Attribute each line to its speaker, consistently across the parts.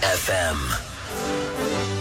Speaker 1: FM.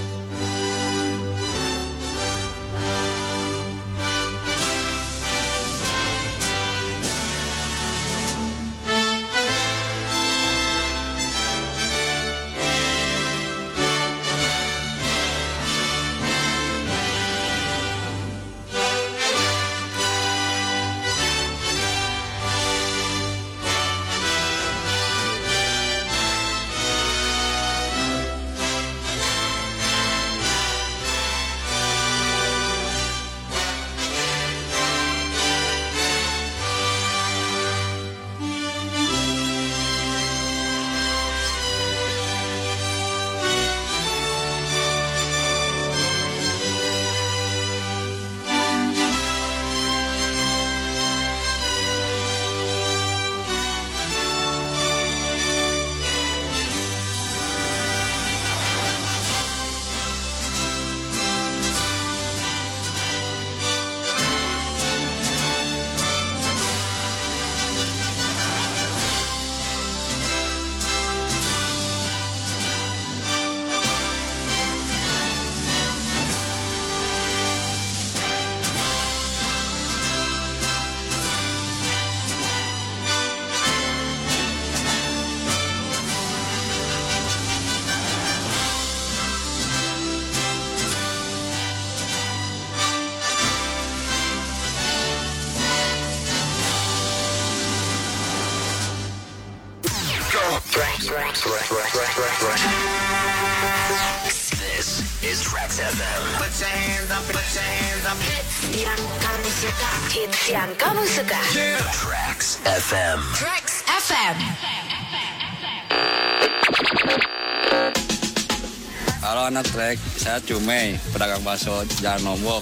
Speaker 2: Saya Cumei, pedagang bakso Jalan Lombok.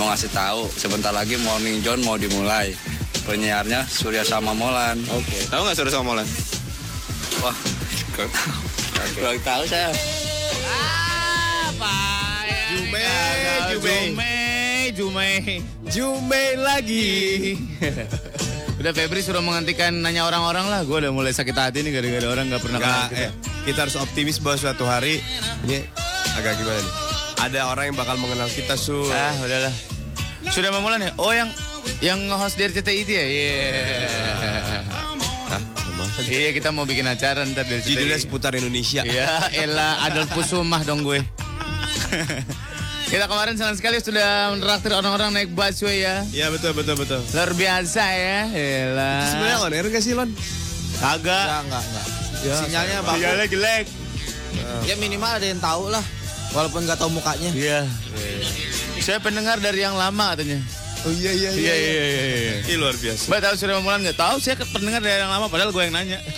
Speaker 2: Mau ngasih tahu, sebentar lagi Morning John mau dimulai. Penyiarnya Surya sama Molan.
Speaker 3: Oke, tahu nggak Surya sama Molan?
Speaker 2: Wah, kurang tahu. Kurang tahu saya.
Speaker 3: Jume,
Speaker 4: Jume, Jume.
Speaker 3: Jume lagi.
Speaker 4: Udah Febri suruh menghentikan nanya orang-orang lah. Gue udah mulai sakit hati nih gara-gara orang nggak pernah kita.
Speaker 3: eh, kita harus optimis bahwa suatu hari ini agak gimana nih? Ada orang yang bakal mengenal kita su.
Speaker 4: Ah, udahlah. Sudah memulai nih. Oh, yang yang nge-host dari RCTI itu ya? Iya. Iya, kita mau bikin acara ntar dari
Speaker 3: Judulnya
Speaker 4: RCTI.
Speaker 3: seputar Indonesia.
Speaker 4: Iya, Ella Adolf Kusumah dong gue. kita kemarin senang sekali sudah menraktir orang-orang naik busway ya.
Speaker 3: Iya betul betul betul.
Speaker 4: Luar biasa ya. Ella.
Speaker 3: Sebenarnya on air gak sih Lon?
Speaker 4: Kagak.
Speaker 5: Enggak, enggak, enggak. Sinyalnya bagus.
Speaker 4: Sinyalnya jelek.
Speaker 5: Ya minimal ada yang tahu lah. Walaupun nggak tahu mukanya.
Speaker 4: Iya. Saya pendengar dari yang lama katanya.
Speaker 3: Oh iya iya
Speaker 4: Iya iya iya. iya.
Speaker 3: Ih, luar biasa.
Speaker 4: Mbak tahu sudah Momulan nggak tahu? Saya pendengar dari yang lama padahal gue yang nanya.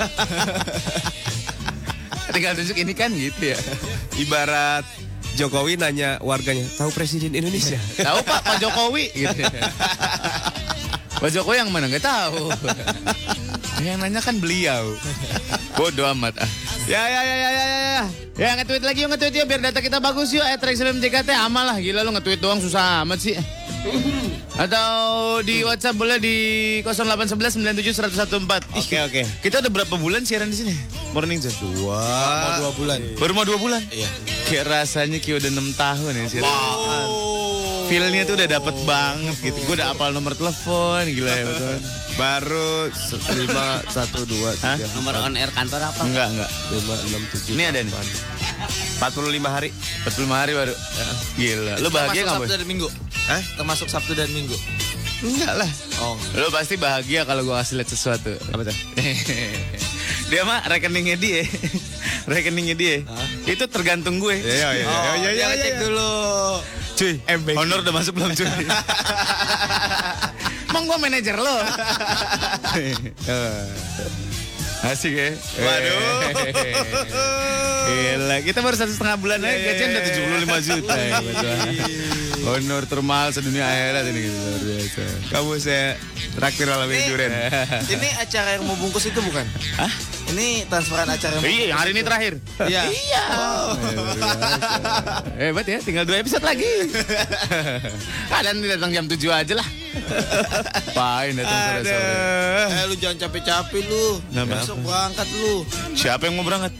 Speaker 4: Tinggal tunjuk ini kan gitu ya.
Speaker 3: Ibarat Jokowi nanya warganya, tahu presiden Indonesia?
Speaker 4: Tahu Pak Pak Jokowi gitu. Pak Jokowi yang mana nggak tahu. yang nanya kan beliau. Bodoh amat ah. Ya ya ya ya ya ya. Ya nge-tweet lagi yuk nge-tweet yuk biar data kita bagus yuk. Eh Trax FM JKT amal lah gila lu nge-tweet doang susah amat sih. Atau di WhatsApp boleh di 0811 97 114.
Speaker 3: Oke oke.
Speaker 4: Kita udah berapa bulan siaran di sini? Morning Zone.
Speaker 3: Dua.
Speaker 5: Mau dua bulan.
Speaker 4: Baru mau dua bulan?
Speaker 5: Iya.
Speaker 4: Kayak rasanya kayak udah enam tahun ya siaran. Feelnya tuh udah dapet banget gitu. Gue udah apal nomor telepon, gila ya betul.
Speaker 3: Baru lima satu dua
Speaker 4: Hah?
Speaker 3: tiga
Speaker 5: Nomor on air kantor apa?
Speaker 4: Enggak, enggak.
Speaker 3: lima enam tujuh.
Speaker 4: Ini ada nih.
Speaker 3: Empat puluh lima hari.
Speaker 4: 45 hari baru. Gila. Lu bahagia
Speaker 5: Termasuk
Speaker 4: nggak,
Speaker 5: Sabtu
Speaker 4: Boy?
Speaker 5: dan Minggu.
Speaker 3: Hah?
Speaker 5: Termasuk Sabtu dan Minggu.
Speaker 3: Enggak lah.
Speaker 5: Oh.
Speaker 4: Lu pasti bahagia kalau gua kasih lihat sesuatu.
Speaker 3: Apa tuh?
Speaker 4: dia mah rekeningnya dia. rekeningnya dia. Itu tergantung gue.
Speaker 3: Iya iya
Speaker 5: Oh,
Speaker 3: iya iya
Speaker 5: dia cek dulu.
Speaker 4: Cuy,
Speaker 3: MBG.
Speaker 4: honor udah masuk belum cuy? Emang gua manajer lo? Asik ya?
Speaker 3: Waduh.
Speaker 4: Gila, kita baru satu setengah bulan aja gajian udah 75 juta ya. Honor termahal sedunia akhirat ini gitu, luar biasa.
Speaker 3: Kamu saya traktir malam ini durian.
Speaker 5: Ini acara yang mau bungkus itu bukan?
Speaker 4: Hah?
Speaker 5: Ini transferan acara yang
Speaker 4: Iya, yang hari ini terakhir.
Speaker 5: Iya.
Speaker 4: Iya. Hebat ya, tinggal dua episode lagi. Kalian datang jam 7 aja lah. Pain datang sore-sore.
Speaker 5: Eh lu jangan capek-capek lu.
Speaker 4: Kenapa?
Speaker 5: Besok berangkat lu.
Speaker 4: Siapa yang mau berangkat?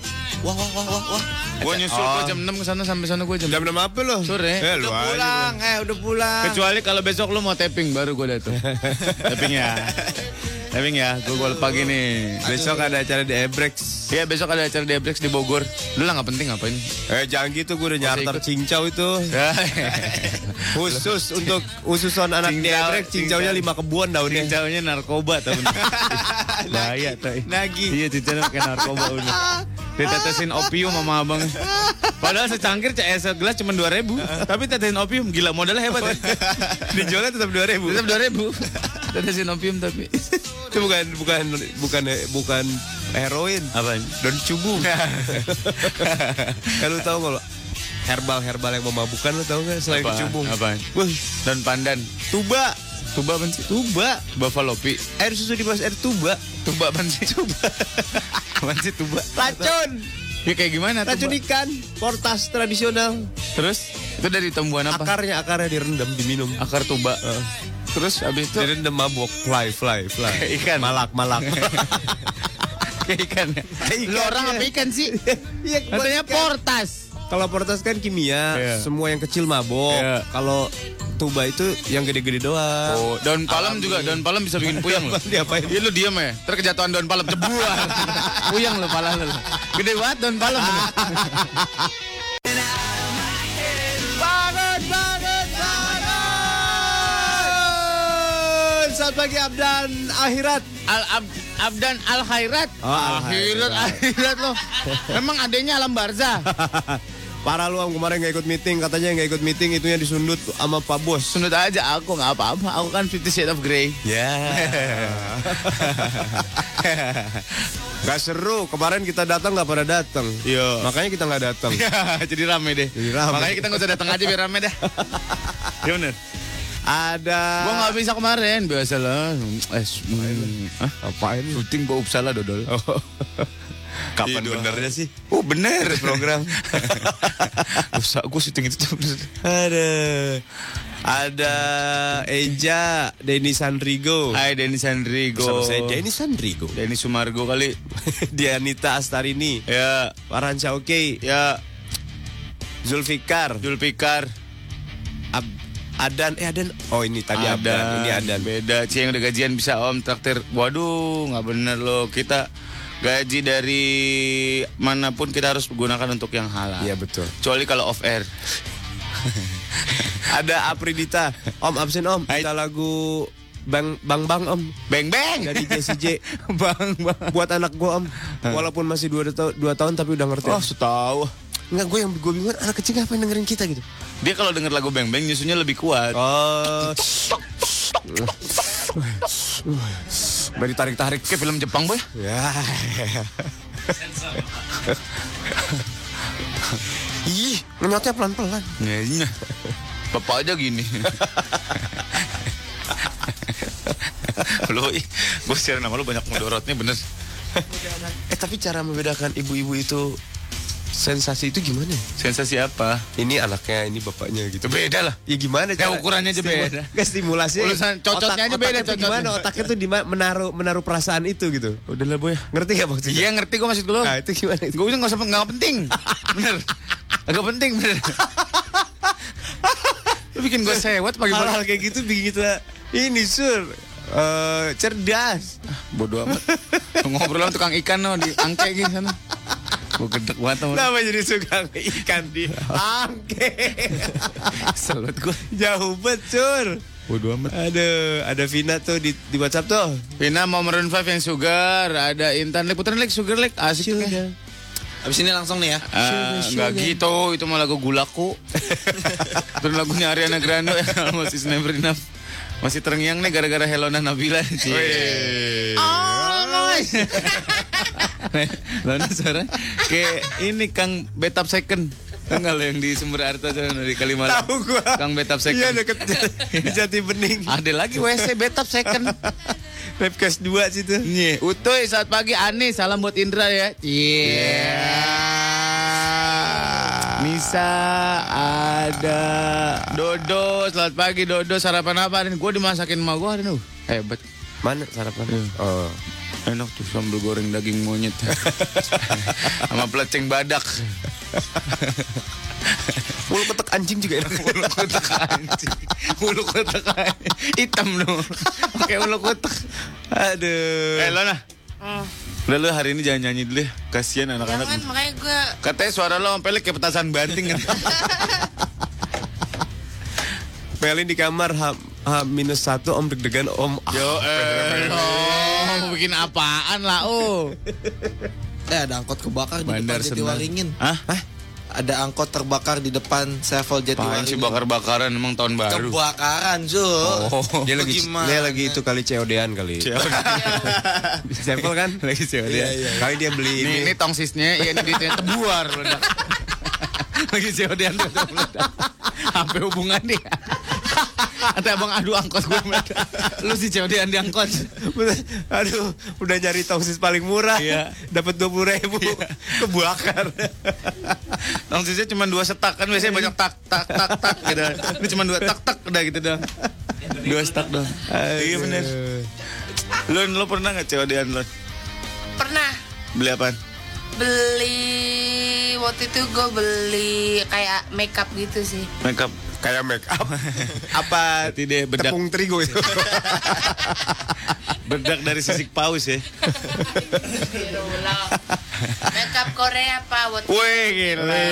Speaker 5: wah wah wah wah wah.
Speaker 4: Gue nyusul
Speaker 3: Oh.
Speaker 4: gua jam 6 ke sana sampai sana gue jam
Speaker 3: Jam 6 apa lo?
Speaker 4: Sore.
Speaker 3: Eh,
Speaker 5: Udah
Speaker 3: aja
Speaker 5: pulang, eh udah pulang.
Speaker 4: Kecuali kalau besok lu mau tapping baru gue datang. tapping ya. Tapping ya, gue gol pagi nih.
Speaker 3: Besok ada acara di Ebrex.
Speaker 4: Iya besok ada acara di Ebrex di Bogor. Lu lah nggak penting ngapain?
Speaker 3: Eh jangan gitu gue udah nyarter cincau itu. Khusus untuk ususon anak di
Speaker 4: Cincau,
Speaker 3: Ebrex, cincaunya
Speaker 4: cincau.
Speaker 3: lima kebun daunnya.
Speaker 4: Cincaunya narkoba bener. Bahaya tuh.
Speaker 3: Nagi.
Speaker 4: Iya cincaunya pakai narkoba udah. Ditetesin opium sama abang. Padahal secangkir CS gelas cuma 2000 ribu. Tapi tetesin opium gila modalnya hebat ya.
Speaker 3: Dijualnya tetap 2000 ribu.
Speaker 4: Tetap 2000 ribu. Tetesin opium tapi.
Speaker 3: Itu bukan bukan bukan bukan heroin.
Speaker 4: Apaan?
Speaker 3: Don cubu. Kalau tahu kalau herbal-herbal yang memabukkan lo tahu nggak selain
Speaker 4: Apaan?
Speaker 3: kecubung?
Speaker 4: Apaan?
Speaker 3: Wah,
Speaker 4: Dan pandan.
Speaker 3: tuba.
Speaker 4: Tuba apa sih?
Speaker 3: Tuba.
Speaker 4: Tuba falopi.
Speaker 3: Air susu di air tuba.
Speaker 4: Tuba apa sih? Tuba. Sih tuba?
Speaker 3: Racun.
Speaker 4: Ya kayak gimana
Speaker 3: Racun ikan. Portas tradisional.
Speaker 4: Terus? Itu dari tumbuhan apa?
Speaker 3: Akarnya akarnya direndam diminum.
Speaker 4: Akar tuba. Terus abis itu
Speaker 3: Direndam mabuk. Fly fly fly.
Speaker 4: Kayak ikan.
Speaker 3: Malak malak.
Speaker 4: kayak ikan?
Speaker 3: Kayak ikan,
Speaker 4: orang
Speaker 3: iya.
Speaker 4: apa ikan sih?
Speaker 3: Iya,
Speaker 4: Katanya portas.
Speaker 3: Kalau portas kan kimia,
Speaker 4: Iya.
Speaker 3: semua yang kecil mabok.
Speaker 4: Iya.
Speaker 3: Kalau tuba itu yang gede-gede doang.
Speaker 4: Oh, daun palem
Speaker 3: Alami.
Speaker 4: juga, daun palem bisa bikin puyeng loh.
Speaker 3: Diapain?
Speaker 4: Iya lu diem ya, ntar kejatuhan daun palem cebuan. puyeng lo pala lu. Gede banget daun palem.
Speaker 3: Bangun, bangun, bangun! Selamat pagi Abdan Akhirat.
Speaker 4: Al ab, abdan al khairat.
Speaker 3: Oh, Al
Speaker 4: akhirat, akhirat lo. Emang adanya alam barza.
Speaker 3: Para lu kemarin nggak ikut meeting, katanya nggak ikut meeting itunya disundut sama Pak Bos.
Speaker 4: Sundut aja aku nggak apa-apa. Aku kan Fifty Shades of Grey.
Speaker 3: Ya. Gak seru. Kemarin kita datang nggak pada datang.
Speaker 4: Iya.
Speaker 3: Makanya kita nggak datang.
Speaker 4: Jadi rame deh.
Speaker 3: Jadi rame.
Speaker 4: Makanya kita nggak usah datang aja biar rame dah. ya bener.
Speaker 3: Ada.
Speaker 4: Gua nggak bisa kemarin, biasa lah. Eh, hmm, ah,
Speaker 3: Apain?
Speaker 4: syuting gua Uppsala dodol.
Speaker 3: Kapan
Speaker 4: Iya,
Speaker 3: benernya sih?
Speaker 4: Oh bener program. Usah gue syuting itu tuh.
Speaker 3: Ada. Ada Eja, Denny Sandrigo.
Speaker 4: Hai Denny Sandrigo.
Speaker 3: Bersama saya Denny Sandrigo.
Speaker 4: Denny Sumargo kali.
Speaker 3: Dianita Astarini.
Speaker 4: Ya,
Speaker 3: Farhansyah Oke.
Speaker 4: ya
Speaker 3: Zulfikar.
Speaker 4: Julpikar.
Speaker 3: Ab- Adan. Eh Adan. Oh ini tadi Adan. Ini Adan.
Speaker 4: Beda. Cie yang udah gajian bisa om traktir. Waduh, nggak bener loh. Kita gaji dari mana pun kita harus gunakan untuk yang halal.
Speaker 3: Iya betul.
Speaker 4: Kecuali kalau off air.
Speaker 3: Ada Apridita. Om absen om. Kita lagu Bang Bang Bang Om.
Speaker 4: Beng beng.
Speaker 3: Dari Jessie J.
Speaker 4: bang bang.
Speaker 3: Buat anak gua Om. Walaupun masih dua, ta- dua tahun tapi udah ngerti.
Speaker 4: Oh, setahu.
Speaker 3: Enggak gue yang gue bingung anak kecil ngapain dengerin kita gitu.
Speaker 4: Dia kalau denger lagu beng beng nyusunya lebih kuat.
Speaker 3: Oh. Beri tarik-tarik.
Speaker 4: Kayak film Jepang boy.
Speaker 3: Ya. Ih, ngenyotnya pelan-pelan.
Speaker 4: Iya. Bapak aja gini. lo, gue share nama lo banyak mudorotnya bener.
Speaker 3: Eh tapi cara membedakan ibu-ibu itu sensasi itu gimana?
Speaker 4: Sensasi apa?
Speaker 3: Ini anaknya, ini bapaknya gitu.
Speaker 4: Itu beda lah.
Speaker 3: Ya gimana
Speaker 4: Ya, ukurannya aja beda.
Speaker 3: Gak stimulasi.
Speaker 4: Urusan cocotnya aja beda,
Speaker 3: Otaknya gimana? Otaknya tuh di menaruh menaruh perasaan itu gitu.
Speaker 4: Udah lah boy.
Speaker 3: Ngerti gak maksudnya?
Speaker 4: Iya ngerti gue maksud lo.
Speaker 3: Nah itu gimana? itu?
Speaker 4: Gue udah gak usah nggak penting. Bener. Agak penting bener. Lu bikin gue sewot pagi-pagi.
Speaker 3: Hal-hal kayak gitu bikin kita ini sur eh, cerdas.
Speaker 4: Bodoh amat. Ngobrol sama tukang ikan no di angke gitu sana. Gue gedek banget sama.
Speaker 3: Kenapa jadi suka ikan di angke?
Speaker 4: Selut gue.
Speaker 3: Jauh banget sur.
Speaker 4: Bodoh amat.
Speaker 3: Aduh, ada Vina tuh di, di WhatsApp tuh.
Speaker 4: Vina mau Maroon 5 yang sugar, ada Intan Lek, putaran Lek, Sugar Lek, asik tuh.
Speaker 5: Abis ini langsung nih ya.
Speaker 4: Ah, Enggak gitu, itu mah lagu Gulaku. Terus lagunya Ariana Grande yang Almost Is Never Enough. Masih terngiang nih gara-gara Helona Nabila. Cie. Almost. Lona suara kayak ini Kang Betap Second. Tenggal yang di Sumber Arta sana di Kalimalang.
Speaker 3: Tahu gua.
Speaker 4: Kang Betap Second.
Speaker 3: Iya deket di Jati Bening.
Speaker 4: Ada lagi WC Betap Second.
Speaker 3: Webcast 2 situ.
Speaker 4: Nih, Utoy saat pagi Ani salam buat Indra ya. Iya. Nisa ada Dodo selamat pagi Dodo sarapan apa nih? Gue dimasakin sama gue hari ini. Hebat.
Speaker 3: Mana sarapan? Oh.
Speaker 4: Enak tuh sambal goreng daging monyet. Sama peleceng badak.
Speaker 3: Mulu ketek anjing juga enak.
Speaker 4: Ulu kotak anjing. Ulu kotak anjing. Hitam dong. Pakai ulu kotak.
Speaker 3: Aduh.
Speaker 4: Eh Lona. Udah lu hari ini jangan nyanyi dulu ya. Kasihan anak-anak.
Speaker 6: Jangan makanya gue
Speaker 4: Katanya suara lo sampai kayak petasan banting kan.
Speaker 3: Pelin di kamar H, H minus satu om deg-degan om. Ah,
Speaker 4: Yo eh. Oh, mau bikin apaan lah oh.
Speaker 5: Eh ada angkot kebakar di
Speaker 4: Bandar
Speaker 5: depan
Speaker 4: Senang.
Speaker 5: Jatiwaringin.
Speaker 4: Hah?
Speaker 5: Ada angkot terbakar di depan Sevel
Speaker 4: Apaan sih
Speaker 5: Jatiwaringin.
Speaker 4: bakar-bakaran emang tahun baru.
Speaker 5: Kebakaran, Su.
Speaker 4: Oh.
Speaker 3: dia lagi
Speaker 5: Gimana?
Speaker 3: dia lagi itu kali COD-an kali. Sampel kan?
Speaker 4: Lagi sih dia.
Speaker 3: Kali dia beli
Speaker 4: Ini,
Speaker 3: ini.
Speaker 4: ini tongsisnya, iya ini duitnya tebuar meledak. Lagi COD-an meledak. Sampai hubungan Kata abang aduh angkot gue. Lu sih COD-an di angkot.
Speaker 3: Aduh, udah nyari tongsis paling murah.
Speaker 4: Iya.
Speaker 3: Dapat dua puluh ribu. Kebakar.
Speaker 4: Tongsisnya cuma dua setak kan biasanya banyak tak tak tak tak gitu. Ini cuma dua tak tak udah gitu dong. Dua setak dong. Iya bener. Lon, lo pernah nggak COD-an Lon?
Speaker 6: pernah
Speaker 4: Beli apaan?
Speaker 6: beli waktu itu gue beli kayak makeup gitu sih.
Speaker 4: Makeup.
Speaker 3: Kayak make up. Apa
Speaker 4: Berarti dia bedak
Speaker 3: tepung terigu itu?
Speaker 4: bedak dari sisik paus ya.
Speaker 6: Berulang. makeup Korea pak waktu
Speaker 4: Wih gila.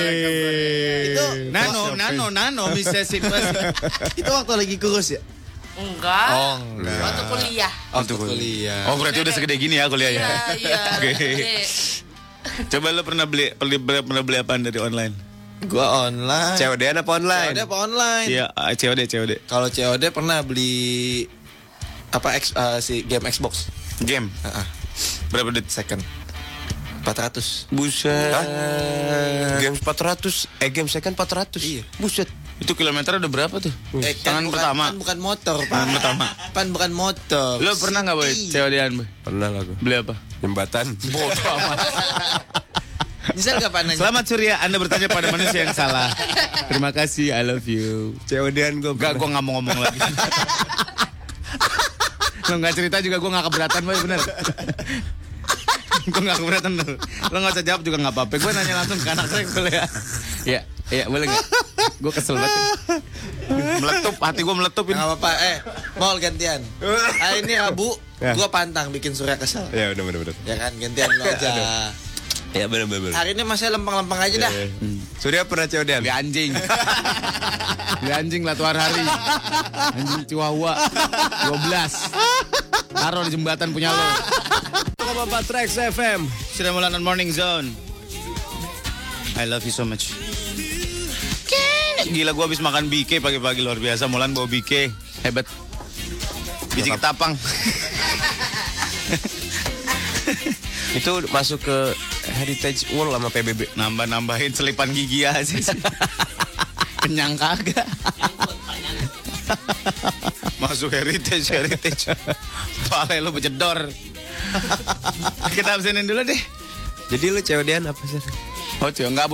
Speaker 5: Itu
Speaker 4: Nano, nano, nano, bisa sih pas.
Speaker 5: itu waktu lagi kurus ya?
Speaker 6: enggak.
Speaker 5: Oh, enggak.
Speaker 6: Waktu kuliah.
Speaker 5: Waktu kuliah.
Speaker 4: Oh berarti udah segede gini ya kuliah ya?
Speaker 6: Iya iya.
Speaker 4: Oke. Coba lo pernah beli beli pernah beli apaan dari online?
Speaker 5: Gua online.
Speaker 3: COD-an apa online?
Speaker 5: COD apa online?
Speaker 4: Iya, ah, COD, COD.
Speaker 5: Kalau COD pernah beli apa X, eh, si game Xbox
Speaker 4: Game.
Speaker 5: Heeh.
Speaker 4: Berapa duit?
Speaker 5: second 400
Speaker 4: Buset.
Speaker 3: Hah? Game 400, eh game second 400.
Speaker 5: Iya.
Speaker 3: Buset.
Speaker 4: Itu kilometer udah berapa tuh?
Speaker 5: Eh,
Speaker 4: Tangan
Speaker 5: bukan,
Speaker 4: pertama.
Speaker 5: kan bukan motor Pak
Speaker 4: Tangan pertama.
Speaker 5: Pan bukan motor
Speaker 4: Lo pernah nggak boy
Speaker 5: Ih.
Speaker 4: COD-an boy?
Speaker 3: Pernah lah gue.
Speaker 4: Beli apa?
Speaker 3: Jembatan.
Speaker 4: Bodoh amat.
Speaker 5: Kapan nanya
Speaker 4: Selamat Surya, Anda bertanya pada manusia yang salah. Terima kasih, I love you.
Speaker 3: COD-an gue.
Speaker 4: Gak, gue nggak mau ngomong lagi. Lo nggak cerita juga gue nggak keberatan, boy bener. gue nggak keberatan lo. Lo nggak usah jawab juga nggak apa-apa. Gue nanya langsung ke anak saya boleh ya? Iya, iya boleh nggak? Gue kesel banget. Meletup, hati gue meletup ini.
Speaker 5: Nggak apa-apa eh Mau gantian ah, Ini Rabu
Speaker 3: Ya.
Speaker 5: Gua pantang bikin surya kesel
Speaker 3: Ya udah bener bener.
Speaker 5: Ya kan gantian lo aja
Speaker 3: Ya bener bener. bener.
Speaker 5: Hari ini masih lempeng-lempeng aja dah
Speaker 3: Surya pernah COD-an?
Speaker 4: Beli anjing. Beli anjing lah tuh hari. Anjing chihuahua. 12. Taruh di jembatan punya lo.
Speaker 3: Bapak Trax FM.
Speaker 4: Sudah mulai Morning Zone. I love you so much. Gila gua habis makan BK pagi-pagi luar biasa. Mulan bawa BK. Hebat. Biji ketapang.
Speaker 3: Itu masuk ke Heritage Wall sama PBB.
Speaker 4: Nambah-nambahin selipan gigi aja sih. Kenyang kagak. Masuk heritage, heritage. Pale lu bejedor. Kita absenin dulu deh.
Speaker 3: Jadi lu COD-an apa sih?
Speaker 4: Oh cuy, enggak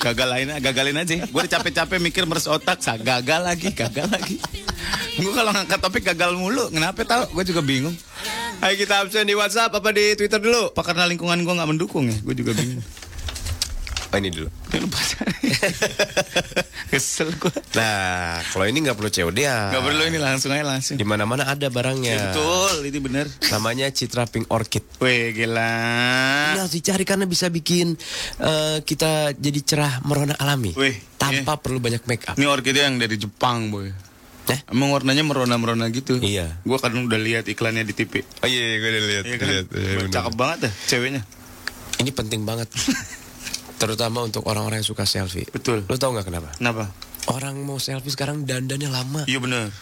Speaker 4: bodah. Gagalin, gagalin aja. Gue udah capek-capek mikir meres otak, sa gagal lagi, gagal lagi. Gue kalau ngangkat topik gagal mulu, kenapa tau? Gue juga bingung.
Speaker 3: Ayo kita absen di WhatsApp apa di Twitter dulu?
Speaker 4: Apa karena lingkungan gue nggak mendukung ya? Gue juga bingung.
Speaker 3: Oh ini dulu.
Speaker 4: Ya, lupa. Kesel gue.
Speaker 3: Nah, kalau ini nggak perlu COD-an.
Speaker 4: Gak perlu ini langsung aja langsung.
Speaker 3: Di mana-mana ada barangnya.
Speaker 4: Ya, betul, itu bener.
Speaker 3: Namanya Citra Pink Orchid.
Speaker 4: Wih, gila.
Speaker 3: Ini harus dicari karena bisa bikin eh, kita jadi cerah merona alami.
Speaker 4: Wih,
Speaker 3: tanpa perlu banyak make up.
Speaker 4: Ini orkidea yang dari Jepang, boy.
Speaker 3: Eh?
Speaker 4: Emang warnanya merona-merona gitu.
Speaker 3: Iya.
Speaker 4: Gue kan udah lihat iklannya di TV.
Speaker 3: Oh iya, gue udah lihat.
Speaker 4: Iya kan? Cakep banget dah ceweknya.
Speaker 3: Ini penting banget. Terutama untuk orang-orang yang suka selfie.
Speaker 4: Betul.
Speaker 3: Lo tau nggak kenapa?
Speaker 4: Kenapa?
Speaker 3: Orang mau selfie sekarang dandannya lama.
Speaker 4: Iya bener.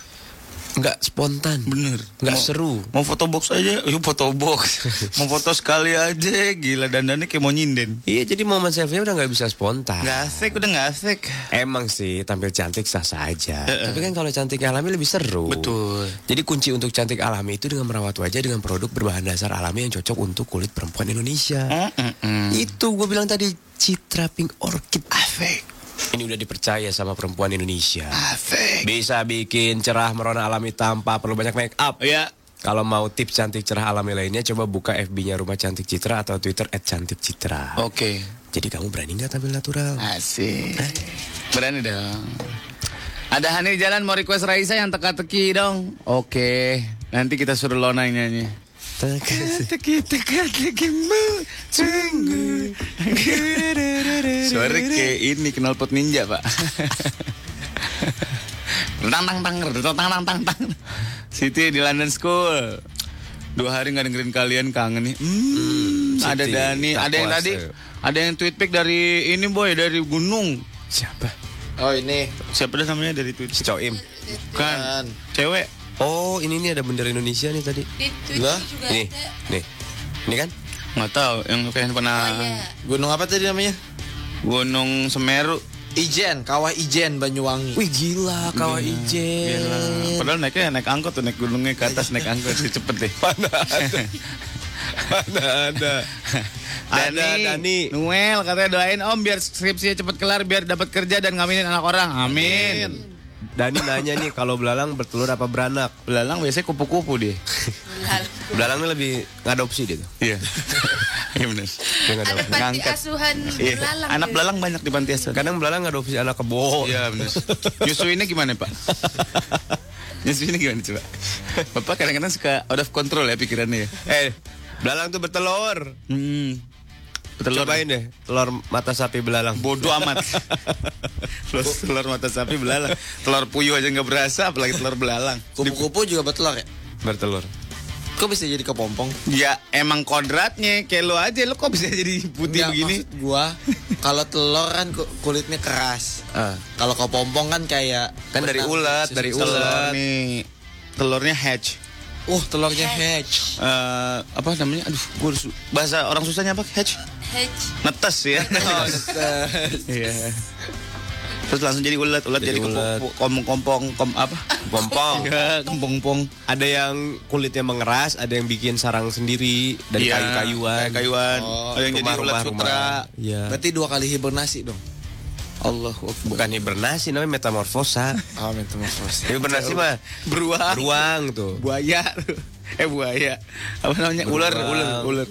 Speaker 3: Nggak spontan.
Speaker 4: Bener.
Speaker 3: Nggak
Speaker 4: Mau-
Speaker 3: seru.
Speaker 4: Mau foto box aja, yuk foto box. mau foto sekali aja, gila dandannya kayak mau nyinden.
Speaker 3: Iya, jadi momen selfie udah nggak bisa spontan.
Speaker 4: Nggak asik, udah nggak asik.
Speaker 3: Emang sih tampil cantik sah-sah aja.
Speaker 4: Eh, eh.
Speaker 3: Tapi kan kalau cantik alami lebih seru.
Speaker 4: Betul.
Speaker 3: Jadi kunci untuk cantik alami itu dengan merawat wajah dengan produk berbahan dasar alami yang cocok untuk kulit perempuan Indonesia.
Speaker 4: Mm-mm.
Speaker 3: Itu gue bilang tadi Citra Pink Orchid Afek. Ini udah dipercaya sama perempuan Indonesia.
Speaker 4: Asik.
Speaker 3: Bisa bikin cerah merona alami tanpa perlu banyak make up.
Speaker 4: Ya,
Speaker 3: Kalau mau tips cantik cerah alami lainnya, coba buka FB-nya Rumah Cantik Citra atau Twitter @cantikcitra.
Speaker 4: Oke.
Speaker 3: Jadi kamu berani nggak tampil natural?
Speaker 4: Asik. Berani dong. Ada Hani jalan mau request Raisa yang teka-teki dong. Oke. Nanti kita suruh Lona yang nyanyi. Suara kayak ini knalpot ninja pak. tang tang tang tang tang tang tang. Siti di London School. Dua hari nggak dengerin kalian kangen nih. Hmm, ada
Speaker 3: Siti,
Speaker 4: Dani, ada yang tadi, ada yang tweet pic dari ini boy dari gunung.
Speaker 3: Siapa?
Speaker 5: Oh ini.
Speaker 4: Siapa dah namanya dari tweet?
Speaker 3: Si Coim.
Speaker 4: Kan, cewek.
Speaker 3: Oh, ini nih ada bendera Indonesia nih tadi.
Speaker 6: Di Twitter
Speaker 5: Lah,
Speaker 6: juga
Speaker 3: Nih,
Speaker 6: ada.
Speaker 3: nih. Ini kan?
Speaker 4: Nggak tahu, yang kayak pernah
Speaker 6: Oh, iya.
Speaker 5: Gunung apa tadi namanya?
Speaker 4: Gunung Semeru.
Speaker 5: Ijen, Kawah Ijen Banyuwangi.
Speaker 3: Wih gila, kawah
Speaker 4: Gila.
Speaker 3: ijen.
Speaker 4: Padahal naiknya naik angkot tuh, naik gunungnya ke atas naik angkot sih cepet deh.
Speaker 3: Mana ada? Mana ada? ada Dani.
Speaker 4: Noel katanya doain om biar skripsinya cepet kelar biar dapat kerja dan ngaminin anak orang. Amin.
Speaker 3: Dani nanya nih kalau belalang bertelur apa beranak?
Speaker 4: Belalang biasanya kupu-kupu dia.
Speaker 3: Belalangnya lebih ngadopsi dia tuh.
Speaker 4: Iya. Iya benar.
Speaker 6: Ada
Speaker 3: ngadopsi.
Speaker 6: panti
Speaker 4: Ngangkat.
Speaker 6: asuhan
Speaker 4: Iya.
Speaker 6: belalang.
Speaker 4: Anak
Speaker 6: tuh.
Speaker 4: belalang banyak di panti asuhan.
Speaker 3: Kadang belalang ngadopsi anak kebo.
Speaker 4: Iya benar. Nyusuinnya gimana pak? Nyusuinnya gimana coba? Bapak kadang-kadang suka out of control ya pikirannya ya.
Speaker 3: Eh, belalang tuh bertelur.
Speaker 4: Hmm. Telur.
Speaker 3: Cobain deh, telur mata sapi belalang.
Speaker 4: Bodoh amat. telur, telur mata sapi belalang. Telur puyuh aja nggak berasa, apalagi telur belalang.
Speaker 5: Kupu-kupu juga bertelur ya?
Speaker 3: Bertelur.
Speaker 5: Kok bisa jadi kepompong?
Speaker 4: Ya emang kodratnya kayak lo aja, lo kok bisa jadi putih
Speaker 5: Nggak,
Speaker 4: begini?
Speaker 5: maksud gua kalau telur kan ku- kulitnya keras.
Speaker 3: Ah.
Speaker 5: Kalau kepompong kan kayak
Speaker 3: Kan dari ulat, dari
Speaker 5: susu.
Speaker 4: Telur
Speaker 3: ulat.
Speaker 4: nih, telurnya hatch.
Speaker 5: Uh, telurnya hatch.
Speaker 4: Eh, apa namanya? Aduh, gua harus- bahasa orang susahnya apa? Hatch?
Speaker 6: Hedge.
Speaker 4: Netes ya. Iya. Terus langsung jadi ulat, ulat jadi,
Speaker 3: Jadi ulat.
Speaker 4: kompong-kompong, kom apa?
Speaker 3: Pompong.
Speaker 4: Iya, kempong-pong.
Speaker 3: Ada yang kulitnya mengeras, ada yang bikin sarang sendiri dari
Speaker 4: Iya,
Speaker 3: kayu-kayuan.
Speaker 4: kayak kayuan.
Speaker 5: Oh,
Speaker 4: ada yang jadi ulat
Speaker 3: rumah-rumah,
Speaker 4: sutra.
Speaker 3: rumah. Iya.
Speaker 5: Berarti dua kali hibernasi dong.
Speaker 4: Allah
Speaker 3: Bukan hibernasi, namanya metamorfosa.
Speaker 5: Oh, metamorfosis.
Speaker 3: hibernasi mah
Speaker 4: beruang.
Speaker 3: beruang tuh.
Speaker 4: buaya eh buaya apa namanya ular ular ular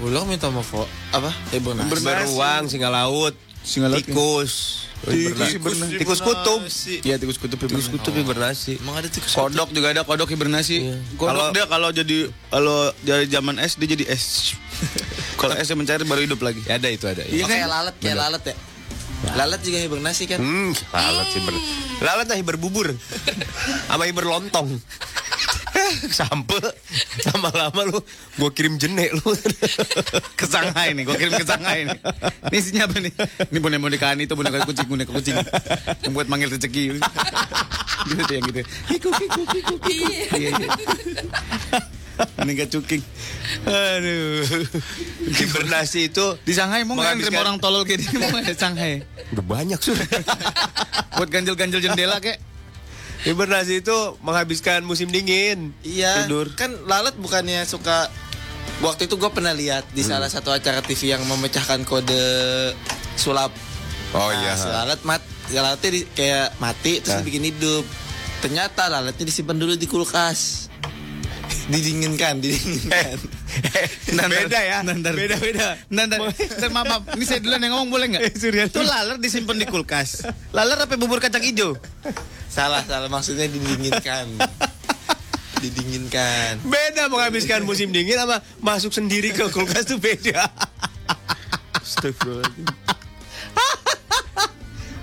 Speaker 5: Ulang metamorfo apa? Hibernasi.
Speaker 3: Beruang, singa laut,
Speaker 4: Singa laut,
Speaker 3: tikus.
Speaker 4: Tikus
Speaker 3: Hibernasi. Tikus kutub.
Speaker 4: Iya tikus kutub
Speaker 3: Tikus kutub hibernasi.
Speaker 5: Emang ada tikus
Speaker 4: Kodok juga ada kodok hibernasi.
Speaker 3: Iya.
Speaker 4: Kodok
Speaker 3: Kalau-
Speaker 4: dia kalau jadi kalau dari zaman es dia jadi es. kalau esnya mencair baru hidup lagi.
Speaker 3: Ya, ada itu ada.
Speaker 5: Iya
Speaker 3: Iya.
Speaker 5: kayak lalat, kayak lalat ya. Lalat juga hibernasi kan?
Speaker 3: Hmm, lalat hiber. Lalat nah hiber bubur. Sama hiber lontong. Sampai lama-lama lu gua kirim jenek lu.
Speaker 4: ke Shanghai nih, gua kirim ke Shanghai nih. Ini isinya apa nih? Ini boneka-bonekaan itu boneka kucing, boneka kucing. Yang buat manggil rezeki. gitu tuh yang gitu. Kiku, kiku, kiku, kiku. Boneka cuking. Aduh.
Speaker 3: Hibernasi itu
Speaker 4: Di Shanghai mau nggak
Speaker 3: Menghabiskan-
Speaker 4: nerima orang tolol kayak gini? Mau nggak di Shanghai?
Speaker 3: udah banyak sudah.
Speaker 4: Buat ganjel-ganjel jendela kayak.
Speaker 3: Hibernasi itu menghabiskan musim dingin.
Speaker 5: Iya.
Speaker 3: Tidur.
Speaker 5: Kan lalat bukannya suka Waktu itu gue pernah lihat di salah satu acara TV yang memecahkan kode sulap.
Speaker 3: Oh
Speaker 5: Nah,
Speaker 3: iya.
Speaker 5: lalat mat, ya lalatnya di- kayak mati terus
Speaker 3: Hah?
Speaker 5: dibikin hidup. Ternyata lalatnya disimpan dulu di kulkas. Didinginkan, didinginkan.
Speaker 3: beda ya.
Speaker 4: Ntar,
Speaker 3: Beda beda.
Speaker 4: Ntar, ntar, ntar, maaf, maaf. Ini saya duluan yang ngomong boleh nggak? Itu laler disimpan di kulkas. Laler apa bubur kacang hijau?
Speaker 5: salah, salah maksudnya didinginkan. didinginkan.
Speaker 3: Beda menghabiskan musim dingin sama masuk sendiri ke kulkas tuh beda.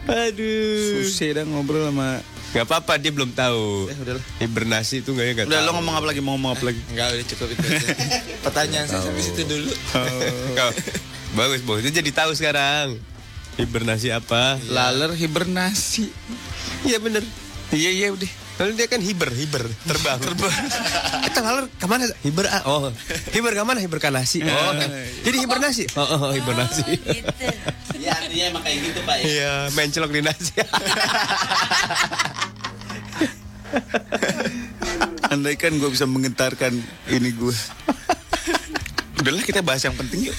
Speaker 3: Aduh.
Speaker 4: Susah dah ngobrol sama.
Speaker 3: Gak apa-apa dia belum tahu.
Speaker 4: Eh, udahlah.
Speaker 3: Hibernasi itu gak ya gak
Speaker 4: Udah
Speaker 3: tahu.
Speaker 4: lo ngomong apa lagi? Mau ngomong apa lagi?
Speaker 5: Enggak, udah cukup itu. aja. Pertanyaan saya sampai situ dulu.
Speaker 3: Kau- bagus bagus. Dia jadi tahu sekarang. Hibernasi apa?
Speaker 4: Laler hibernasi.
Speaker 3: Iya bener.
Speaker 4: Iya iya udah.
Speaker 3: Lalu dia kan hiber, hiber, terbang. Terbang. Kita laler ke mana? Hiber ah, oh. Hiber ke mana? Hiber ke nasi. Oh. Jadi hibernasi. Oh, oh, oh, hibernasi.
Speaker 6: Gitu.
Speaker 5: Ya artinya emang kayak gitu Pak
Speaker 3: Iya, main celok di nasi.
Speaker 4: Andaikan gue bisa menggentarkan ini gue. Udahlah kita bahas yang penting yuk.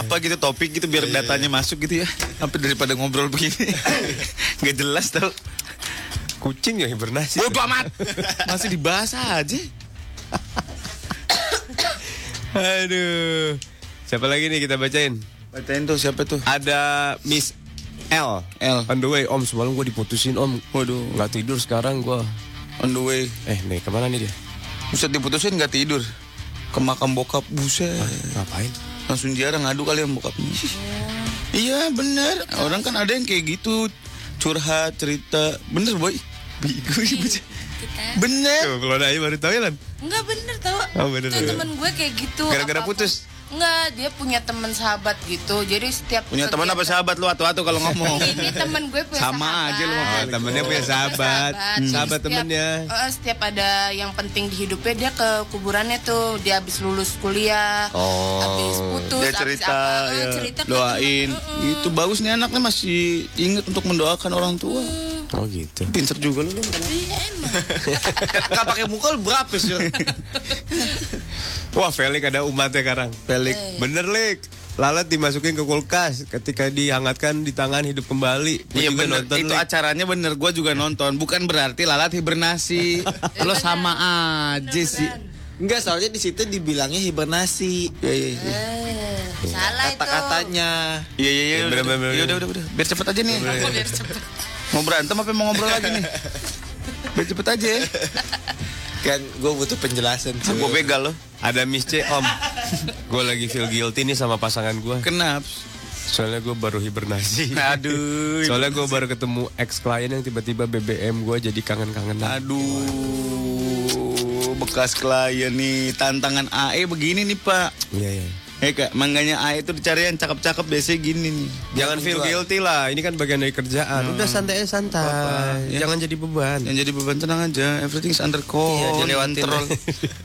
Speaker 4: Apa gitu topik gitu biar datanya masuk gitu ya. Apa daripada ngobrol begini. Gak jelas tau.
Speaker 3: Kucing ya hibernasi.
Speaker 4: Bodoh amat. Masih dibahas aja.
Speaker 3: Aduh. Siapa lagi nih kita bacain?
Speaker 4: Bacain tuh siapa tuh?
Speaker 3: Ada Miss L.
Speaker 4: L.
Speaker 3: On the way, Om. Semalam gue diputusin, Om.
Speaker 4: Waduh.
Speaker 3: Nggak tidur sekarang gue.
Speaker 4: On the way.
Speaker 3: Eh, nih ke mana nih dia?
Speaker 4: Buset diputusin nggak tidur. Ke makam bokap buset.
Speaker 3: Ngapain?
Speaker 4: Langsung jarang ngadu kali sama bokapnya. iya bener. Orang kan ada yang kayak gitu. Curhat, cerita. Bener boy. Bigo sih bocah. Bener.
Speaker 3: Tuh, kalau nanya baru tahu ya, Lan?
Speaker 6: Enggak bener tau
Speaker 3: Oh, bener,
Speaker 6: Tuh,
Speaker 3: bener.
Speaker 6: temen gue kayak gitu
Speaker 3: Gara-gara putus?
Speaker 6: Enggak dia punya teman sahabat gitu Jadi setiap
Speaker 4: Punya teman apa sahabat lu atu-atu kalau ngomong?
Speaker 6: Ini temen gue punya
Speaker 4: Sama
Speaker 6: sahabat
Speaker 4: aja lu sama
Speaker 3: Oh, temennya punya sahabat.
Speaker 6: Jadi
Speaker 3: Sahabat
Speaker 6: setiap-
Speaker 3: temennya.
Speaker 6: eh, setiap ada yang penting di hidupnya dia ke kuburannya tuh dia habis lulus kuliah
Speaker 3: Oh.
Speaker 6: habis putus
Speaker 4: Dia cerita,
Speaker 6: apa, eh,
Speaker 4: ya,
Speaker 6: cerita ke
Speaker 4: doain. Itu bagus nih anaknya masih inget untuk mendoakan orang tua.
Speaker 3: Oh gitu.
Speaker 4: Pinter juga lu. lu.
Speaker 6: Iya, emang.
Speaker 5: Gak pakai mukul berapa sih?
Speaker 3: Wah, Felix ada umatnya sekarang.
Speaker 4: Pelik.
Speaker 3: Bener, Lik. Lalat dimasukin ke kulkas ketika dihangatkan di tangan hidup kembali. Gua
Speaker 4: Iya bener,
Speaker 3: nonton,
Speaker 4: itu
Speaker 3: Lik.
Speaker 4: acaranya bener, gue juga nonton Bukan berarti lalat hibernasi Lo sama aja sih
Speaker 5: Enggak, soalnya di situ dibilangnya hibernasi.
Speaker 4: Iya iya iya
Speaker 6: Eh, salah itu
Speaker 5: Kata-katanya.
Speaker 4: Iya iya iya
Speaker 3: Bener,
Speaker 4: udah, Iya, udah udah udah Biar cepet aja nih
Speaker 6: Aku biar cepet.
Speaker 4: Mau berantem apa mau ngobrol lagi nih Biar cepet aja ya
Speaker 5: Kan gue butuh penjelasan. cuy.
Speaker 4: Gue begal lo
Speaker 3: Ada Miss C, Om. gue lagi feel guilty nih sama pasangan gue.
Speaker 4: Kenapa?
Speaker 3: Soalnya gue baru hibernasi.
Speaker 4: Aduh
Speaker 3: Soalnya gue baru ketemu ex klien yang tiba-tiba BBM gue jadi kangen-kangenan.
Speaker 4: Aduh Bekas klien nih Tantangan AE begini nih pak
Speaker 3: Iya, iya.
Speaker 4: Eh kak, mangganya AE itu dicari yang cakep-cakep biasanya gini nih
Speaker 3: Jangan feel guilty lah, ini kan bagian dari kerjaan. Udah santai aja santai.
Speaker 4: Ya.
Speaker 3: Jangan jadi beban.
Speaker 4: Yang jadi beban tenang aja, everything's under
Speaker 3: Iya,
Speaker 4: control.
Speaker 3: dilewatin.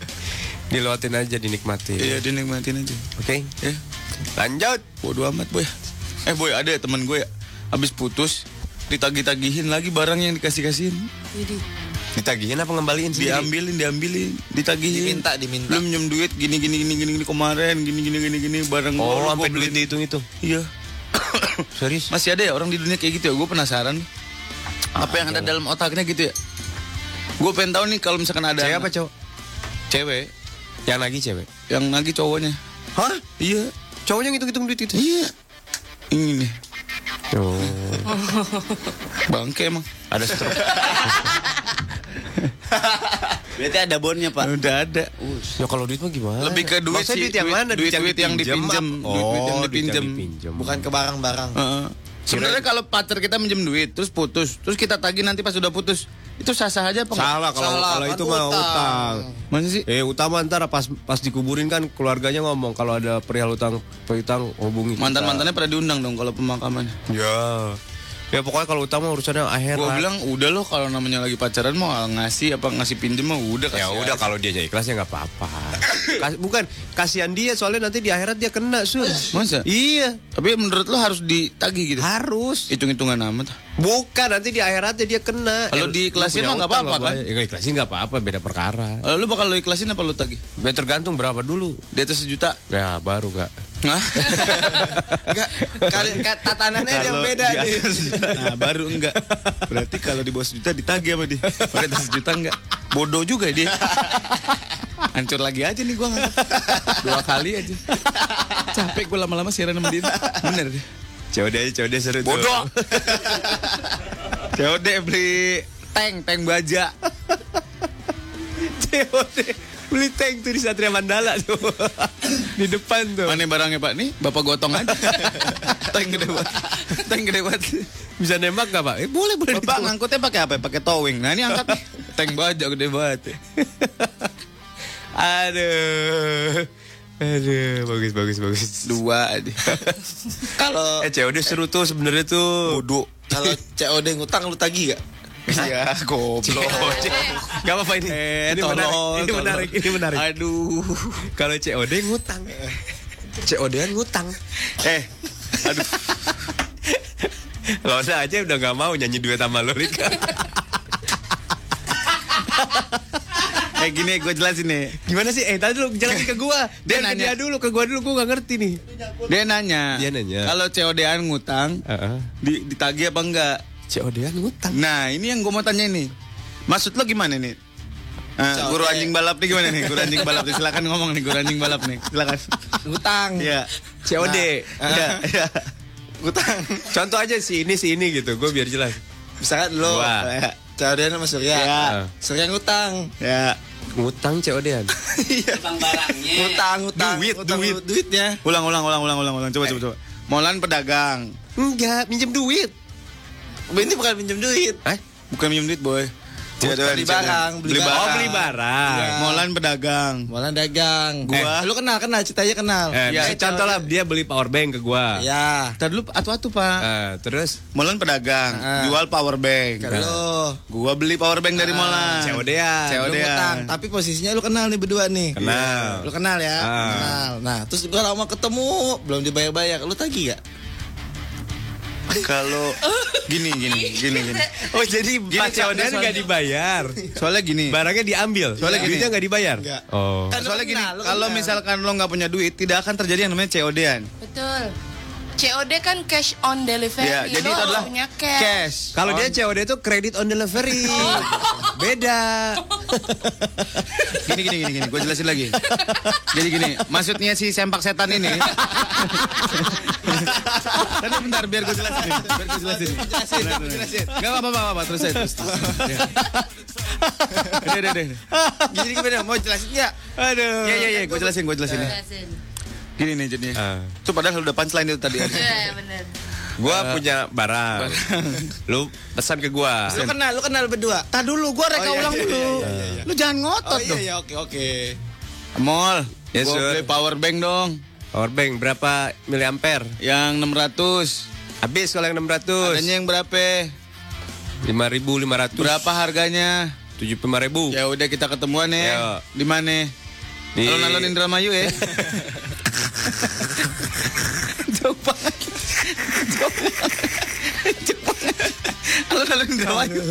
Speaker 3: Dilewatin aja, dinikmati.
Speaker 4: Iya, dinikmatin aja.
Speaker 3: Oke.
Speaker 4: Ya,
Speaker 3: Lanjut.
Speaker 4: bodo amat boy. Eh boy, ada ya teman gue ya, habis putus ditagih-tagihin lagi barang yang dikasih-kasihin.
Speaker 3: Ditagihin apa ngembaliin sendiri?
Speaker 4: Diambilin, diambilin, ditagihin.
Speaker 5: Diminta, diminta.
Speaker 4: Lu minjem duit gini gini gini gini, gini kemarin, gini gini gini gini barang
Speaker 3: Oh, sampai duit dihitung itu.
Speaker 4: Iya.
Speaker 3: Serius?
Speaker 4: Masih ada ya orang di dunia kayak gitu ya? Gue penasaran. Apa yang ada dalam otaknya gitu ya? Gue pengen tahu nih kalau misalkan ada
Speaker 3: Cewek apa cowok?
Speaker 4: Cewek
Speaker 3: Yang lagi cewek.
Speaker 4: yang lagi cowoknya.
Speaker 3: Hah?
Speaker 4: Iya.
Speaker 3: Cowoknya ngitung-ngitung duit itu?
Speaker 4: Iya. Ini nih.
Speaker 3: Oh.
Speaker 4: Bangke emang.
Speaker 3: Ada stroke.
Speaker 7: Berarti ada bonnya pak.
Speaker 4: Udah ada.
Speaker 3: ya kalau duit mah gimana?
Speaker 4: Lebih ke duit
Speaker 3: Maksudnya
Speaker 4: sih,
Speaker 3: duit yang mana?
Speaker 4: duit- duit yang
Speaker 3: dipinjem
Speaker 4: dipinjem.
Speaker 3: apa?
Speaker 4: Duit- duit yang
Speaker 3: Oh,
Speaker 4: dipinjem.
Speaker 3: dipinjem.
Speaker 5: Bukan ke barang-barang.
Speaker 4: Heeh. Sebenarnya kalau pacar kita minjem duit terus putus, terus kita tagih nanti pas sudah putus, itu sah-sah aja apa?
Speaker 3: Salah kalau
Speaker 5: Salah,
Speaker 3: kalau
Speaker 5: kan
Speaker 3: itu mah
Speaker 5: utang.
Speaker 3: utang.
Speaker 4: Masa sih?
Speaker 3: Eh utama ntar pas pas dikuburin kan keluarganya ngomong kalau ada perihal utang piutang hubungi kita.
Speaker 4: Mantan mantannya pernah diundang dong kalau pemakaman.
Speaker 3: Ya. Ya pokoknya kalau utang mah urusannya akhir
Speaker 4: Gue
Speaker 3: lah.
Speaker 4: bilang udah loh kalau namanya lagi pacaran mau ngasih apa ngasih pinjem mah udah
Speaker 3: ya udah kalau dia jadi ikhlas ya nggak apa-apa. Kas- bukan kasihan dia soalnya nanti di akhirat dia kena sur.
Speaker 4: Masa?
Speaker 3: Iya.
Speaker 4: Tapi menurut lo harus ditagih gitu.
Speaker 3: Harus.
Speaker 4: Hitung-hitungan amat.
Speaker 3: Bukan nanti di akhiratnya dia kena.
Speaker 4: Kalau
Speaker 3: Eh,
Speaker 4: diikhlasin
Speaker 3: lu punya
Speaker 4: mah nggak apa-apa, kan?
Speaker 3: Ya ikhlasin nggak apa-apa beda perkara.
Speaker 4: Lalu lu bakal lo ikhlasin apa lo tagih?
Speaker 3: Ya tergantung berapa dulu.
Speaker 4: Di atas sejuta?
Speaker 3: Ya baru gak.
Speaker 4: Hah?
Speaker 5: Enggak, kali tatanannya yang beda nih.
Speaker 4: Nah baru enggak. Berarti kalau di bawah sejuta ditagih sama dia. Kalau di atas sejuta enggak? Bodoh juga dia. Hancur lagi aja nih gua nganggap. Dua kali aja. Capek gue lama-lama siaran sama dia. Bener deh.
Speaker 3: COD aja COD seru.
Speaker 4: Bodoh. COD beli tank, tank baja.
Speaker 3: COD beli tank tuh di Satria Mandala tuh. di depan tuh.
Speaker 4: Mana barangnya pak? Nih bapak gotong aja Tank gede banget Tank gede banget
Speaker 3: Bisa nembak gak pak? Eh boleh boleh.
Speaker 4: Bapak ngangkutnya pakai apa? Pakai towing. Nah ini angkat nih. Tank baja gede banget.
Speaker 3: Aduh. Aduh, bagus bagus bagus.
Speaker 4: Dua aja.
Speaker 5: Kalau
Speaker 3: Eh COD seru tuh sebenarnya tuh.
Speaker 4: Bodoh.
Speaker 5: kalau COD ngutang lu tagih gak?
Speaker 4: Iya, goblok.
Speaker 3: Gak apa-apa ini.
Speaker 4: Eh,
Speaker 3: ini
Speaker 4: tolol,
Speaker 3: menarik. Ini
Speaker 4: tolol.
Speaker 3: menarik. Ini menarik.
Speaker 4: Aduh.
Speaker 3: Kalau COD ngutang. COD-an ngutang.
Speaker 4: Eh, aduh.
Speaker 3: Usah aja udah gak mau nyanyi duet sama lo Rika.
Speaker 4: Eh gini gue jelasin nih.
Speaker 3: Gimana sih? Eh tadi dulu jelasin ke gua.
Speaker 4: Dia
Speaker 3: Dia
Speaker 4: nanya.
Speaker 3: nanya dulu ke gua dulu gua gak ngerti nih.
Speaker 4: Dia nanya.
Speaker 3: Dia nanya.
Speaker 4: Kalau COD-an ngutang,
Speaker 3: Heeh.
Speaker 4: di, ditagih apa enggak?
Speaker 3: COD-an ngutang.
Speaker 4: Nah, ini yang gue mau tanya nih. Maksud lo gimana nih? Ah, guru anjing balap nih gimana nih? Guru anjing balap nih silakan ngomong nih guru anjing balap nih. Silakan.
Speaker 5: Ngutang.
Speaker 4: Iya.
Speaker 3: COD.
Speaker 5: Nah,
Speaker 3: Iya.
Speaker 4: Iya.
Speaker 5: Ngutang.
Speaker 3: Contoh aja si ini si ini gitu, gue biar jelas.
Speaker 5: Misalkan lo
Speaker 3: Gua.
Speaker 5: kayak Caudian sama Surya.
Speaker 4: Ya.
Speaker 5: Surya ngutang.
Speaker 4: Ya.
Speaker 3: Ngutang COD-an.
Speaker 7: Tentang barangnya.
Speaker 5: Ngutang, ngutang.
Speaker 4: Duit,
Speaker 5: ngutang
Speaker 4: duit.
Speaker 5: duitnya.
Speaker 4: Ulang ulang ulang ulang ulang ulang coba coba coba. Molan pedagang.
Speaker 3: Enggak, minjem duit.
Speaker 5: Ini bukan pinjam duit.
Speaker 3: Eh?
Speaker 4: Bukan minjem duit, boy.
Speaker 5: Beli barang, beli
Speaker 4: beli
Speaker 5: barang.
Speaker 3: Oh, beli barang.
Speaker 5: Iya.
Speaker 4: Molan pedagang.
Speaker 5: Malah dagang.
Speaker 4: Gua.
Speaker 5: Eh, lu kenal kenal ceritanya kenal.
Speaker 3: Eh,
Speaker 4: Ya,
Speaker 3: contoh lah dia beli power bank ke gua.
Speaker 5: Ya.
Speaker 4: Tadi dulu atu-atu, Pak.
Speaker 3: Eh, terus
Speaker 4: Molan pedagang,
Speaker 5: Ah.
Speaker 4: jual power bank.
Speaker 5: Kalau
Speaker 4: Gua beli power bank dari Molan. COD.
Speaker 5: lu ngutang, tapi posisinya lu kenal nih berdua nih.
Speaker 3: Kenal.
Speaker 5: Lu kenal ya?
Speaker 3: Ah.
Speaker 5: Kenal. Nah, terus gua lama ketemu, belum dibayar-bayar. Lu tagih gak?
Speaker 4: Kalau gini gini gini gini.
Speaker 3: Oh, jadi
Speaker 4: soalnya-
Speaker 3: nggak dibayar.
Speaker 4: Soalnya gini.
Speaker 3: Barangnya diambil.
Speaker 4: Soalnya gini.
Speaker 3: duitnya nggak dibayar.
Speaker 5: Nggak.
Speaker 3: Oh.
Speaker 5: Kan lu
Speaker 4: Soalnya gini, kalau misalkan lo nggak punya duit, tidak akan terjadi yang namanya COD-an.
Speaker 6: Betul. COD kan cash on delivery.
Speaker 4: Ya, jadi
Speaker 6: Lo
Speaker 4: itu adalah
Speaker 6: punya cash.
Speaker 4: cash.
Speaker 3: Kalau dia COD itu credit on delivery. Beda.
Speaker 4: gini gini gini gini, gue jelasin lagi. Jadi gini, maksudnya si sempak setan ini. Tadi bentar biar gue jelasin. Biar gue jelasin.
Speaker 5: Jelasin, jelasin.
Speaker 4: Gak apa-apa, apa-apa, terus aja terus. Ya. Udah, udah, udah.
Speaker 5: Jadi gimana? Mau jelasin nggak?
Speaker 3: Aduh.
Speaker 4: Iya, iya, iya, gue jelasin, gue jelasin. ya.
Speaker 6: Jelasin.
Speaker 4: Gini nih jadinya.
Speaker 3: Ah.
Speaker 4: Itu padahal udah punchline itu tadi.
Speaker 6: Iya, bener.
Speaker 3: Gua punya barang. Lu pesan ke gua.
Speaker 5: Lu kenal, lu kenal berdua.
Speaker 4: Tak dulu, gue reka
Speaker 5: Oh, iya,
Speaker 4: ulang
Speaker 5: iya,
Speaker 4: dulu.
Speaker 5: iya, iya, iya.
Speaker 4: Lu jangan
Speaker 5: Oh
Speaker 4: ngotot
Speaker 5: iya
Speaker 4: dong.
Speaker 5: iya oke oke.
Speaker 4: Mall,
Speaker 3: Yes,
Speaker 4: gue
Speaker 3: sir.
Speaker 4: beli power bank dong.
Speaker 3: Power bank berapa miliampere?
Speaker 4: Yang 600.
Speaker 3: Habis kalau yang 600.
Speaker 4: Adanya yang berapa?
Speaker 3: 5500.
Speaker 4: Berapa harganya?
Speaker 3: 75000.
Speaker 4: Ya udah kita ketemuan ya. Di mana?
Speaker 3: Di-
Speaker 4: Alun-alun Indramayu ya. Jauh banget. Jauh banget. Alun-alun Indramayu.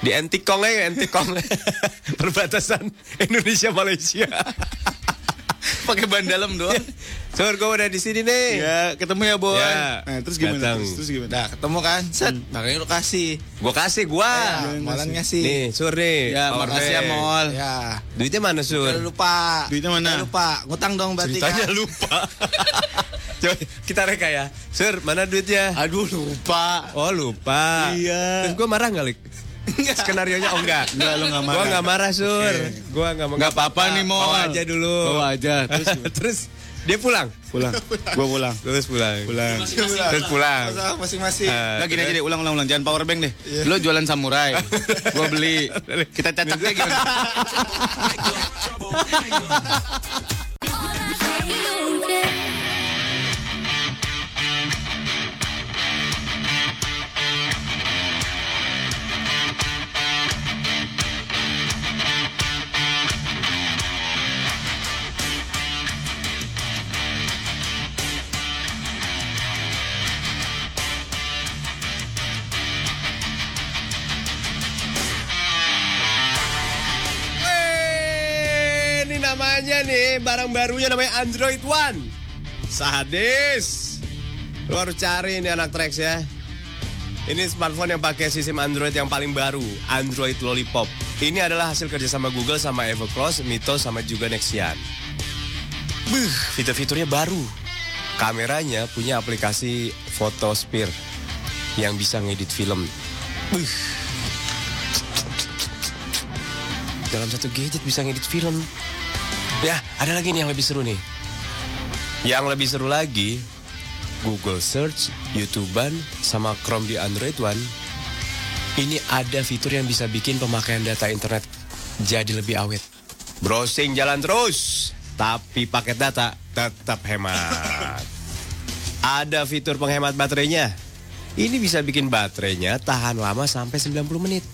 Speaker 3: Di Antikong aja, Antikong. Perbatasan Indonesia Malaysia.
Speaker 4: Pakai ban dalam doang.
Speaker 3: Sur, gua udah di sini nih.
Speaker 4: Ya, ketemu ya, Boy.
Speaker 3: Ya.
Speaker 4: Nah, terus gimana?
Speaker 3: Datang.
Speaker 4: Terus, terus gimana?
Speaker 5: Nah ketemu kan, set, makanya lu kasih.
Speaker 3: Gua kasih gua.
Speaker 5: Ya, malan ngasih.
Speaker 3: Nih, Sur nih.
Speaker 4: Ya,
Speaker 3: power
Speaker 4: makasih ya. Mall.
Speaker 5: Ya.
Speaker 3: Duitnya mana, Sur?
Speaker 5: Kalau lupa.
Speaker 4: Duitnya mana?
Speaker 5: Kalau lupa, ngutang dong berarti
Speaker 3: Ceritanya
Speaker 5: kan.
Speaker 3: lupa. Coba kita reka ya. Sur, mana duitnya?
Speaker 4: Aduh, lupa.
Speaker 3: Oh, lupa.
Speaker 4: Iya.
Speaker 3: Terus gua marah nggak, Lik? Skenario nya oh enggak.
Speaker 4: Enggak, lu enggak marah.
Speaker 3: Gua enggak marah, Sur. Gua enggak mau.
Speaker 4: Enggak apa-apa nih, Mall.
Speaker 3: Bawa aja dulu.
Speaker 4: Bawa aja. Terus
Speaker 3: Terus dia pulang.
Speaker 4: pulang. Gua pulang.
Speaker 3: Terus pulang.
Speaker 4: Pulang.
Speaker 3: Terus pulang.
Speaker 5: Masing-masing.
Speaker 3: Eh,
Speaker 4: Nah, gini aja deh, ulang, ulang, ulang. Jangan power bank deh. Lo jualan samurai. Gua beli. Kita cacaknya gimana?
Speaker 3: Eh, namanya nih barang barunya namanya Android One. Sadis. Lu harus cari ini anak Trax ya. Ini smartphone yang pakai sistem Android yang paling baru, Android Lollipop. Ini adalah hasil kerjasama Google sama Evercross, Mito sama juga Nexian. Buh, fitur-fiturnya baru. Kameranya punya aplikasi Photosphere yang bisa ngedit film. Buh. Dalam satu gadget bisa ngedit film. Ya, ada lagi nih yang lebih seru nih. Yang lebih seru lagi, Google Search, YouTubean, sama Chrome di Android One. Ini ada fitur yang bisa bikin pemakaian data internet jadi lebih awet. Browsing jalan terus, tapi paket data tetap hemat. Ada fitur penghemat baterainya. Ini bisa bikin baterainya tahan lama sampai 90 menit.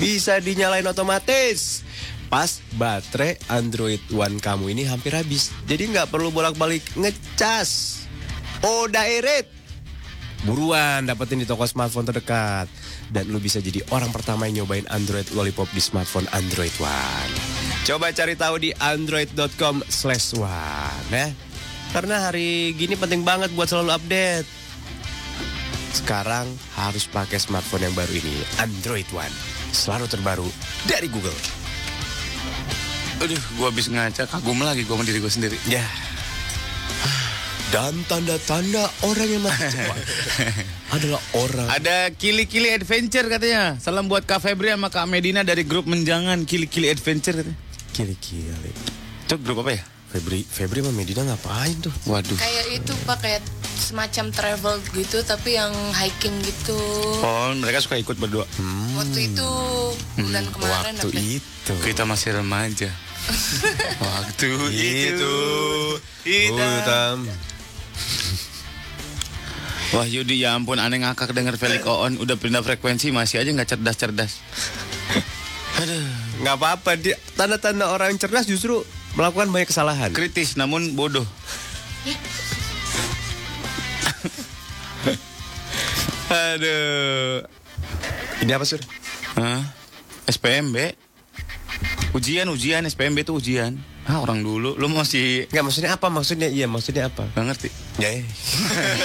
Speaker 3: Bisa dinyalain otomatis. Pas baterai Android One kamu ini hampir habis. Jadi nggak perlu bolak-balik ngecas. Udah irit. Buruan dapetin di toko smartphone terdekat. Dan lu bisa jadi orang pertama yang nyobain Android Lollipop di smartphone Android One. Coba cari tahu di android.com slash one ya. Karena hari gini penting banget buat selalu update. Sekarang harus pakai smartphone yang baru ini, Android One. Selalu terbaru dari Google.
Speaker 4: Aduh, gue habis ngaca, kagum lagi gue sama diri gue sendiri.
Speaker 3: Ya. Dan tanda-tanda orang yang mati cepat adalah orang
Speaker 4: Ada Kili-Kili Adventure katanya. Salam buat Kak Febri sama Kak Medina dari grup Menjangan Kili-Kili Adventure katanya.
Speaker 3: kili-kili.
Speaker 4: Itu grup apa ya?
Speaker 3: Febri, Febri sama Medina ngapain tuh?
Speaker 4: Waduh.
Speaker 6: Kayak itu pak kayak semacam travel gitu tapi yang hiking gitu.
Speaker 4: Oh, mereka suka ikut berdua.
Speaker 6: Waktu itu bulan kemarin
Speaker 3: Waktu
Speaker 6: apa? ya?
Speaker 3: itu.
Speaker 4: Kita masih remaja. Waktu itu.
Speaker 3: Hutam.
Speaker 4: Wah Yudi ya ampun aneh ngakak denger Felix Oon udah pindah frekuensi masih aja nggak cerdas-cerdas.
Speaker 3: Nggak apa-apa dia tanda-tanda orang yang cerdas justru melakukan banyak kesalahan.
Speaker 4: Kritis namun bodoh. Aduh.
Speaker 3: Ini apa sur?
Speaker 4: Hah? SPMB? Ujian, ujian, SPMB itu ujian. Ah orang dulu, lu masih
Speaker 3: Nggak maksudnya apa? Maksudnya iya maksudnya apa?
Speaker 4: Gak ngerti.
Speaker 3: Ya. ya.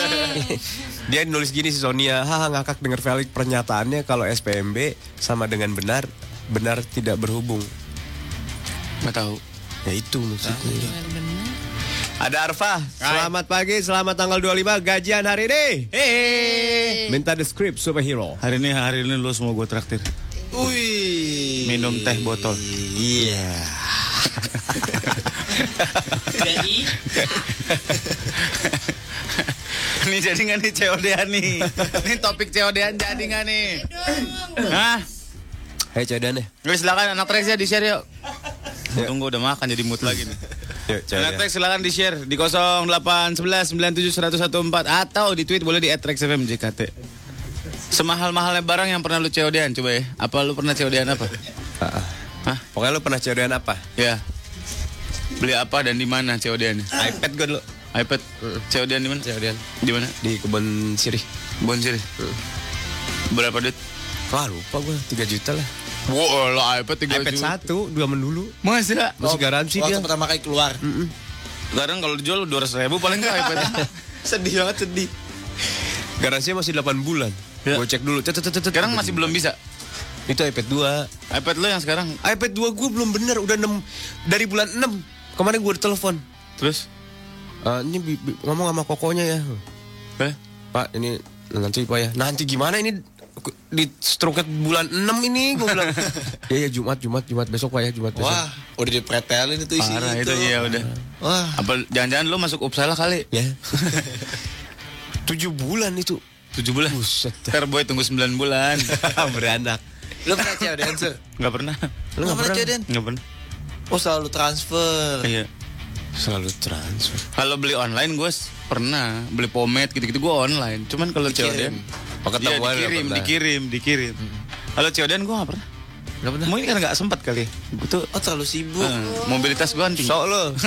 Speaker 3: dia nulis gini si Sonia, haha ngakak denger Felix pernyataannya kalau SPMB sama dengan benar, benar tidak berhubung.
Speaker 4: Gak tahu.
Speaker 3: Ya itu maksudnya. Ada Arfa, selamat pagi, selamat tanggal 25 gajian hari ini.
Speaker 4: Hehehe.
Speaker 3: Minta the script superhero.
Speaker 4: Hari ini hari ini lu semua gue traktir.
Speaker 5: Wih.
Speaker 4: Minum teh botol.
Speaker 5: Iya.
Speaker 7: Jadi,
Speaker 4: Ini jadi nggak nih COD-an nih? Ini topik COD-an jadi nggak nih? Hah?
Speaker 3: Hei Cedan ya.
Speaker 4: Yuk silakan anak Rex ya di share yuk. Tunggu udah makan jadi mood lagi nih.
Speaker 3: Yuk
Speaker 4: Anak Rex silakan di share di 0811 97 1014 atau di tweet boleh di @rexfm JKT. Semahal-mahalnya barang yang pernah lu COD-an coba ya. Apa lu pernah COD-an apa? Hah?
Speaker 3: Pokoknya lu pernah Cedan apa?
Speaker 4: Ya. Beli apa dan di mana COD-an?
Speaker 3: iPad gue dulu.
Speaker 4: iPad COD-an di mana?
Speaker 3: Cedan
Speaker 4: Di mana?
Speaker 3: di kebun sirih.
Speaker 4: Bonjir. Berapa duit?
Speaker 3: Wah lupa gue 3 juta lah.
Speaker 4: Wow, lo iPad 3
Speaker 3: iPad
Speaker 4: juta.
Speaker 3: satu dua men dulu.
Speaker 4: Masa?
Speaker 3: Masih garansi
Speaker 5: Waktu
Speaker 3: dia.
Speaker 5: pertama kali keluar.
Speaker 4: Sekarang kalau dijual 200 ribu paling nggak iPad.
Speaker 5: Sedih banget sedih.
Speaker 3: Garansinya masih 8 bulan.
Speaker 4: Ya.
Speaker 3: Gue cek dulu.
Speaker 4: Sekarang masih belum bisa.
Speaker 3: Itu iPad 2.
Speaker 4: iPad lo yang sekarang
Speaker 3: iPad 2 gue belum bener udah 6 dari bulan 6. Kemarin gue telepon.
Speaker 4: terus?
Speaker 3: Eh, ini bi- bi- ngomong sama kokonya ya.
Speaker 4: Eh?
Speaker 3: Pak, ini nanti Pak ya. Nanti gimana ini di stroke bulan 6 ini gue bilang. ya ya Jumat Jumat Jumat besok Pak ya Jumat besok.
Speaker 5: Wah, udah dipretelin itu isinya
Speaker 4: Parah itu iya udah.
Speaker 5: Wah.
Speaker 4: Apa jangan-jangan lo masuk Uppsala kali?
Speaker 3: Ya. 7 bulan itu.
Speaker 4: 7 bulan.
Speaker 3: Buset.
Speaker 4: Ntar boy tunggu 9 bulan.
Speaker 3: Beranak.
Speaker 5: Lu pernah cewek dancer?
Speaker 4: Nggak pernah.
Speaker 5: Lu nggak pernah cewek dan?
Speaker 4: Nggak pernah.
Speaker 5: Oh selalu transfer.
Speaker 4: Iya.
Speaker 3: Selalu transfer.
Speaker 4: Kalau beli online gue pernah beli pomade gitu-gitu gue online. Cuman kalau COD
Speaker 5: Dikirim.
Speaker 3: Oh,
Speaker 4: Iya
Speaker 3: ketemuan nggak
Speaker 4: dikirim,
Speaker 3: pernah.
Speaker 4: dikirim, dikirim. Kalau COD gue gak pernah.
Speaker 3: Gak pernah.
Speaker 4: Mungkin kan gak sempat kali. Gue tuh
Speaker 5: Oh terlalu sibuk.
Speaker 4: eh, mobilitas gue tinggi.
Speaker 3: Sok lo.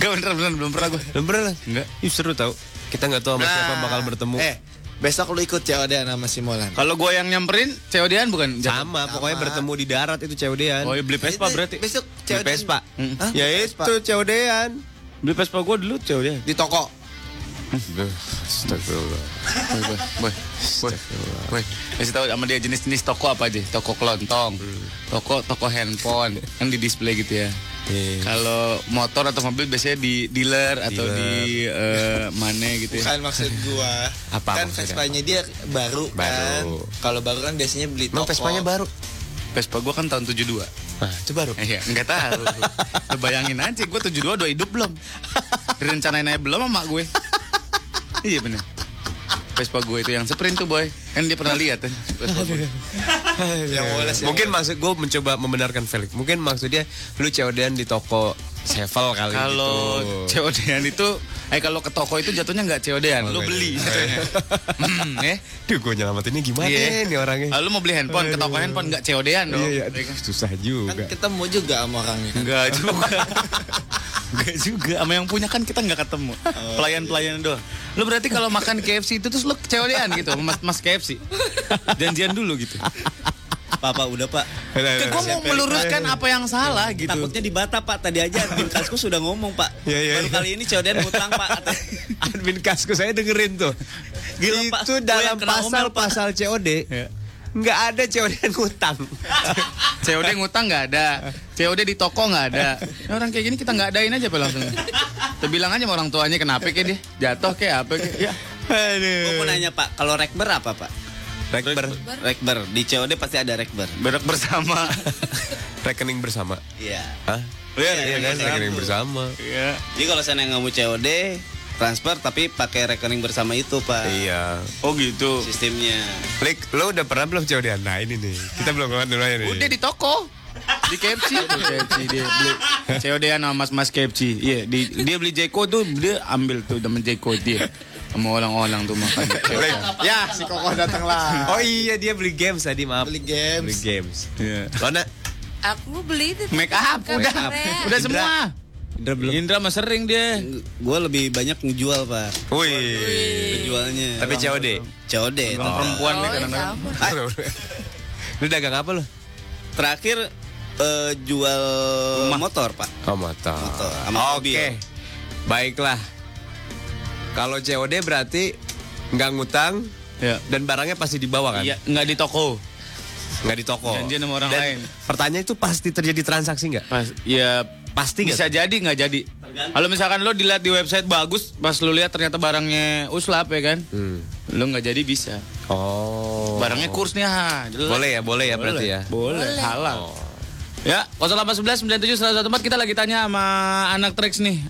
Speaker 4: Gak bener bener belum pernah gue.
Speaker 3: Belum pernah.
Speaker 4: Enggak.
Speaker 3: Ih seru tau. Kita nggak tahu sama siapa bakal bertemu.
Speaker 5: Eh, besok lu ikut COD sama si Molan.
Speaker 4: Kalau gue yang nyamperin COD-an bukan?
Speaker 3: Sama, pokoknya bertemu di darat itu COD-an.
Speaker 4: Oh iya beli Vespa berarti.
Speaker 5: Besok
Speaker 3: Beli
Speaker 5: COD.
Speaker 3: Vespa.
Speaker 4: Mm.
Speaker 5: Hah?
Speaker 3: Ya
Speaker 5: Vespa.
Speaker 3: itu COD-an.
Speaker 4: Beli Vespa gue dulu COD-an.
Speaker 5: Di toko.
Speaker 3: Astagfirullah.
Speaker 4: Boy, boy, boy, boy. Kasih tahu sama dia jenis-jenis toko apa aja? Toko kelontong, toko toko handphone, kan di display gitu ya.
Speaker 3: Iya.
Speaker 4: Kalau motor atau mobil biasanya di dealer atau
Speaker 3: Dealer.
Speaker 4: di eh, mana gitu ya.
Speaker 5: Bukan maksud gua.
Speaker 3: Apa
Speaker 5: kan? Vespanya dia baru, kan.
Speaker 3: Baru.
Speaker 5: Kalau baru kan biasanya beli
Speaker 3: Emang
Speaker 5: toko.
Speaker 3: Vespanya baru?
Speaker 4: Vespa gue kan tahun 72
Speaker 3: Nah, itu baru.
Speaker 4: Iya, enggak tahu. Lu bayangin aja, gue 72 udah hidup belum? Direncanain aja belum sama mak gue. Iya bener. Vespa gue itu yang sprint tuh boy. Kan dia pernah lihat kan. Vespa gue.
Speaker 5: Yang yang
Speaker 3: Mungkin maksud gue mencoba membenarkan Felix. Mungkin maksudnya lu COD-an di toko Sevel kali
Speaker 4: Kalau
Speaker 3: gitu.
Speaker 4: COD-an itu, eh kalau ke toko itu jatuhnya nggak COD-an,
Speaker 3: Oh,
Speaker 4: lu
Speaker 3: nggak
Speaker 4: beli.
Speaker 3: jadi.
Speaker 4: jatuhnya. hmm, ya.
Speaker 3: Duh, gue nyelamatinnya gimana
Speaker 4: Iya.
Speaker 3: nih orangnya?
Speaker 4: Lalu mau beli handphone ke toko handphone nggak COD-an dong.
Speaker 3: Iya, iya.
Speaker 4: Ya kan?
Speaker 3: Susah
Speaker 5: Kan
Speaker 3: juga.
Speaker 5: ketemu juga sama orangnya. kan.
Speaker 4: Enggak juga. Enggak juga. Sama yang punya kan kita nggak ketemu. Pelayan-pelayan doang. Lu berarti kalau makan KFC itu terus lu COD-an gitu, mas, mas KFC. Janjian dulu gitu.
Speaker 8: Papa udah pak.
Speaker 4: Gue mau meluruskan apa yang salah gitu.
Speaker 8: Takutnya dibata pak. Tadi aja admin kasku sudah ngomong pak.
Speaker 3: Iya, iya,
Speaker 8: Baru
Speaker 3: iya.
Speaker 8: kali ini CODN ngutang pak.
Speaker 3: Admin kasku saya dengerin tuh.
Speaker 8: Gila, Pak.
Speaker 3: Itu dalam
Speaker 8: omel,
Speaker 3: pasal-pasal COD.
Speaker 4: Ya.
Speaker 3: nggak ada COD yang ngutang.
Speaker 4: COD ngutang nggak ada. COD di toko nggak ada. Ya, orang kayak gini kita nggak adain aja Pak langsung. Kita bilang aja sama orang tuanya kenapa kayak dia jatuh kayak apa kayak. Ya.
Speaker 8: Gue mau nanya Pak, kalau rekber apa Pak?
Speaker 3: Rekber,
Speaker 8: Rekber di COD pasti ada rekber.
Speaker 4: Berak bersama.
Speaker 3: rekening bersama.
Speaker 8: Iya.
Speaker 3: Hah?
Speaker 8: Iya,
Speaker 3: Iya kan, rekening bersama.
Speaker 4: Iya.
Speaker 8: Jadi kalau saya nggak mau COD, transfer tapi pakai rekening bersama itu Pak.
Speaker 3: Iya.
Speaker 4: Oh gitu.
Speaker 8: Sistemnya.
Speaker 3: Lik, lo udah pernah belum COD? Nah ini nih, kita belum ngomong dulu ya nih.
Speaker 4: Udah di toko. Di KFC tuh KFC dia beli COD sama mas-mas KFC. Iya, di, dia beli Jeko tuh dia ambil tuh temen Jeko dia. Di COD.
Speaker 5: Ya, si Koko datang lah.
Speaker 3: Oh iya dia beli games tadi maaf.
Speaker 5: Beli games.
Speaker 3: Beli games.
Speaker 4: Iya.
Speaker 3: Lona,
Speaker 6: Aku beli itu.
Speaker 4: Make up udah.
Speaker 6: Korea.
Speaker 4: Udah semua.
Speaker 8: Indra belum.
Speaker 4: Indra mah sering dia.
Speaker 8: Gue lebih banyak ngejual Pak.
Speaker 3: wih.
Speaker 8: Penjualnya.
Speaker 3: Tapi COD.
Speaker 8: COD.
Speaker 4: Orang perempuan nih
Speaker 6: Oh,
Speaker 4: kadang-kadang.
Speaker 6: sama.
Speaker 3: Lu dagang apa lo?
Speaker 8: Terakhir eh, jual motor Pak.
Speaker 3: Oh motor.
Speaker 8: Motor,
Speaker 3: Oke.
Speaker 8: mobil.
Speaker 3: Baiklah. Kalau COD berarti nggak ngutang
Speaker 4: Ya.
Speaker 3: dan barangnya pasti dibawa kan?
Speaker 4: Iya, nggak di toko.
Speaker 3: Nggak di toko.
Speaker 4: Janjian sama orang
Speaker 3: Dan
Speaker 4: lain.
Speaker 3: Pertanyaan itu pasti terjadi transaksi nggak?
Speaker 4: Pas, ya
Speaker 3: Pasti nggak?
Speaker 4: bisa jadi nggak jadi. Kalau misalkan lo dilihat di website bagus, pas lo lihat ternyata barangnya uslap ya kan,
Speaker 3: Hmm.
Speaker 4: lo nggak jadi bisa.
Speaker 3: Oh.
Speaker 4: Barangnya kursnya ha, jelek.
Speaker 3: Boleh ya, boleh ya berarti ya.
Speaker 4: Boleh, halal. Ya, 0811 97 114 kita lagi tanya sama anak Trax nih.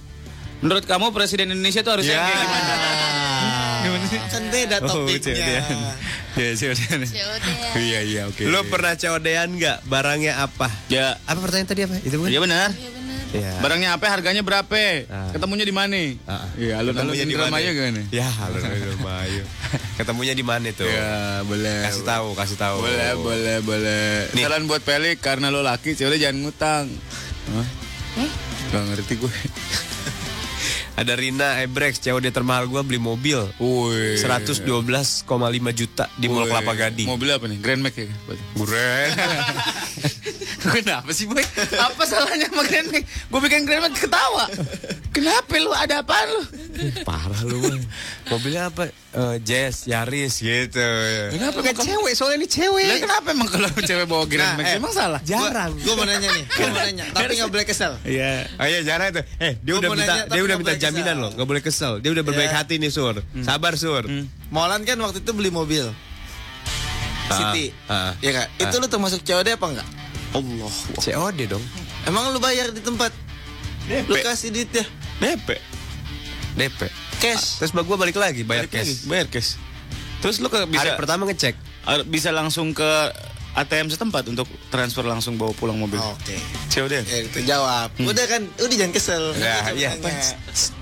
Speaker 4: Menurut kamu presiden Indonesia tuh harusnya
Speaker 3: Ya.
Speaker 4: kayak gimana? Gimana?
Speaker 5: Kan beda topiknya.
Speaker 4: Ya, COD.
Speaker 6: COD.
Speaker 4: Iya, iya, oke.
Speaker 3: Lo pernah COD-an nggak? Barangnya apa?
Speaker 4: Ya,
Speaker 3: Apa pertanyaan tadi apa? Itu bukan?
Speaker 4: iya benar.
Speaker 6: Iya benar.
Speaker 3: Iya.
Speaker 4: Barangnya apa? Harganya berapa?
Speaker 3: Ah.
Speaker 4: Ketemunya di mana?
Speaker 3: Ah.
Speaker 4: Iya, alun-alun Indramayu gimana?
Speaker 3: Ya, alun-alun Indramayu. Ketemunya di mana tuh?
Speaker 4: Ya, boleh.
Speaker 3: Kasih tahu, kasih tahu.
Speaker 4: Boleh, boleh, boleh.
Speaker 3: Nih.
Speaker 4: Saran buat Pelik karena lo laki, COD jangan ngutang. Hah? Gak ngerti gue.
Speaker 3: Ada Rina Ebrex, COD termahal gua beli mobil.
Speaker 4: Woi.
Speaker 3: 112,5 juta di Mall. Kelapa Gading.
Speaker 4: Mobil apa nih? Grand Max ya?
Speaker 3: Guren.
Speaker 4: Kenapa sih boy? Apa salahnya sama Grand Max? Gue bikin Grand Max ketawa. Kenapa lu? Ada apaan lu?
Speaker 3: Parah lu, Bang. Mobilnya apa? Eh, Jazz, Yaris gitu.
Speaker 4: Kenapa kamu-
Speaker 3: cewek, soalnya ini cewek.
Speaker 4: Lah kenapa emang kalau cewek bawa Grand
Speaker 5: Nah,
Speaker 4: Max?
Speaker 5: eh,
Speaker 4: Emang salah?
Speaker 3: Jarang.
Speaker 5: Gue mau nanya nih, gue mau nanya, tapi nggak boleh kesel.
Speaker 4: Iya.
Speaker 3: Oh iya jarang itu. Eh dia
Speaker 5: Gua
Speaker 3: udah minta
Speaker 5: nanya,
Speaker 3: dia udah
Speaker 5: nggak
Speaker 3: minta jaminan
Speaker 5: kesel.
Speaker 3: loh, nggak boleh kesel. Dia udah berbaik
Speaker 5: Ya.
Speaker 3: hati nih Sur. Sabar Sur.
Speaker 5: Molan kan waktu itu beli mobil. City.
Speaker 3: ah.
Speaker 5: Iya kak? Itu lu termasuk COD apa enggak?
Speaker 3: Allah. COD dong.
Speaker 5: Emang lu bayar di tempat? Lu kasih duit ya?
Speaker 4: DP.
Speaker 3: DP.
Speaker 5: Cash.
Speaker 3: Terus gua balik lagi bayar cash.
Speaker 4: Bayar cash. Terus lu ke,
Speaker 3: Hari
Speaker 4: bisa
Speaker 3: pertama ngecek.
Speaker 4: bisa langsung ke ATM setempat untuk transfer langsung bawa pulang mobil.
Speaker 5: Oke.
Speaker 4: COD.
Speaker 5: Ya, itu jawab. Udah kan, udah jangan kesel.
Speaker 3: Ya, iya.
Speaker 5: cuma nanya.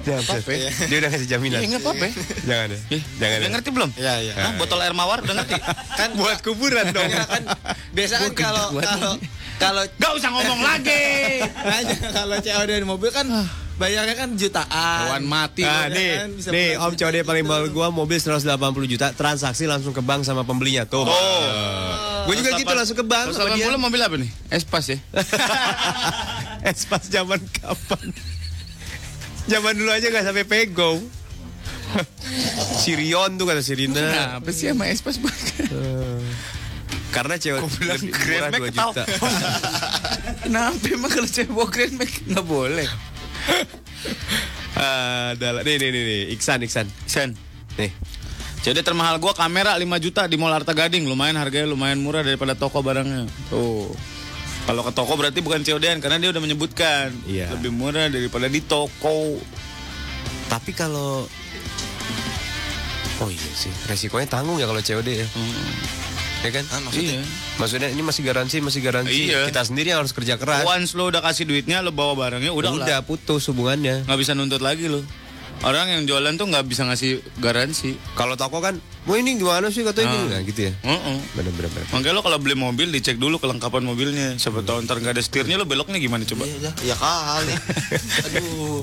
Speaker 3: Jangan apa Dia udah kasih jaminan.
Speaker 4: Iya nggak apa-apa.
Speaker 3: Jangan ya. Jangan.
Speaker 4: Udah
Speaker 3: ya.
Speaker 4: ngerti belum?
Speaker 5: Iya, iya.
Speaker 4: Hah, botol air mawar udah ngerti?
Speaker 5: Kan
Speaker 3: Buat kuburan dong.
Speaker 5: Ya, kan biasa kan kalau kalau kalau
Speaker 4: Gak usah ngomong lagi.
Speaker 5: Kalau COD di mobil kan bayarnya kan jutaan.
Speaker 4: Hewan mati.
Speaker 3: Nah,
Speaker 5: Iya
Speaker 3: nih,
Speaker 5: kan, bisa
Speaker 3: nih Om COD paling mahal gua mobil 180 juta, transaksi langsung ke bank sama pembelinya tuh.
Speaker 4: Oh.
Speaker 3: Gue juga gitu langsung ke bank sama dia.
Speaker 4: 180 mobil apa nih? Espas ya?
Speaker 3: Espas zaman kapan? Zaman dulu aja nggak sampai pego. Sirion tuh kata Sirina.
Speaker 4: Kenapa sih sama Espas?
Speaker 3: Karena cewek lebih murah 2 juta.
Speaker 4: Kenapa emang kalau cewek bawa Grand Max nggak boleh?
Speaker 3: Adalah nih nih nih nih Iksan Iksan.
Speaker 4: Sen.
Speaker 3: Nih.
Speaker 4: Jadi termahal gua kamera 5 juta di Mall Arta Gading. Lumayan harganya lumayan murah daripada toko barangnya. Tuh. Kalau ke toko berarti bukan COD-an karena dia udah menyebutkan
Speaker 3: Iya.
Speaker 4: lebih murah daripada di toko.
Speaker 3: Tapi kalau Oh iya sih, resikonya tanggung ya kalau COD ya. Ya kan?
Speaker 4: Iya.
Speaker 3: Maksudnya ini masih garansi, masih garansi.
Speaker 4: Iya.
Speaker 3: Kita sendiri yang harus kerja keras.
Speaker 4: Once lo udah kasih duitnya, lo bawa barangnya, udah
Speaker 3: Udah,
Speaker 4: lah.
Speaker 3: putus hubungannya.
Speaker 4: Nggak bisa nuntut lagi lo. Orang yang jualan tuh nggak bisa ngasih garansi.
Speaker 3: Kalau toko kan, mau ini gimana sih katanya
Speaker 4: Ah.
Speaker 3: gini, nah, gitu ya.
Speaker 4: Heeh.
Speaker 3: Bener-bener.
Speaker 4: Makanya lo kalau beli mobil dicek dulu kelengkapan mobilnya. Siapa tahu ntar nggak ada setirnya lo beloknya gimana coba?
Speaker 5: Iya, ya kali. Aduh.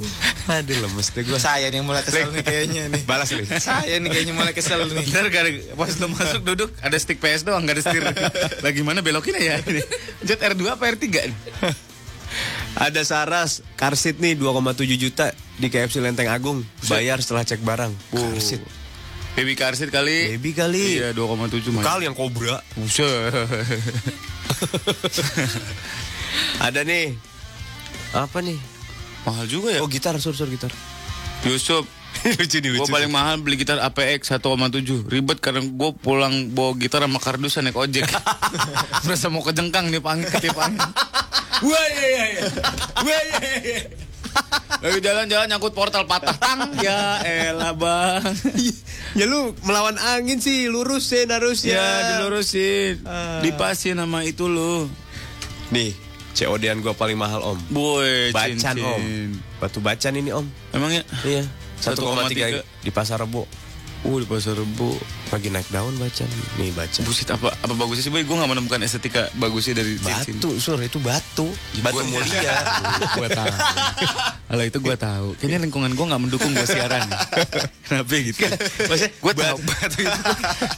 Speaker 3: Aduh lemes deh gue.
Speaker 5: Saya nih yang mulai kesel nih kayaknya nih.
Speaker 3: Balas nih.
Speaker 5: Saya nih kayaknya mulai kesel nih.
Speaker 4: Ntar gak ada, pas lo masuk duduk ada stick PS doang gak ada setir. Lagi mana belokinnya ya? Ini. Jet R2 apa R3 nih?
Speaker 3: Ada Saras, karsit nih 2,7 juta di KFC Lenteng Agung. Bayar setelah cek barang. Karsit.
Speaker 4: Baby car seat kali.
Speaker 3: Baby kali.
Speaker 4: Iya 2,7 mah.
Speaker 3: Kal yang kobra.
Speaker 4: Buset.
Speaker 3: Ada nih. Apa nih?
Speaker 4: Mahal juga ya.
Speaker 3: Oh gitar, sur-sur gitar.
Speaker 4: Yusuf,
Speaker 3: lucu nih,
Speaker 4: gue paling mahal beli gitar APX 1,7 Ribet karena gue pulang bawa gitar sama kardusan naik ojek Berasa mau kejengkang nih angin Wah iya iya iya Wah iya iya Lagi jalan-jalan nyangkut portal patah tang Ya elah bang
Speaker 3: ya lu melawan angin sih, lurusin harusnya.
Speaker 4: Ya dilurusin Dipasin sama itu lo
Speaker 3: Nih, COD-an gua paling mahal om.
Speaker 4: Boy
Speaker 3: Bacan
Speaker 4: cincin.
Speaker 3: om. Batu bacan ini om.
Speaker 4: Emangnya?
Speaker 3: Iya.
Speaker 4: 1,3.
Speaker 3: 1,3 di pasar Rebo.
Speaker 4: Uh di pasar rebo
Speaker 3: Lagi naik daun bacan. Nih bacan.
Speaker 4: Buset apa apa bagusnya sih boy Gue gak menemukan estetika bagusnya dari
Speaker 3: Batu, sur itu batu. Batu
Speaker 4: Gua-
Speaker 3: mulia.
Speaker 4: gue tahu. Alah itu gue tahu. Kayaknya lingkungan gue nggak mendukung gue siaran. Kenapa gitu? Maksudnya gue tahu batu itu.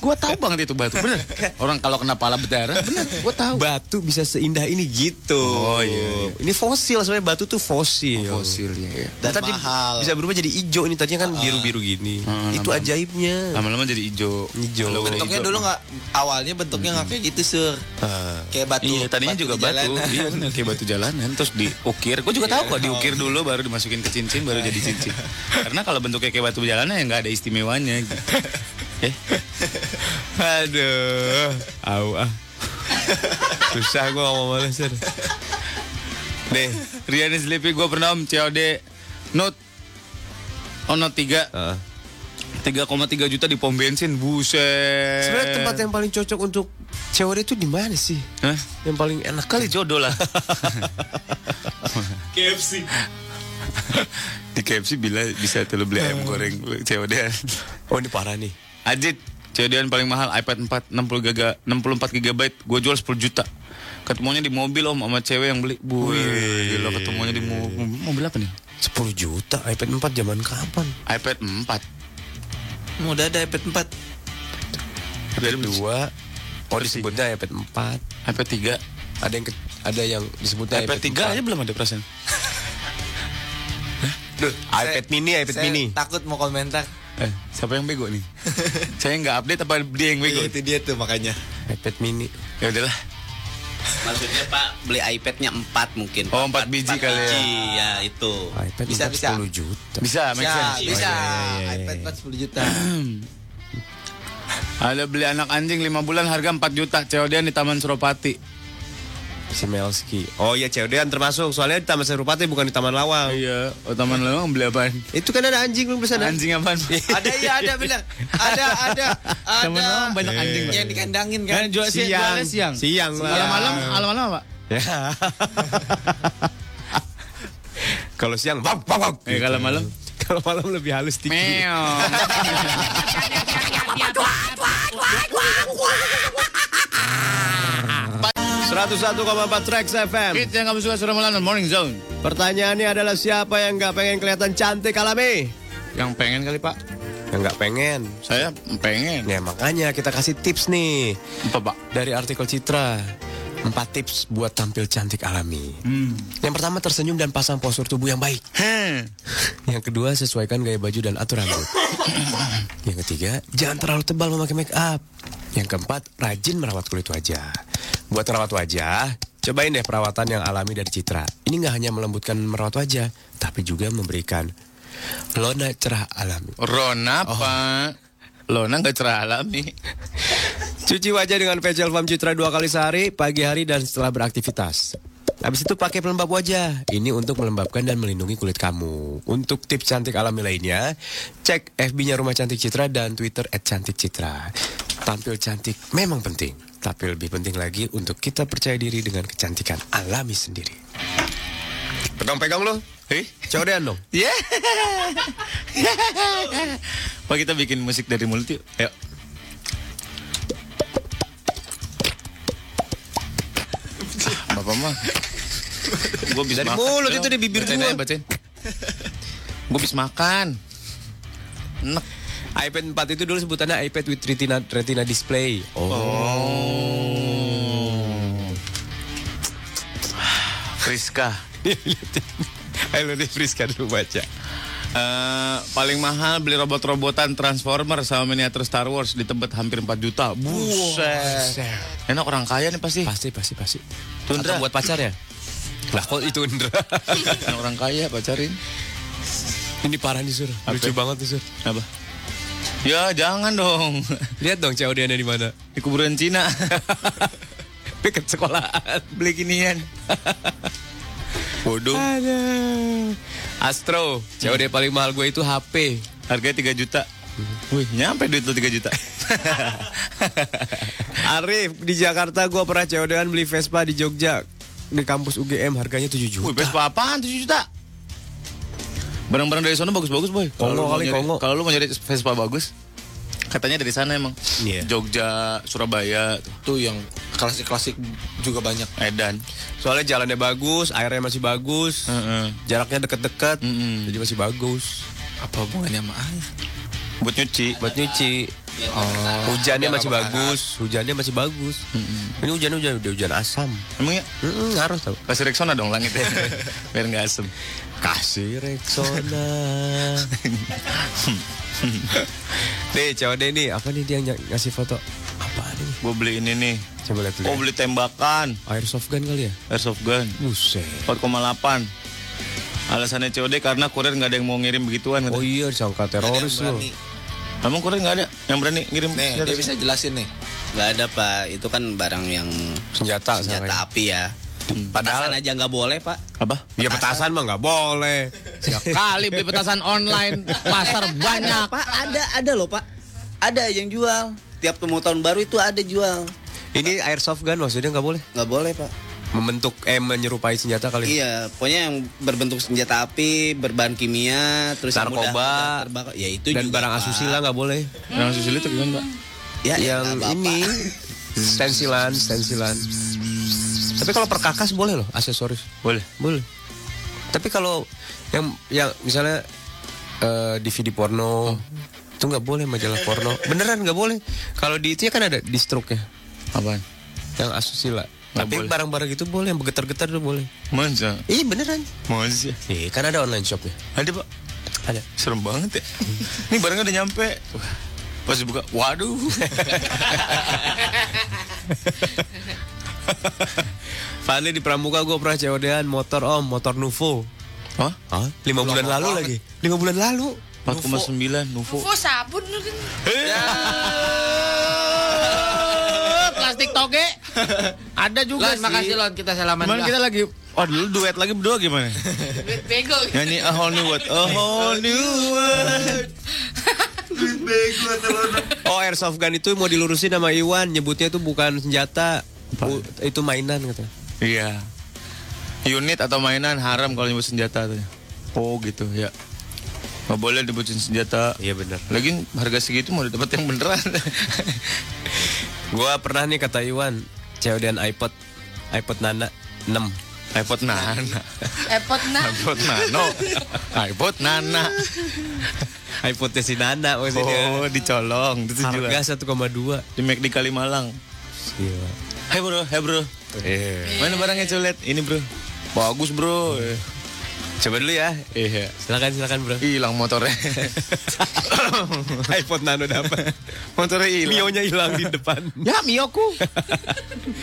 Speaker 4: Gue tahu banget itu batu. Bener. Orang kalau kena pala berdarah, bener. Gue tahu.
Speaker 3: Batu bisa seindah ini gitu.
Speaker 4: Oh, iya,
Speaker 3: Ini fosil sebenarnya batu tuh fosil.
Speaker 4: Fosil ya. ya.
Speaker 5: Dan
Speaker 3: dia
Speaker 5: mahal.
Speaker 3: Bisa berubah jadi hijau ini tadinya kan biru-biru gini.
Speaker 4: Ah,
Speaker 3: itu
Speaker 4: lama-lama.
Speaker 3: Ajaibnya.
Speaker 4: Lama-lama jadi hijau.
Speaker 3: Hijau.
Speaker 5: Bentuknya
Speaker 4: hijau-
Speaker 5: dulu nggak awalnya bentuknya nggak kayak gitu sur.
Speaker 3: Ah.
Speaker 5: Kayak batu.
Speaker 4: Iya, tadinya juga
Speaker 5: di
Speaker 4: batu.
Speaker 5: jalanan.
Speaker 4: Iya bener, kayak batu jalanan terus diukir. Gue juga tahu kok diukir dulu baru dimasukin ke cincin baru jadi cincin. Karena kalau bentuknya kayak batu jalanan ya nggak ada istimewanya. Gitu. Eh,
Speaker 3: Aduh. Au ah. Susah gua ngomong males. Sir.
Speaker 4: Nih, Rian Sleepy gue pernah om COD Note Oh Note 3
Speaker 3: Heeh.
Speaker 4: 3,3 juta di pom bensin Buset
Speaker 3: Sebenarnya tempat yang paling cocok untuk COD itu di mana sih?
Speaker 4: Hah?
Speaker 3: Yang paling enak
Speaker 4: Kali jodoh lah
Speaker 5: KFC.
Speaker 4: Di KFC bila bisa tuh lo beli ayam goreng COD
Speaker 3: Oh ini parah nih.
Speaker 4: Ajit COD paling mahal iPad 4 60 giga 64 GB Gue jual 10 juta Ketemunya di mobil om sama cewek yang beli Bu Gila ketemunya di mobil Mobil apa nih?
Speaker 3: 10 juta iPad 4 zaman kapan?
Speaker 4: iPad 4
Speaker 5: Udah ada iPad 4.
Speaker 3: iPad 2 Oh disebutnya iPad 4
Speaker 4: iPad 3
Speaker 3: Ada yang ke- ada yang disebutnya
Speaker 4: iPad 3 aja belum ada perasaan
Speaker 3: Duh, iPad mini, iPad
Speaker 5: Saya
Speaker 3: mini.
Speaker 5: takut mau komentar.
Speaker 4: Eh, siapa yang bego nih? Saya nggak update apa dia yang bego?
Speaker 5: Iya, itu dia tuh makanya.
Speaker 3: iPad mini.
Speaker 4: Ya udahlah.
Speaker 8: Maksudnya Pak beli iPadnya 4 mungkin.
Speaker 4: Oh, 4 biji kali ya.
Speaker 8: biji, ya itu.
Speaker 3: iPad
Speaker 5: Bisa,
Speaker 3: 4
Speaker 5: bisa.
Speaker 3: 10 juta.
Speaker 4: Bisa,
Speaker 5: Bisa, bisa.
Speaker 3: iya, iya, iya,
Speaker 5: iPad
Speaker 3: iya.
Speaker 5: 4 10 juta.
Speaker 4: Ada beli anak anjing 5 bulan harga 4 juta. COD di Taman Suropati.
Speaker 3: Si Melski. Oh iya COD-an termasuk. Soalnya di Taman Serupati bukan di Taman Lawang.
Speaker 4: Iya, oh, Taman Lawang beli apaan?
Speaker 3: Itu kan ada anjing belum ke sana.
Speaker 4: Anjing apaan?
Speaker 5: ada iya ada benar. Ada ada ada.
Speaker 4: Taman Lawang banyak anjing, Pak.
Speaker 5: Yang dikandangin
Speaker 4: Kan
Speaker 5: kan.
Speaker 4: jual siang, siang.
Speaker 3: Siang.
Speaker 4: Malam-malam, malam-malam apa?
Speaker 3: Ya. Kalau siang, bang, bang, bang.
Speaker 4: Eh, kalau malam?
Speaker 3: Kalau malam lebih halus dikit.
Speaker 4: Meong.
Speaker 3: 101,4 Trax FM.
Speaker 4: Hits yang kamu suka sudah London Morning Zone.
Speaker 3: Pertanyaannya adalah siapa yang nggak pengen kelihatan cantik alami?
Speaker 4: Yang pengen kali Pak?
Speaker 3: Yang nggak pengen.
Speaker 4: Saya pengen.
Speaker 3: Ya makanya kita kasih tips nih
Speaker 4: Apa Pak?
Speaker 3: dari artikel Citra. Empat tips buat tampil cantik alami. Yang pertama tersenyum dan pasang postur tubuh yang baik.
Speaker 4: Heh.
Speaker 3: Yang kedua sesuaikan gaya baju dan atur rambut. Yang ketiga jangan terlalu tebal memakai make up. Yang keempat rajin merawat kulit wajah. Buat merawat wajah, cobain deh perawatan yang alami dari Citra. Ini nggak hanya melembutkan merawat wajah, tapi juga memberikan lona cerah alami.
Speaker 4: Rona Pak. Lona nggak cerah alami.
Speaker 3: Cuci wajah dengan facial foam Citra dua kali sehari, pagi hari dan setelah beraktivitas. Habis itu pakai pelembab wajah. Ini untuk melembabkan dan melindungi kulit kamu. Untuk tips cantik alami lainnya, cek FB-nya Rumah Cantik Citra dan Twitter @cantikcitra. Tampil cantik memang penting, tapi lebih penting lagi untuk kita percaya diri dengan kecantikan alami sendiri. Pegang-pegang lo,
Speaker 4: Eh?
Speaker 3: codean dong.
Speaker 4: Yeah. Pak kita bikin musik dari mulut yuk. Ayo. Bapak mah. Gue bisa
Speaker 3: Dari
Speaker 4: makan.
Speaker 3: mulut itu di bibir
Speaker 4: aja, bacain. Gue bisa makan. Enak.
Speaker 3: iPad 4 itu dulu sebutannya iPad with retina retina display.
Speaker 4: Oh. Friska.
Speaker 3: Ayo lu deh Friska dulu baca.
Speaker 4: Eh, paling mahal beli robot-robotan Transformer sama miniatur Star Wars di tempat hampir 4 juta. Buset. Enak orang kaya nih pasti.
Speaker 3: Pasti, pasti, pasti.
Speaker 4: Tundra.
Speaker 3: Atau buat pacar ya? Lah kok itu Indra?
Speaker 4: Enak orang kaya pacarin.
Speaker 3: Ini parah nih Sur. Lucu banget tuh Sur.
Speaker 4: Apa? Ya jangan dong.
Speaker 3: Lihat dong COD-nya di mana?
Speaker 4: Di kuburan Cina.
Speaker 3: Dekat sekolahan.
Speaker 4: Beli ginian. Bodoh.
Speaker 3: Astro, COD paling mahal gue itu HP.
Speaker 4: Harganya 3 juta. Wih, nyampe duit lu 3 juta.
Speaker 3: Arif, di Jakarta gue pernah COD-an beli Vespa di Jogja. Di kampus UGM harganya 7 juta.
Speaker 4: Wih, Vespa apaan 7 juta? Barang-barang dari sana bagus-bagus, boy. Kalau lu mau nyari-. Kalau lu mau nyari Vespa bagus, katanya dari sana emang.
Speaker 3: Iya.
Speaker 4: Jogja, Surabaya, tuh.
Speaker 5: Tuh yang klasik-klasik juga banyak.
Speaker 4: Edan.
Speaker 3: Soalnya jalannya bagus, airnya masih bagus,
Speaker 4: Heeh.
Speaker 3: jaraknya deket-deket,
Speaker 4: Mm-mm.
Speaker 3: jadi masih bagus.
Speaker 5: Apa hubungannya sama air?
Speaker 4: Buat nyuci.
Speaker 3: Buat nyuci. Hujannya masih bagus, hujannya masih bagus. Ini hujan hujan udah hujan asam.
Speaker 4: Emang ya?
Speaker 3: Mm, ngaruh tau.
Speaker 4: Kasih Rexona dong langitnya. Biar nggak asem.
Speaker 3: Kasih Rexona. nih COD nih, apa nih dia yang ngasih foto? Apa nih?
Speaker 4: Gue beli ini nih.
Speaker 3: Coba lihat dulu.
Speaker 4: Oh
Speaker 3: ya.
Speaker 4: beli tembakan.
Speaker 3: Airsoft gun kali ya?
Speaker 4: Airsoft gun.
Speaker 3: Buset.
Speaker 4: 4,8. Alasannya COD karena kurir nggak ada yang mau ngirim begituan.
Speaker 3: Oh iya, disangka teroris loh.
Speaker 4: Emang kurir nggak ada yang berani ngirim?
Speaker 5: Nih, dia bisa jelasin nih.
Speaker 8: Gak ada pak, itu kan barang yang
Speaker 3: Senjata,
Speaker 8: senjata api ya.
Speaker 3: Padahal-
Speaker 8: Petasan aja nggak boleh pak.
Speaker 4: Apa?
Speaker 3: Ya petasan mah nggak boleh.
Speaker 4: Kali beli petasan online pasar banyak.
Speaker 8: Pak ada ada loh pak, ada yang jual. Tiap temu tahun baru itu ada jual.
Speaker 3: Ini airsoft gun maksudnya nggak boleh?
Speaker 8: Nggak boleh pak.
Speaker 3: Membentuk eh menyerupai senjata kali.
Speaker 8: Iya, pokoknya yang berbentuk senjata api, berbahan kimia, terus
Speaker 3: Narkoba
Speaker 8: terbakar. Ya itu
Speaker 3: dan
Speaker 8: juga,
Speaker 3: barang
Speaker 8: Pak.
Speaker 3: asusila nggak boleh.
Speaker 4: Yang susul itu gimana pak?
Speaker 8: Ya, ya,
Speaker 3: yang
Speaker 8: apa-apa.
Speaker 3: ini stensilan, stensilan. Tapi kalau perkakas boleh loh aksesoris.
Speaker 4: Boleh.
Speaker 3: Boleh. Tapi kalau yang yang misalnya eh, DVD porno itu nggak boleh majalah porno. Beneran nggak boleh. Kalau di itu ya kan ada di stroke ya.
Speaker 4: Apaan?
Speaker 3: Yang asusila.
Speaker 4: Nggak
Speaker 3: Tapi barang-barang itu boleh, yang bergetar-getar itu boleh.
Speaker 4: Masa?
Speaker 3: Iya beneran.
Speaker 4: Masa?
Speaker 3: Iya kan ada online shop ya.
Speaker 4: Ada pak?
Speaker 3: Ada.
Speaker 4: Serem banget ya. Ini barangnya udah nyampe. Pas dibuka, waduh.
Speaker 3: Fadli di Pramuka gue pernah COD-an motor om, motor Nuvo.
Speaker 4: Hah?
Speaker 3: Hah? Lima bulan lalu lagi. Lima bulan lalu.
Speaker 4: 4,9 Nuvo.
Speaker 6: Fufu sabun kan.
Speaker 4: Plastik toge. Ada juga
Speaker 5: Lon, makasih Lon, kita salaman dulu.
Speaker 4: kita lagi, oh dulu duet lagi berdua gimana?
Speaker 6: Duit bego.
Speaker 4: Nyanyi A Whole New World, A Whole New World.
Speaker 3: Oh airsoft gun itu mau dilurusin sama Iwan nyebutnya itu bukan senjata Bu- itu mainan kata.
Speaker 4: Iya. Unit atau mainan haram kalau nyebut senjata tuh. Oh gitu ya. Gak boleh dibutin senjata.
Speaker 3: Iya benar.
Speaker 4: Lagi harga segitu mau dapat yang beneran.
Speaker 3: Gua pernah nih kata Iwan COD-an iPod iPod Nana 6
Speaker 4: iPod Nana.
Speaker 6: Epot nah.
Speaker 4: iPod Nano. iPod Nana.
Speaker 3: iPodnya si Nana maksudnya.
Speaker 4: Oh, dicolong. Itu.
Speaker 3: Harga 1,2
Speaker 4: Di McD Kalimalang.
Speaker 3: Gila.
Speaker 4: Hai bro, hai bro.
Speaker 3: Iya.
Speaker 4: Mana barangnya colet? Ini bro. Bagus bro.
Speaker 3: Coba dulu ya.
Speaker 4: Iya.
Speaker 3: Silakan silakan bro.
Speaker 4: Hilang motornya.
Speaker 3: iPod Nano dapat.
Speaker 4: motornya hilang.
Speaker 3: Mionya hilang di depan.
Speaker 4: Ya Mioku.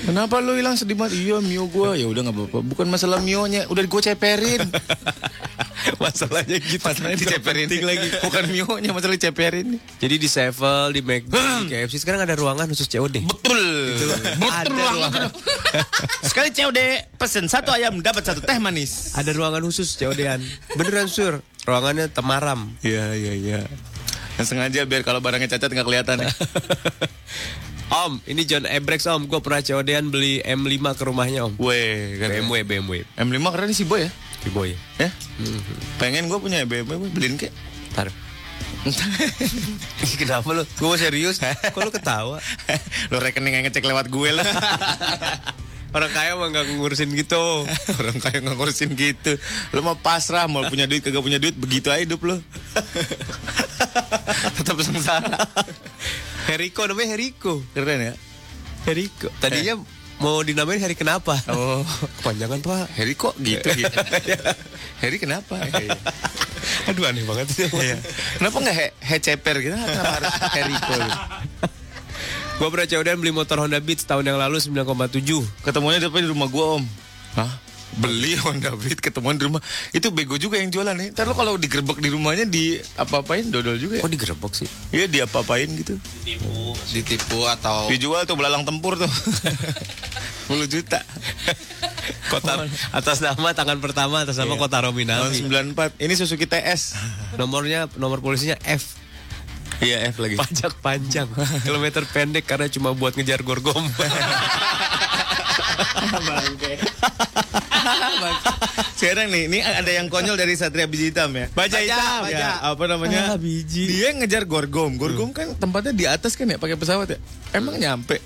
Speaker 4: Kenapa lu hilang sedih banget? Iya Mio gua. Ya udah nggak apa-apa. Bukan masalah Mionya, udah gua ceperin.
Speaker 3: Masalahnya gitu.
Speaker 4: Masalahnya diceperin lagi. Bukan Mionya, masalah diceperin.
Speaker 3: Jadi di Sevel, di McD, di KFC sekarang ada ruangan khusus COD.
Speaker 4: Betul.
Speaker 3: Ada ruangan.
Speaker 4: Sekali COD pesen satu ayam dapat satu teh manis.
Speaker 3: Ada ruangan khusus COD-an. Beneran sur. Ruangannya temaram.
Speaker 4: Iya iya iya. Yang sengaja biar kalau barangnya cacat nggak kelihatan. ya.
Speaker 3: Om, ini John Ebrex om. Gue pernah COD-an beli M5 ke rumahnya om.
Speaker 4: Weh, kan
Speaker 3: BMW, BMW.
Speaker 4: M5 keren nih si Boy ya.
Speaker 3: Si boy.
Speaker 4: Ya. Pengen gue punya BMW, beliin kek.
Speaker 3: Ntar. Kenapa lu? Gue serius. Kok lu ketawa?
Speaker 4: Lo rekening yang ngecek lewat gue lah.
Speaker 3: Orang kaya mah gak ngurusin gitu.
Speaker 4: Orang kaya nggak ngurusin gitu. Lo mau pasrah, mau punya duit kagak punya duit, begitu aja hidup lo. Tetap sengsara.
Speaker 3: Heriko namanya Heriko.
Speaker 4: Keren ya.
Speaker 3: Heriko. Tadinya mau dinamain Heri kenapa?
Speaker 4: Oh,
Speaker 3: Kepanjangan pak.
Speaker 4: Heri kok gitu gitu. Heri kenapa?
Speaker 3: Aduh aneh banget sih.
Speaker 4: Kenapa nggak he, he ceper gitu? Kenapa harus Heriko gitu?
Speaker 3: Gue pernah COD beli motor Honda Beat tahun yang lalu 9,7.
Speaker 4: Ketemunya di di rumah gua om. Hah? Beli Honda Beat ketemuan di rumah. Itu bego juga yang jualan nih. Ntar lo kalau digerebek di rumahnya di apa-apain dodol juga ya.
Speaker 3: Kok digerebek sih?
Speaker 4: Iya dia apa-apain gitu.
Speaker 5: Ditipu atau
Speaker 4: Dijual tuh belalang tempur tuh. 10 juta.
Speaker 3: Kota atas nama tangan pertama atas nama
Speaker 4: Iya.
Speaker 3: Kota
Speaker 4: Tahun
Speaker 3: Rominami.
Speaker 4: 94. Ini Suzuki TS.
Speaker 3: Nomornya nomor polisinya F.
Speaker 4: Iya F lagi.
Speaker 3: Pajak panjang. Kilometer pendek karena cuma buat ngejar gorgom.
Speaker 4: Sekarang nih, ini ada yang konyol dari Satria Biji Hitam ya.
Speaker 3: Baja hitam,
Speaker 4: Baja.
Speaker 3: ya.
Speaker 4: Apa namanya?
Speaker 3: Ah, biji.
Speaker 4: Dia ngejar gorgom. Gorgom kan tempatnya di atas kan ya, pakai pesawat ya. Emang nyampe.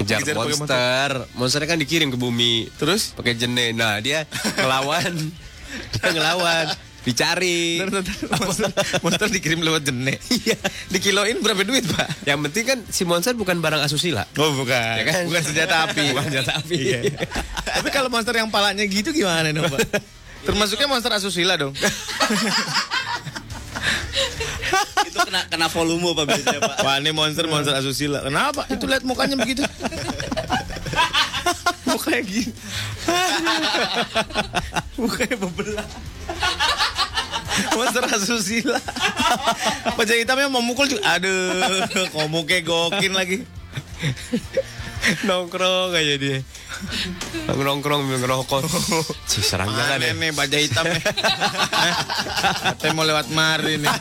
Speaker 3: Ngejar
Speaker 4: Ngejar pakai
Speaker 3: monster. Monsternya kan dikirim ke bumi.
Speaker 4: Terus?
Speaker 3: Pakai jene. Nah dia ngelawan. dia ngelawan. Dicari.
Speaker 4: Monster, monster dikirim lewat jene. Iya. Dikiloin berapa duit, Pak?
Speaker 3: Yang penting kan si monster bukan barang asusila.
Speaker 4: Oh, bukan.
Speaker 3: Ya kan?
Speaker 4: Bukan senjata api.
Speaker 3: Bukan senjata api.
Speaker 4: Iya. Tapi kalau monster yang palanya gitu gimana dong, Pak? Termasuknya monster asusila dong.
Speaker 8: Itu kena kena volume Pak biasanya Pak.
Speaker 4: Wah, ini monster monster asusila. Kenapa? Itu lihat mukanya begitu. mukanya gini. mukanya bebelah. Monster asusila. Wajah hitamnya mau mukul juga. Aduh, komuknya gokin lagi.
Speaker 3: Nongkrong aja dia. Nongkrong sambil ngerokok. Si serang jangan ya.
Speaker 4: nih baja hitamnya? Katanya mau lewat mari nih.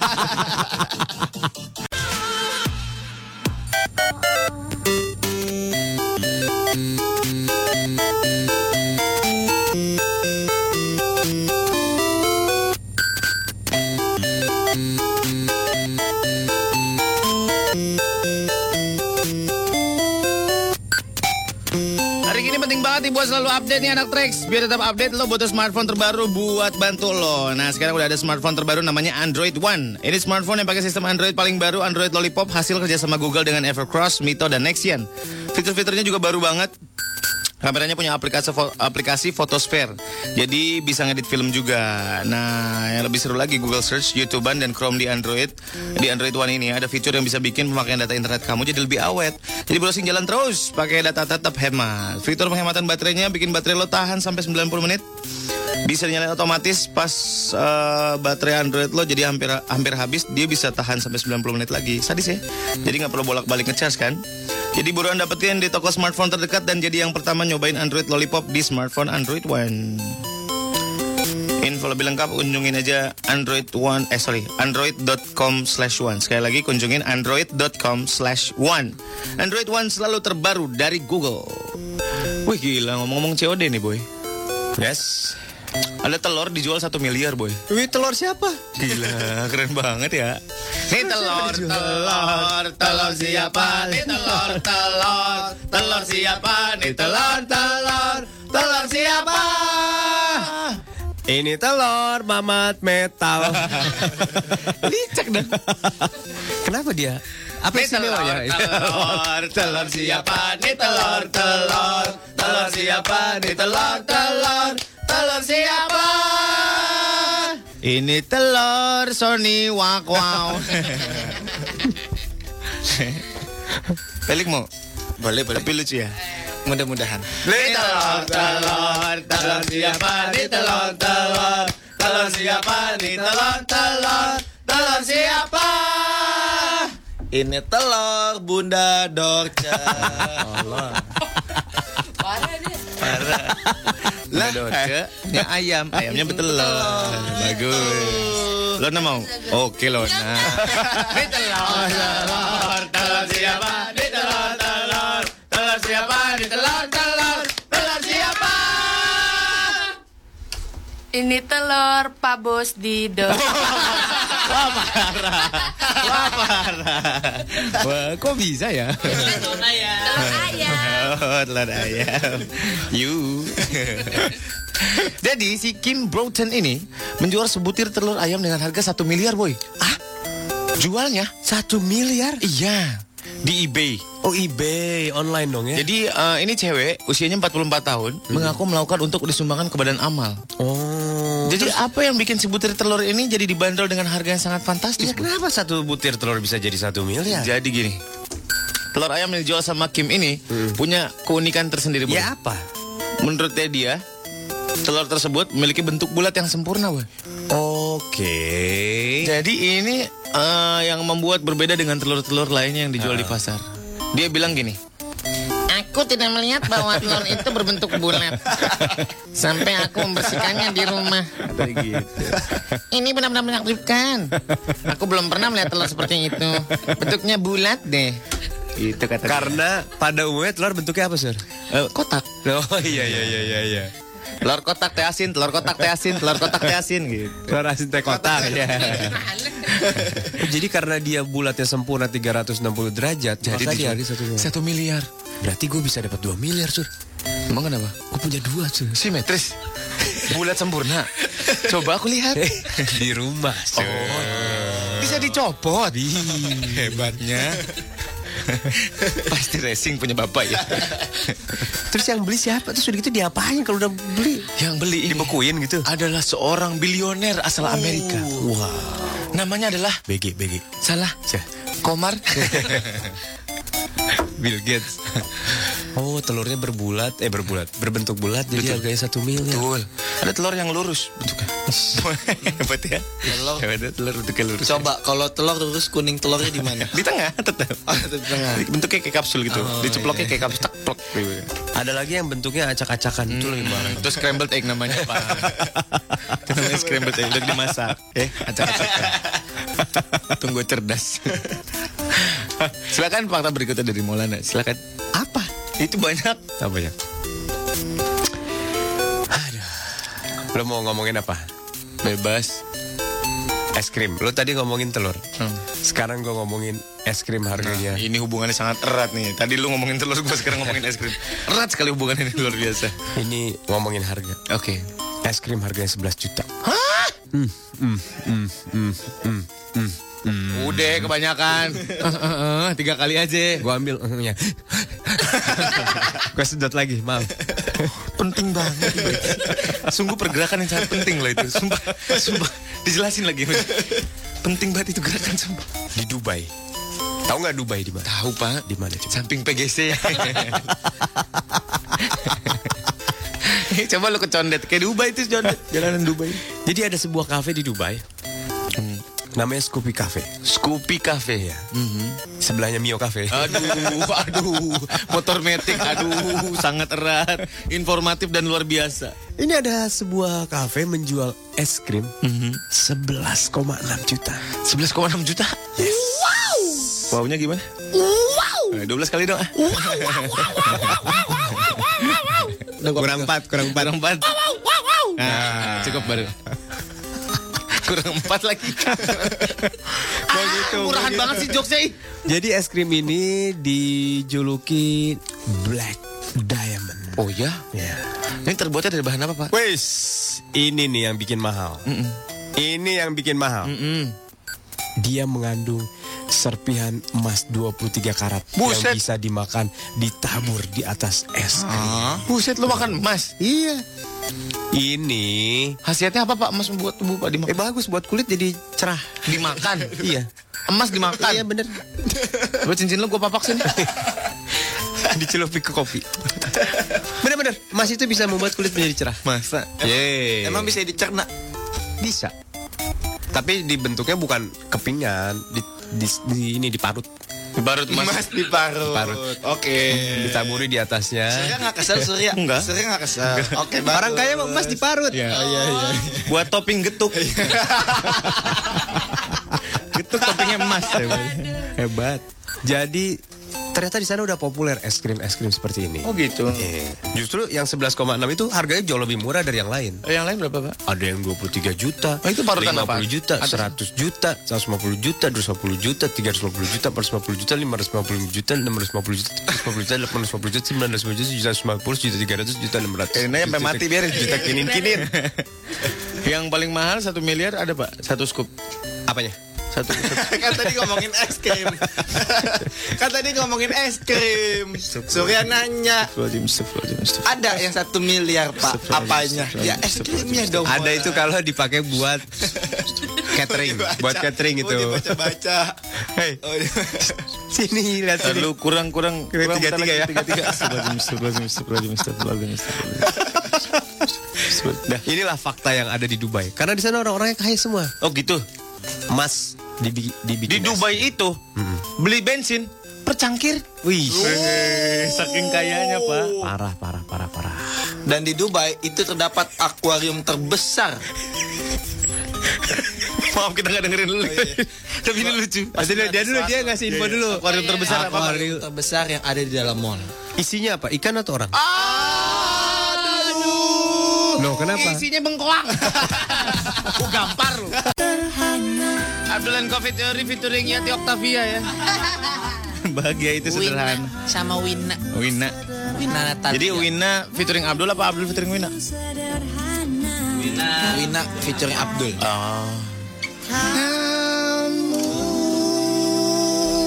Speaker 4: Nih buat selalu update nih anak Trax. Biar tetap update lo butuh smartphone terbaru buat bantu lo. Nah sekarang udah ada smartphone terbaru namanya Android One. Ini smartphone yang pakai sistem Android paling baru Android Lollipop hasil kerjasama Google dengan Evercross, Mito, dan Nexian. Fitur-fiturnya juga baru banget Kameranya punya aplikasi fo- aplikasi Photosphere. Jadi bisa ngedit film juga. Nah, yang lebih seru lagi Google Search, YouTubean dan Chrome di Android. Di Android One ini ada fitur yang bisa bikin pemakaian data internet kamu jadi lebih awet. Jadi browsing jalan terus, pakai data tetap hemat. Fitur penghematan baterainya bikin baterai lo tahan sampai 90 menit. Bisa dinyalain otomatis pas eh, baterai Android lo jadi hampir hampir habis, dia bisa tahan sampai 90 menit lagi. Sadis ya. Jadi nggak perlu bolak-balik ngecas kan? Jadi buruan dapetin di toko smartphone terdekat dan jadi yang pertama nyobain Android Lollipop di smartphone Android One. Info lebih lengkap kunjungin aja Android One eh sorry android.com slash one sekali lagi kunjungin android.com slash one Android One selalu terbaru dari Google. Wih gila ngomong-ngomong COD nih boy. Yes. Ada telur dijual satu miliar boy.
Speaker 5: Wih, telur siapa?
Speaker 4: Gila, keren banget ya. Nih telur, telur, telur siapa? Nih telur, telur, telur siapa? Nih telur, telur, telur siapa?
Speaker 3: Ini telur mamat metal.
Speaker 4: Licek dah.
Speaker 3: Kenapa dia? Apa
Speaker 4: Nih
Speaker 3: istimewanya?
Speaker 4: telur, telur siapa? Nih telur, telur, telur siapa? Nih telur, telur, telur siapa? Ini telur Sony wak wow. Pelik mau?
Speaker 5: Boleh, boleh.
Speaker 4: Tapi lucu ya.
Speaker 5: Mudah-mudahan.
Speaker 4: Nih telur, telur, telur siapa? Nih telur, telur, telur siapa? Nih telur, telur, telur siapa?
Speaker 5: Ini telur Bunda.
Speaker 6: Parah dia.
Speaker 4: Lah, nya ayam, ayamnya betelur. Bagus. Lona mau? Oke, Lona. Nih telur, telur, telur siapa? Nih telur, telur, telur siapa? Nih telur, telur, siapa?
Speaker 6: Ini telur Pak Bos Dido.
Speaker 4: Wah, parah. Wah, parah. Wah, kok bisa ya?
Speaker 6: telur ayam.
Speaker 4: Oh, telur ayam. You. Jadi si Kim Broughton ini menjual sebutir telur ayam dengan harga 1 miliar, boy. Ah? Jualnya?
Speaker 3: Satu miliar?
Speaker 4: Iya. Di eBay.
Speaker 3: Oh eBay online dong ya?
Speaker 4: Jadi eh, ini cewek usianya 44 tahun mengaku melakukan untuk disumbangkan ke badan amal.
Speaker 3: oh
Speaker 4: Jadi apa yang bikin si butir telur ini jadi dibanderol dengan harga yang sangat fantastis?
Speaker 3: Ya kenapa satu butir telur bisa jadi satu miliar?
Speaker 4: Jadi gini, telur ayam yang dijual sama Kim ini punya keunikan tersendiri. Bro.
Speaker 3: Ya apa?
Speaker 4: Menurut dia, telur tersebut memiliki bentuk bulat yang sempurna, Boy.
Speaker 3: Oke.
Speaker 4: Jadi ini eh, yang membuat berbeda dengan telur-telur lainnya yang dijual di pasar. Dia bilang gini. Aku tidak melihat bahwa telur itu berbentuk bulat. Sampai aku membersihkannya di rumah. Ini benar-benar menakjubkan. Aku belum pernah melihat telur seperti itu. Bentuknya bulat deh. Itu kata
Speaker 3: Karena pada umumnya telur bentuknya apa, Sur?
Speaker 4: kotak.
Speaker 3: Oh iya iya iya iya iya.
Speaker 4: Telur kotak teh asin, telur kotak teh asin, telur kotak teh asin gitu.
Speaker 3: Telur asin teh kotak. Jadi karena dia bulatnya sempurna 360 derajat,
Speaker 4: Jadi
Speaker 3: dia satu miliar.
Speaker 4: satu miliar.
Speaker 3: Berarti gue bisa dapat 2 miliar, Sur.
Speaker 4: Emang kenapa?
Speaker 3: Gue punya dua, Sur.
Speaker 4: Simetris. Bulat sempurna. Coba aku lihat.
Speaker 3: Di rumah, Sur.
Speaker 4: Bisa dicopot. Hebatnya. Pasti racing punya bapak ya.
Speaker 3: Terus yang beli siapa? Terus udah gitu diapain kalau udah beli?
Speaker 4: Yang beli ini
Speaker 3: Dibekuin gitu?
Speaker 4: adalah seorang bilioner asal Amerika.
Speaker 3: Wah.
Speaker 4: Namanya adalah
Speaker 3: BG, BG.
Speaker 4: salah. Komar.
Speaker 3: Bill Gates. Oh, telurnya berbulat, eh berbulat, berbentuk bulat, jadi harganya satu miliar.
Speaker 4: Betul. Ada telur yang lurus bentuknya. Hebat ya.
Speaker 5: Telur.
Speaker 4: Hebat ya, telur bentuknya lurus.
Speaker 5: Coba kalau telur terus kuning telurnya di mana?
Speaker 4: Di tengah tetap.
Speaker 5: Oh, di tengah.
Speaker 4: Bentuknya kayak kapsul gitu.
Speaker 5: Oh,
Speaker 4: Diceploknya
Speaker 5: iya.
Speaker 4: kayak kapsul. Tak, plok, gitu.
Speaker 3: Ada lagi yang bentuknya acak-acakan, itu lebih mahal.
Speaker 4: Itu scrambled egg namanya Pak. Itu namanya scrambled egg udah dimasak. Eh, acak-acakan. Tunggu cerdas. Silakan fakta berikutnya dari Maulana. Silakan. Itu banyak.
Speaker 3: Apa ya? Aduh. Lo mau ngomongin apa?
Speaker 4: Bebas.
Speaker 3: Es krim. Lo tadi ngomongin telur.
Speaker 4: Hmm.
Speaker 3: Sekarang gue ngomongin es krim harganya.
Speaker 4: Ini hubungannya sangat erat nih. Tadi lu ngomongin telur, gue sekarang ngomongin es krim. Erat sekali hubungannya ini luar biasa.
Speaker 3: Ini ngomongin harga.
Speaker 4: Oke.
Speaker 3: Es krim harganya 11 juta.
Speaker 4: Udah kebanyakan. Tiga kali aja.
Speaker 3: Gue ambil ya. Gue sedot lagi, maaf.
Speaker 4: penting banget. Sungguh pergerakan yang sangat penting loh itu. Sumpah, sumpah. Dijelasin lagi. penting banget itu gerakan sumpah.
Speaker 3: Di Dubai. Tahu nggak Dubai di mana?
Speaker 4: Tahu pak.
Speaker 3: Di mana?
Speaker 4: Samping PGC ya. Coba lu ke Condet Kayak Dubai itu Condet Jalanan Dubai
Speaker 3: Jadi ada sebuah kafe di Dubai. Namanya Scoopy Cafe.
Speaker 4: Scoopy Cafe ya
Speaker 3: Sebelahnya Mio Cafe.
Speaker 4: Aduh Aduh Motor metik Aduh Sangat erat Informatif dan luar biasa
Speaker 3: Ini ada sebuah kafe menjual es krim 11,6 juta.
Speaker 4: 11,6 juta Yes Wow Wow-nya gimana? Wow 12 kali dong ah.
Speaker 3: Kurang 4, kurang 4.
Speaker 4: Kurang 4 Nah cukup baru Kurang 4 lagi ah, Murahan banget sih jokesnya ih.
Speaker 3: Jadi es krim ini dijuluki Black Diamond.
Speaker 4: Oh ya?
Speaker 3: Ya.
Speaker 4: Ini terbuatnya dari bahan apa pak?
Speaker 3: Wes, ini nih yang bikin mahal. Ini yang bikin mahal.
Speaker 4: Mm-mm.
Speaker 3: Dia mengandung serpihan emas 23 karat
Speaker 4: Buset.
Speaker 3: yang bisa dimakan ditabur di atas es krim.
Speaker 4: Buset lu makan emas
Speaker 3: Iya. Ini
Speaker 4: Khasiatnya apa pak emas membuat tubuh pak dimakan?
Speaker 3: eh bagus buat kulit jadi cerah.
Speaker 4: Dimakan
Speaker 3: Iya.
Speaker 4: Emas dimakan
Speaker 3: Iya bener.
Speaker 4: Lu cincin lu gua papak sini
Speaker 3: Dicelupin ke kopi. Bener-bener. Emas itu bisa membuat kulit menjadi cerah.
Speaker 4: Masa? Yeay
Speaker 5: Emang bisa dicerna?
Speaker 3: Bisa. Tapi dibentuknya bukan kepingan, di, di, di- ini diparut.
Speaker 4: Diparut emas
Speaker 5: Mas diparut.
Speaker 3: Diparut.
Speaker 5: Oke.
Speaker 3: Ditaburi di atasnya.
Speaker 5: Surya nggak kesel Surya?
Speaker 4: Enggak.
Speaker 5: Surya nggak kesel. Oke. bagus.
Speaker 3: Orang kaya emas diparut.
Speaker 4: Iya.
Speaker 5: Iya iya.
Speaker 4: Buat topping getuk Getuk toppingnya emas Hebat
Speaker 3: Jadi ternyata di sana udah populer es krim es krim seperti ini.
Speaker 4: Oh gitu
Speaker 3: Iya. Justru yang 11,6 itu harganya jauh lebih murah dari yang lain.
Speaker 4: Yang lain berapa pak?
Speaker 3: Ada yang 23 juta,
Speaker 4: Oh, itu parutan
Speaker 3: 50
Speaker 4: apa?
Speaker 3: juta,
Speaker 4: Atas-
Speaker 3: 100 juta, 150 juta, 250 juta, 350 juta, 450 juta, 550 juta, 650 juta, 750 juta, 850 juta, 950 juta, juta 150 juta, 300 juta, 600.
Speaker 4: Kirain aja sampai mati biarin.
Speaker 3: Juta kinin-kinin.
Speaker 4: Yang paling mahal satu miliar ada pak? Satu scoop
Speaker 3: Apanya?
Speaker 4: Satu, satu.
Speaker 5: kan tadi ngomongin es krim. kan tadi ngomongin es krim. Surya nanya, ada yang satu miliar pak, apanya? Ya es krimnya dong.
Speaker 3: Ada itu kalau dipakai buat catering, buat catering itu.
Speaker 5: Oh, dibaca-baca.
Speaker 3: Hei,
Speaker 5: Oh, di-
Speaker 3: sini lihat sini.
Speaker 4: lu kurang kurang
Speaker 3: Tiga-
Speaker 4: kurang
Speaker 3: tiga- tiga
Speaker 4: lagi,
Speaker 3: ya.
Speaker 4: tiga tiga.
Speaker 3: Nah, inilah fakta yang ada di Dubai. Karena di sana orang-orangnya kaya semua.
Speaker 4: Oh gitu.
Speaker 3: Emas dibi- dibikin
Speaker 4: Di Dubai itu beli bensin per cangkir.
Speaker 3: Wih,
Speaker 4: saking kayanya pak.
Speaker 3: parah, parah, parah, parah.
Speaker 5: Dan di Dubai itu terdapat akuarium terbesar.
Speaker 4: Maaf kita nggak dengerin dulu. Tapi ini lucu.
Speaker 3: Pasti dulu, dia dulu, dia ngasih info dulu.
Speaker 4: Akuarium terbesar apa?
Speaker 5: Akuarium terbesar yang ada di dalam mall.
Speaker 3: Isinya apa? Ikan atau orang?
Speaker 4: Aduh.
Speaker 3: Loh, kenapa?
Speaker 4: Isinya bengkoang. Aku gampar lu. Abdul and Coffee Theory featuring Yati Octavia ya. Bahagia itu sederhana.
Speaker 6: sama Wina.
Speaker 4: Wina.
Speaker 6: Wina Natalia.
Speaker 4: Jadi Wina featuring Abdul apa Abdul featuring Wina?
Speaker 5: Wina featuring Abdul.
Speaker 4: Oh.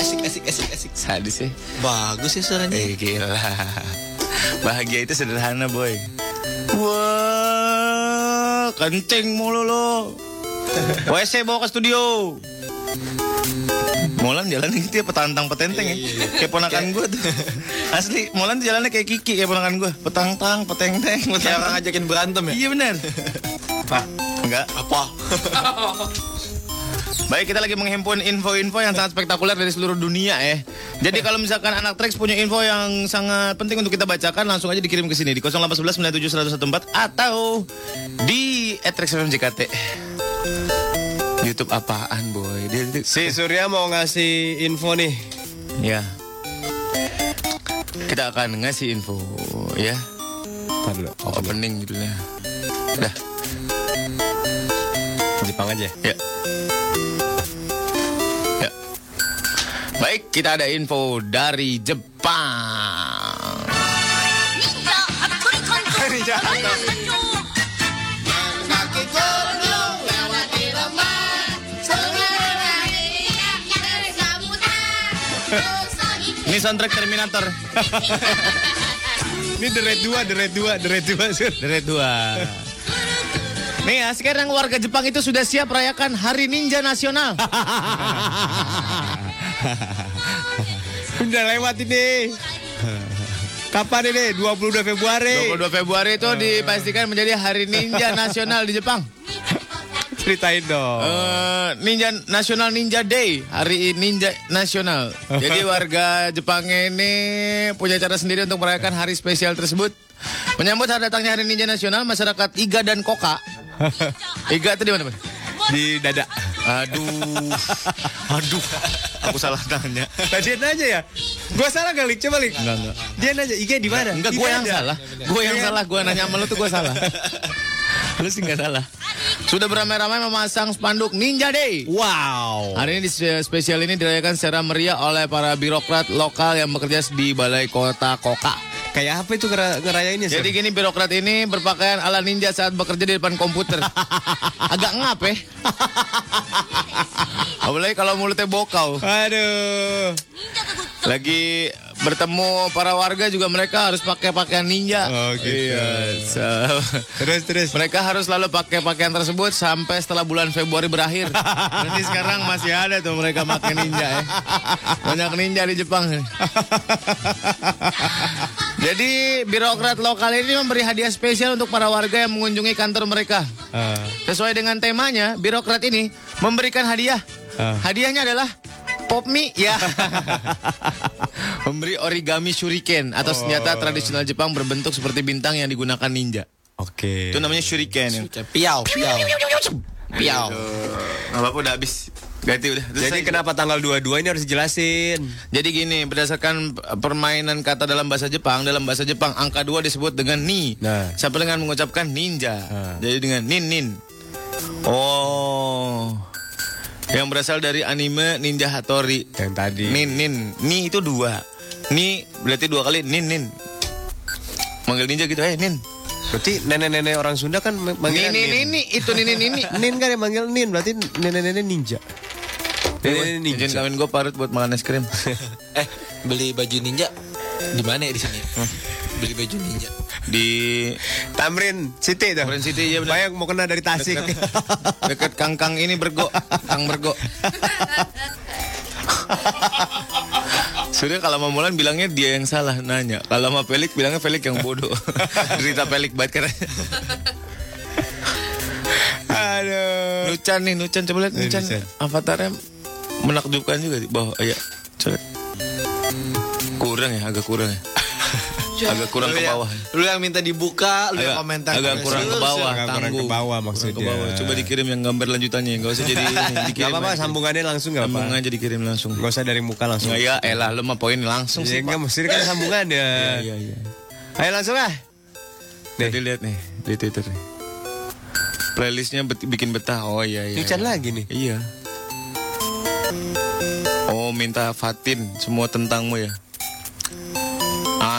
Speaker 5: Asik asik asik asik.
Speaker 4: Sadis sih.
Speaker 5: Bagus ya suaranya.
Speaker 4: Eh gila. Bahagia itu sederhana boy. Kencing mulu lo. WC bawa ke studio. Molan jalannya gitu ya petantang petenteng ya. Kayak ponakan gue tuh. Asli, Molan tuh jalannya kayak Kiki kayak ponakan gue. Petantang, petenteng,
Speaker 5: Kayak orang
Speaker 4: petantang.
Speaker 5: ngajakin berantem ya.
Speaker 4: Iya benar.
Speaker 5: Pak.
Speaker 4: Enggak.
Speaker 5: Apa?
Speaker 4: Baik, kita lagi menghimpun info-info yang sangat spektakuler dari seluruh dunia ya. Jadi kalau misalkan anak Trax punya info yang sangat penting untuk kita bacakan, langsung aja dikirim ke sini di 0811 97 114 atau di @traxfmjkt. YouTube apaan, boy?
Speaker 3: Si Surya mau ngasih info nih.
Speaker 4: ya. Kita akan ngasih info ya.
Speaker 3: Ntar dulu,
Speaker 4: Opening judulnya. Udah,
Speaker 3: Jepang aja.
Speaker 4: Ya. Baik, kita ada info dari Jepang. Ini soundtrack Terminator.
Speaker 3: Ini The Red 2, The Red 2, The Red 2, Sur.
Speaker 4: The Red 2. Nih ya, sekarang warga Jepang itu sudah siap rayakan Hari Ninja Nasional.
Speaker 3: Udah lewat ini. Kapan ini? 22 Februari.
Speaker 4: 22 Februari itu dipastikan menjadi Hari Ninja Nasional di Jepang.
Speaker 3: Ceritain dong.
Speaker 4: Eh, Ninja Nasional Ninja Day, Hari Ninja Nasional. Jadi warga Jepang ini punya cara sendiri untuk merayakan hari spesial tersebut. Menyambut hari datangnya Hari Ninja Nasional, masyarakat Iga dan Koka. Iga itu di mana?
Speaker 3: Di dada.
Speaker 4: Aduh. Aduh. Aku salah tanya.
Speaker 3: Tadi aja ya. Gua salah kali, coba Lik.
Speaker 4: Enggak, enggak.
Speaker 3: Dia nanya, Iga di mana?
Speaker 4: Enggak, gue yang salah. Gue yang salah. Gue nanya sama lu tuh gue salah. lu sih nggak salah. Sudah beramai-ramai memasang spanduk Ninja Day.
Speaker 3: Wow.
Speaker 4: Hari ini spesial ini dirayakan secara meriah oleh para birokrat lokal yang bekerja di Balai Kota Koka.
Speaker 3: Kayak apa itu ngera- ngerayainnya, Sur?
Speaker 4: Jadi gini birokrat ini berpakaian ala ninja saat bekerja di depan komputer. Agak ngap ya. Apalagi kalau mulutnya bokau.
Speaker 3: Aduh.
Speaker 4: Lagi bertemu para warga juga mereka harus pakai pakaian ninja.
Speaker 3: Oh, gitu.
Speaker 4: Iya. so-
Speaker 3: Terus, terus.
Speaker 4: mereka harus selalu pakai pakaian tersebut sampai setelah bulan Februari berakhir. Nanti sekarang masih ada tuh mereka pakai ninja ya. Banyak ninja di Jepang. Jadi birokrat lokal ini memberi hadiah spesial untuk para warga yang mengunjungi kantor mereka.
Speaker 3: Ah.
Speaker 4: Sesuai dengan temanya, birokrat ini memberikan hadiah.
Speaker 3: Ah.
Speaker 4: Hadiahnya adalah pop mie ya. Memberi origami shuriken atau senjata tradisional Jepang berbentuk seperti bintang yang digunakan ninja.
Speaker 3: Oke.
Speaker 4: Itu namanya shuriken.
Speaker 5: Piau, piau. Piau.
Speaker 4: Nggak apa-apa udah habis. Ganti udah. Terus
Speaker 3: Jadi
Speaker 4: saya-
Speaker 3: kenapa tanggal 22 ini harus dijelasin?
Speaker 4: Jadi gini, berdasarkan permainan kata dalam bahasa Jepang, dalam bahasa Jepang angka 2 disebut dengan ni.
Speaker 3: Nah.
Speaker 4: Sampai dengan mengucapkan ninja.
Speaker 3: Ah.
Speaker 4: Jadi dengan nin nin. Oh. Yang berasal dari anime Ninja Hattori.
Speaker 3: Yang tadi.
Speaker 4: Nin nin. Ni itu dua. Ni berarti dua kali nin nin. Manggil ninja gitu eh nin.
Speaker 3: Berarti nenek-nenek orang Sunda kan manggil
Speaker 4: ni ni ni itu ni ni ni ni.
Speaker 3: Nin kan yang manggil Nin, berarti nenek-nenek ninja. Ini
Speaker 4: Izin
Speaker 3: ninja.
Speaker 4: kawin gue parut buat makan es krim.
Speaker 5: Eh, beli baju ninja di mana ya di sini? Beli baju ninja.
Speaker 4: Di
Speaker 3: Tamrin City tuh.
Speaker 4: Tamrin City, iya benar.
Speaker 3: Bayang mau kena dari Tasik.
Speaker 4: deket kangkang ini bergo, kang bergo. Sudah kalau sama Mulan bilangnya dia yang salah nanya. Kalau sama Pelik bilangnya Pelik yang bodoh. Derita Pelik banget kan.
Speaker 3: Aduh.
Speaker 4: Nucan nih, Nucan coba lihat Nucan.
Speaker 3: Nucan.
Speaker 4: Avatarnya menakjubkan juga di bawah. Iya, coba. Kurang ya, agak kurang ya. Agak kurang
Speaker 5: Lu
Speaker 4: ke
Speaker 5: yang-
Speaker 4: bawah.
Speaker 5: Lu yang minta dibuka, lu yang
Speaker 4: Agak,
Speaker 5: komentar.
Speaker 4: agak kurang ke bawah,
Speaker 3: Agak kurang ke bawah maksudnya.
Speaker 4: ke bawah. Coba dikirim yang gambar lanjutannya, nggak usah jadi dikirim.
Speaker 3: apa-apa,
Speaker 4: aja.
Speaker 3: sambungannya langsung gak
Speaker 4: Sambung
Speaker 3: apa-apa.
Speaker 4: aja dikirim langsung.
Speaker 3: Gak usah dari muka langsung.
Speaker 4: Ya, elah lu mah poin langsung
Speaker 3: Ya
Speaker 4: sih.
Speaker 3: enggak, mesti kan sambungannya.
Speaker 4: Iya, iya.
Speaker 3: Ayo langsung ah.
Speaker 4: Jadi lihat nih di Twitter nih. Playlistnya bet- bikin betah. Oh iya iya.
Speaker 3: Nucan
Speaker 4: iya.
Speaker 3: lagi nih.
Speaker 4: Iya. Oh minta Fatin semua tentangmu ya.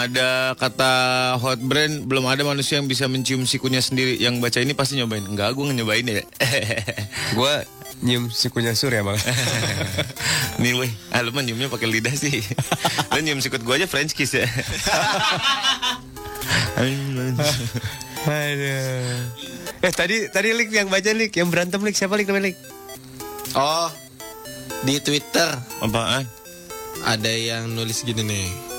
Speaker 4: Ada kata hot brand belum ada manusia yang bisa mencium sikunya sendiri. Yang baca ini pasti nyobain. Enggak, gue nyobain ya.
Speaker 3: Gua nyium sikunya sur ya bang.
Speaker 4: Nih weh, ah, lu mah nyiumnya pakai lidah sih. lu nyium sikut gue aja French kiss ya.
Speaker 3: Aduh. Eh tadi tadi lik yang baca lik yang berantem lik siapa lik namanya lik?
Speaker 5: Oh, di Twitter
Speaker 4: Apaan?
Speaker 5: ada yang nulis gini nih.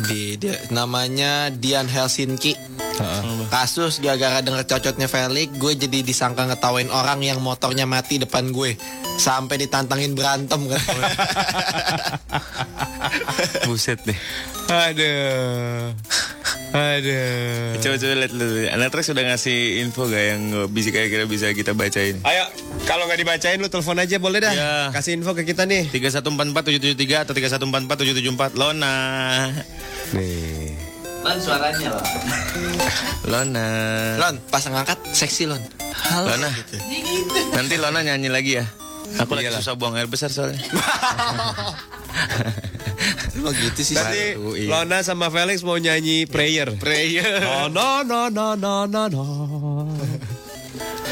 Speaker 5: Di dia, namanya Dian Helsinki. Kasus gara-gara denger cocotnya Felix, gue jadi disangka ngetawain orang yang motornya mati depan gue. Sampai ditantangin berantem kan.
Speaker 4: Buset deh.
Speaker 3: Aduh. Aduh.
Speaker 4: Coba coba lihat lu. Anatrax sudah ngasih info gak yang bisa kira-kira bisa kita bacain?
Speaker 3: Ayo, kalau nggak dibacain lu telepon aja boleh dah.
Speaker 4: Ya.
Speaker 3: Kasih info ke kita nih.
Speaker 4: 3144773 atau 3144774 Lona.
Speaker 3: Nih.
Speaker 7: Lan suaranya loh.
Speaker 4: Lona.
Speaker 5: Lon, pas ngangkat seksi Lon. Halo.
Speaker 4: Lona. Nanti Lona nyanyi lagi ya. Aku lagi susah buang air besar soalnya.
Speaker 5: Emang gitu sih.
Speaker 3: Nanti
Speaker 4: Satu, iya.
Speaker 3: Lona sama Felix mau nyanyi prayer.
Speaker 4: Prayer.
Speaker 3: No no no no no no no.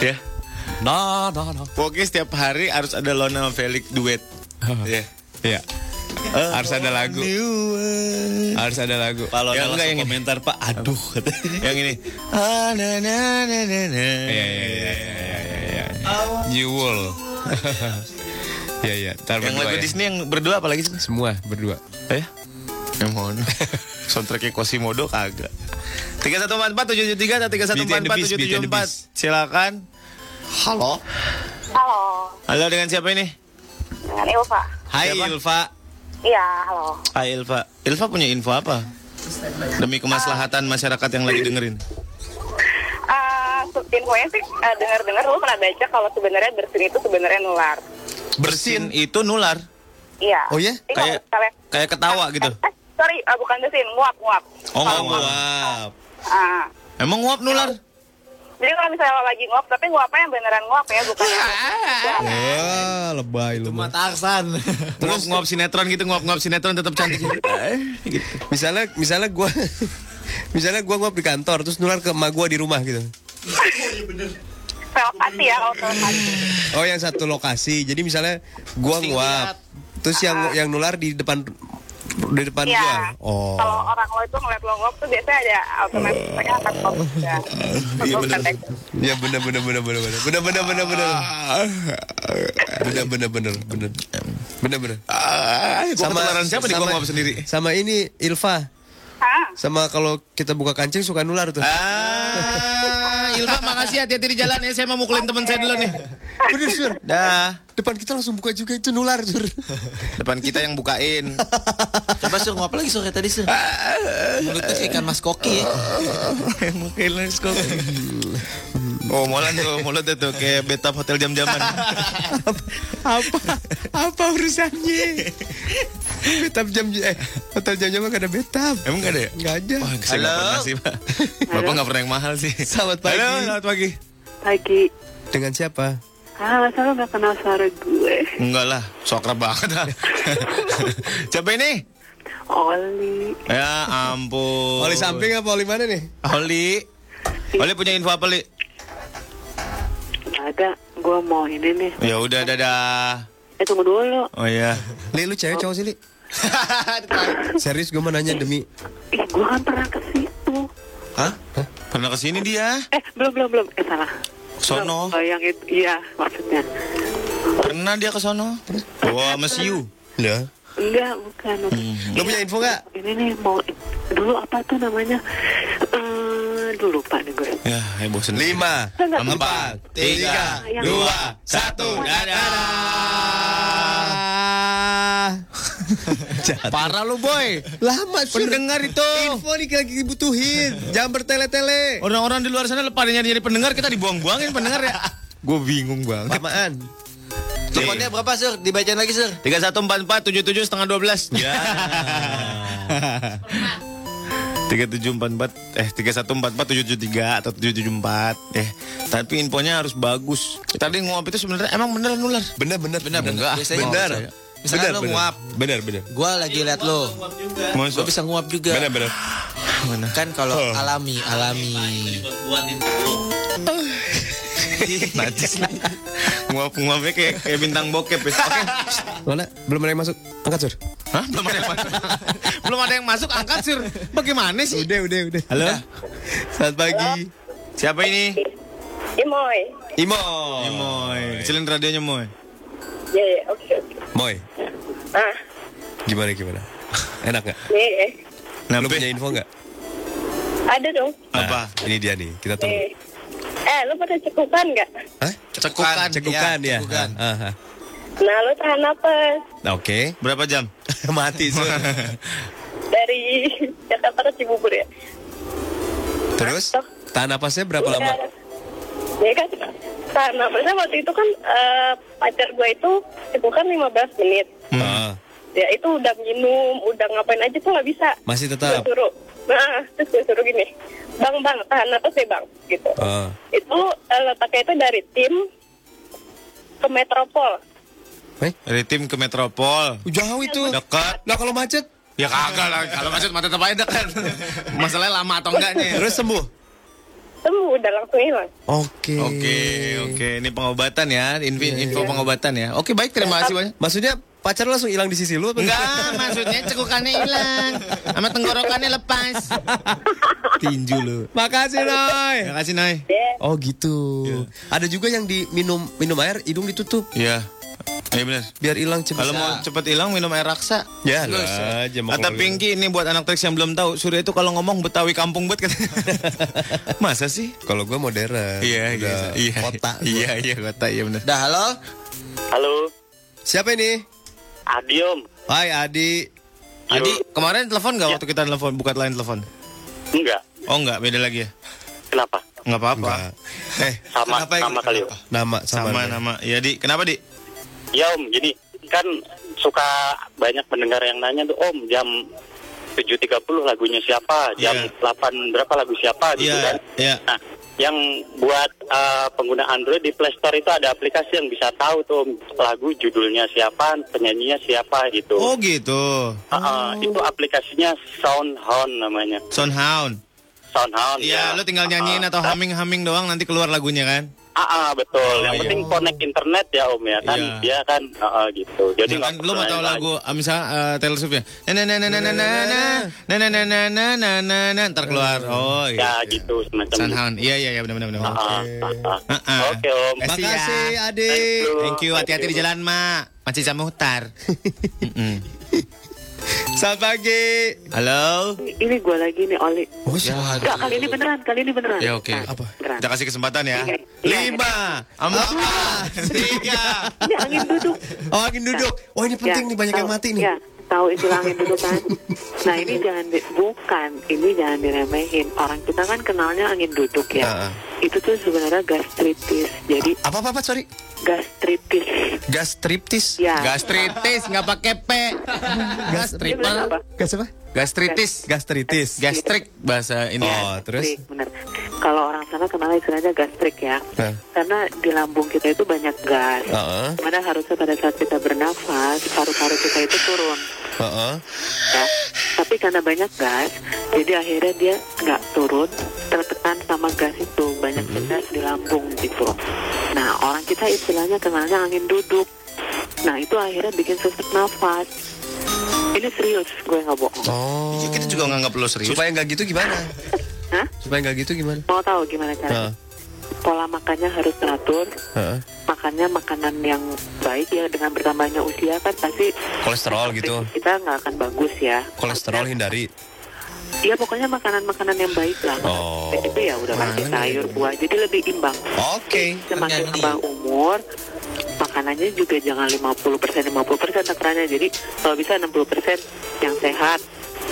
Speaker 4: Ya.
Speaker 3: No no no.
Speaker 4: Pokoknya setiap hari harus ada Lona sama Felix duet. Ya.
Speaker 3: Iya. Uh, harus ada lagu. Harus ada lagu.
Speaker 8: Kalau ya,
Speaker 4: ada yang
Speaker 8: komentar Pak, aduh
Speaker 4: Yang ini. Ah, na.
Speaker 3: Ya, ya, ya, ya, ya. Jewel. ya, ya. Tar
Speaker 4: yang lagu
Speaker 3: ya.
Speaker 4: Disney yang berdua apalagi sih?
Speaker 3: Semua berdua.
Speaker 4: Eh? Yang mana? Soundtracknya Quasimodo kagak. Tiga satu
Speaker 3: empat empat tujuh tujuh tiga tiga satu
Speaker 4: empat
Speaker 3: empat tujuh tujuh empat.
Speaker 4: Silakan.
Speaker 5: Halo.
Speaker 9: Halo.
Speaker 4: Halo dengan siapa ini?
Speaker 9: Dengan Ilva.
Speaker 4: Hai siapa? Ilva.
Speaker 9: Iya, halo.
Speaker 4: Hai Ilva. Ilva punya info apa? Demi kemaslahatan masyarakat yang lagi dengerin.
Speaker 9: Eh, infonya sih eh, dengar-dengar lu pernah baca kalau sebenarnya bersin itu sebenarnya nular.
Speaker 4: Bersin itu nular.
Speaker 9: Iya.
Speaker 3: Oh ya?
Speaker 4: Kayak kayak ketawa gitu.
Speaker 9: Eh, sorry, eh, bukan bersin, nguap, nguap.
Speaker 4: Oh, nguap.
Speaker 8: Wap.
Speaker 9: Ah.
Speaker 4: Emang nguap nular?
Speaker 9: Jadi kalau misalnya lo lagi nguap, tapi nguapnya yang beneran nguap ya, bukan yang...
Speaker 3: Wah, lebay lu. mah.
Speaker 5: Tarsan.
Speaker 4: Terus nguap sinetron gitu, nguap-nguap sinetron tetap cantik. Eh, gitu.
Speaker 3: Misalnya misalnya gua misalnya gua nguap di kantor terus nular ke emak gua di rumah gitu.
Speaker 9: Telepati ya, kalau telepati.
Speaker 3: Oh, yang satu lokasi. Jadi misalnya gua nguap. Terus yang yang nular di depan di depan
Speaker 9: Iya.
Speaker 3: gua. Oh.
Speaker 9: Kalau orang lo itu ngeliat lo nguap tuh biasanya ada otomatis mereka akan juga.
Speaker 4: Iya, bener.
Speaker 3: Ya bener bener bener bener bener bener bener bener bener bener bener bener bener bener bener
Speaker 4: Ah, ketularan siapa nih gua sendiri?
Speaker 3: sama ini Ilva
Speaker 9: Hah?
Speaker 3: sama kalau kita buka kancing suka nular tuh
Speaker 4: Ah, Ilva makasih hati-hati di jalan ya. Saya mau mukulin teman saya dulu nih.
Speaker 3: bener sur
Speaker 4: Dah.
Speaker 3: depan kita langsung buka juga itu nular sur
Speaker 4: Depan kita yang bukain.
Speaker 5: Coba sur nguap lagi sur kayak tadi sur. Mulutnya kayak ikan mas koki ya.
Speaker 4: Mukulin let's go. Oh, molan tuh mulutnya tuh kayak betap hotel jam-jaman.
Speaker 3: apa apa urusannya betap jam eh hotel jam jam gak ada betap
Speaker 4: Emang gak ada ya?
Speaker 3: nggak ada
Speaker 4: Wah, saya nggak pernah sih, Pak. Bapak nggak pernah yang mahal sih.
Speaker 3: Selamat pagi.
Speaker 4: Halo, selamat pagi.
Speaker 9: Pagi.
Speaker 3: dengan siapa
Speaker 9: Ah, masa lo gak kenal suara gue?
Speaker 4: Enggak lah, so akrab banget. Siapa ini?
Speaker 9: Oli.
Speaker 4: Ya ampun.
Speaker 3: Oli samping apa Oli mana nih
Speaker 4: Oli. Oli punya info apa, Li?
Speaker 9: Ada, gue mau ini nih.
Speaker 4: Ya udah dadah.
Speaker 10: Eh tunggu dulu.
Speaker 4: Oh iya.
Speaker 3: Li, lu cewek cowok sih, Li? Serius gue mau nanya demi
Speaker 10: Ih, gua kan pernah ke situ.
Speaker 4: Hah? Pernah ke sini dia?
Speaker 10: Eh, belum belum belum. Eh salah.
Speaker 4: Sono.
Speaker 10: Oh, yang itu, iya maksudnya.
Speaker 4: Pernah dia ke sono? Wah, Mas Yu.
Speaker 3: Ya.
Speaker 10: Enggak, bukan.
Speaker 3: Lu punya info gak?
Speaker 10: Ini nih mau dulu apa tuh namanya? Eh, dulu lupa nih gue.
Speaker 4: Ya, eh bosen.
Speaker 3: Lima, empat, tiga, dua, satu, dadah.
Speaker 4: Parah lu, boy.
Speaker 3: Lama, Sur.
Speaker 4: Pendengar itu.
Speaker 3: Info nih lagi dibutuhin. Jangan bertele-tele.
Speaker 4: Orang-orang di luar sana pada nyari-nyari pendengar, kita dibuang-buangin pendengar ya. Gue bingung banget.
Speaker 3: Lamaan.
Speaker 5: Tokonya iya. berapa, Sir? Dibacain lagi,
Speaker 4: Sir. 3144 77 setengah 12.
Speaker 3: Ya.
Speaker 4: 3744 eh 3144 773 atau 774 eh tapi infonya harus bagus tadi nguap itu sebenarnya emang bener nular
Speaker 3: bener bener
Speaker 5: bener bener
Speaker 4: enggak
Speaker 5: bener,
Speaker 3: bener.
Speaker 5: Ya. Misalnya
Speaker 3: bener,
Speaker 5: lo
Speaker 3: bener.
Speaker 5: nguap
Speaker 3: Bener bener
Speaker 5: Gua lagi liat lo Gua bisa nguap juga
Speaker 3: Bener bener
Speaker 4: Mana?
Speaker 5: Kan kalau oh. alami Alami, alami.
Speaker 4: Najis nih. Nguap-nguapnya kayak kayak bintang bokep ya. Oke.
Speaker 3: Mana? Belum ada yang masuk. Angkat, Sur.
Speaker 4: Hah? Belum ada yang masuk. Belum ada yang masuk angkat sur. Bagaimana sih?
Speaker 3: Udah, udah, udah.
Speaker 4: Halo. Selamat pagi. Siapa ini?
Speaker 9: Imoy.
Speaker 3: Imo.
Speaker 4: Moy. Kecilin radionya Moy.
Speaker 9: Ya, ya, oke, oke.
Speaker 3: Moy,
Speaker 9: Ah,
Speaker 3: gimana, gimana? Enak gak?
Speaker 9: nih,
Speaker 3: Lu punya info gak?
Speaker 9: ada dong.
Speaker 4: Apa?
Speaker 3: Ini dia nih, kita tunggu.
Speaker 9: Nih. Eh, lu pada cekukan nggak?
Speaker 3: Hah?
Speaker 5: Cekukan,
Speaker 3: Cekukan ya.
Speaker 5: cekukan.
Speaker 3: Ah, ah,
Speaker 9: Nah, lu tahan napas
Speaker 3: ah. Oke.
Speaker 4: Berapa jam?
Speaker 3: Mati, Sur.
Speaker 9: dari Jakarta ke Cibubur ya?
Speaker 3: Terus? Tahan napasnya berapa
Speaker 9: Udah.
Speaker 3: lama?
Speaker 9: Ya kan, tahan napasnya waktu itu kan eh, pacar gue itu cekukan 15 menit.
Speaker 3: Ah,
Speaker 9: Ya itu udah minum, udah ngapain aja tuh nggak bisa.
Speaker 3: masih
Speaker 9: Gue
Speaker 3: tetap.
Speaker 9: suruh, nah terus gue suruh gini, bang bang tahan napas deh bang, gitu.
Speaker 3: Ah.
Speaker 9: Itu eh, letaknya itu dari tim ke Metropol.
Speaker 4: Dari tim ke Metropol.
Speaker 3: Jauh itu.
Speaker 4: Dekat.
Speaker 3: Lah kalau macet?
Speaker 4: Ya kagak lah. Kalau macet mata tetap aja dekat. Masalahnya lama atau enggaknya.
Speaker 3: Terus sembuh?
Speaker 9: Sembuh udah langsung hilang.
Speaker 3: Oke.
Speaker 4: Oke, oke. Ini pengobatan ya. Info, info pengobatan ya. Oke, baik. Terima kasih banyak.
Speaker 3: Maksudnya pacar lu langsung hilang di sisi lu? apa?
Speaker 4: Enggak, maksudnya cekukannya hilang. Sama tenggorokannya lepas.
Speaker 3: Tinju lu. Makasih, Noy.
Speaker 4: Terima kasih, Nay.
Speaker 3: Oh gitu. Ada juga yang diminum minum air hidung ditutup
Speaker 4: Iya. Iya benar.
Speaker 3: biar hilang cepat.
Speaker 4: Kalau mau cepet hilang minum air raksa.
Speaker 3: Ya lah,
Speaker 4: Kata. Pinky ini buat anak teks yang belum tahu, Surya itu kalau ngomong Betawi kampung buat katanya. Masa sih?
Speaker 3: Kalau gue modern.
Speaker 4: Iya, iya, iya.
Speaker 3: Kota. gua.
Speaker 4: Iya, iya, kota, iya benar.
Speaker 5: Dah, halo?
Speaker 8: Halo,
Speaker 3: Siapa ini?
Speaker 8: Adiom.
Speaker 3: Hai Adi.
Speaker 4: Adi, kemarin telepon nggak waktu kita telepon, buka line telepon?
Speaker 8: Enggak.
Speaker 4: Oh enggak, beda lagi ya?
Speaker 8: Kenapa?
Speaker 4: Enggak apa-apa.
Speaker 3: Eh,
Speaker 8: Sama
Speaker 5: Kenapa ya?
Speaker 8: sama kali. Om.
Speaker 3: nama sama,
Speaker 4: Sama nama. Ya, Di. Kenapa, Di?
Speaker 8: Ya Om, gini kan suka banyak pendengar yang nanya tuh Om jam 7.30 lagunya siapa, jam
Speaker 4: Iya.
Speaker 8: 8 berapa lagu siapa gitu
Speaker 4: Iya,
Speaker 8: kan.
Speaker 4: iya.
Speaker 8: Nah, yang buat uh, pengguna Android di Play Store itu ada aplikasi yang bisa tahu tuh lagu judulnya siapa, penyanyinya siapa gitu.
Speaker 4: Oh gitu.
Speaker 8: Uh, uh, itu aplikasinya Soundhound namanya.
Speaker 4: Soundhound.
Speaker 8: Soundhound
Speaker 4: Iya,
Speaker 8: ya.
Speaker 4: lu tinggal nyanyiin
Speaker 8: Uh,
Speaker 4: atau
Speaker 8: uh,
Speaker 4: humming-humming doang nanti keluar lagunya kan?
Speaker 8: Ah, ah, betul. yang
Speaker 4: iya.
Speaker 8: penting connect internet ya Om ya kan.
Speaker 4: Iya.
Speaker 8: Dia kan ah, ah, gitu. Jadi
Speaker 4: kan lu mau tahu lagu ah, misalnya eh, Taylor Swift ya? Na na na na na na na na na na na na na na na ntar keluar. Oh
Speaker 8: Ya
Speaker 4: iya.
Speaker 8: gitu semacam itu.
Speaker 4: Soundhound. Iya iya iya benar benar benar.
Speaker 8: Ah, ah, ah, ah.
Speaker 4: Ah, ah.
Speaker 8: Oke Om.
Speaker 4: Makasih ya.
Speaker 8: You.
Speaker 4: Thank you, hati-hati di jalan, Mak. Masih sama hutar.
Speaker 3: Selamat pagi.
Speaker 4: Halo.
Speaker 10: Ini gue lagi nih Oli.
Speaker 3: Oh,
Speaker 10: Enggak, kali ini beneran, kali ini beneran.
Speaker 4: Ya oke.
Speaker 3: Apa?
Speaker 10: Beneran.
Speaker 4: Kita kasih kesempatan ya.
Speaker 10: Iya.
Speaker 3: Lima,
Speaker 4: Empat,
Speaker 3: tiga.
Speaker 10: Ini angin duduk.
Speaker 3: Oh angin duduk. Oh ini penting
Speaker 10: Ya,
Speaker 3: nih banyak yang mati nih.
Speaker 10: Tahu istilah angin duduk kan? Nah ini jangan di, bukan, ini jangan diremehin. Orang kita kan kenalnya angin duduk ya.
Speaker 3: Ah.
Speaker 10: Itu tuh sebenarnya gastritis. Jadi
Speaker 3: Apa apa apa sorry.
Speaker 10: gastritis.
Speaker 3: Gastriptis.
Speaker 10: Ya.
Speaker 4: Gastritis nggak pakai P. Gas
Speaker 10: Dia bilang apa?
Speaker 3: Gas apa?
Speaker 4: Gastritis.
Speaker 3: Gastritis.
Speaker 4: Gastrik bahasa ini.
Speaker 3: Oh terus.
Speaker 10: Bener. Kalau orang sana kenal istilahnya gastrik ya.
Speaker 3: Nah.
Speaker 10: Karena di lambung kita itu banyak gas.
Speaker 3: Heeh.
Speaker 10: Mana harusnya pada saat kita bernafas, paru-paru kita itu turun.
Speaker 3: Heeh.
Speaker 10: ya. Tapi karena banyak gas, jadi akhirnya dia nggak turun, tertekan sama gas itu banyak gas di lambung gitu. Nah orang kita istilahnya kenalnya angin duduk. Nah itu akhirnya bikin sesak nafas. Ini serius, gue nggak bohong.
Speaker 3: Oh.
Speaker 4: Kita juga nganggap lo serius.
Speaker 3: Supaya nggak gitu gimana?
Speaker 10: Hah?
Speaker 3: Supaya nggak gitu gimana?
Speaker 10: Mau tahu gimana caranya?
Speaker 3: Heeh.
Speaker 10: Pola makannya harus teratur.
Speaker 3: Heeh.
Speaker 10: Makannya makanan yang baik ya dengan bertambahnya usia kan pasti
Speaker 3: Kolesterol gitu.
Speaker 10: kita nggak akan bagus ya.
Speaker 3: Kolesterol hindari.
Speaker 10: Iya pokoknya makanan-makanan yang baik lah.
Speaker 3: Oh.
Speaker 10: Itu ya udah pasti sayur buah. Jadi lebih imbang.
Speaker 3: Oke.
Speaker 10: Semakin tambah umur, makanannya juga jangan 50% 50% takarannya. Jadi kalau bisa 60% yang sehat,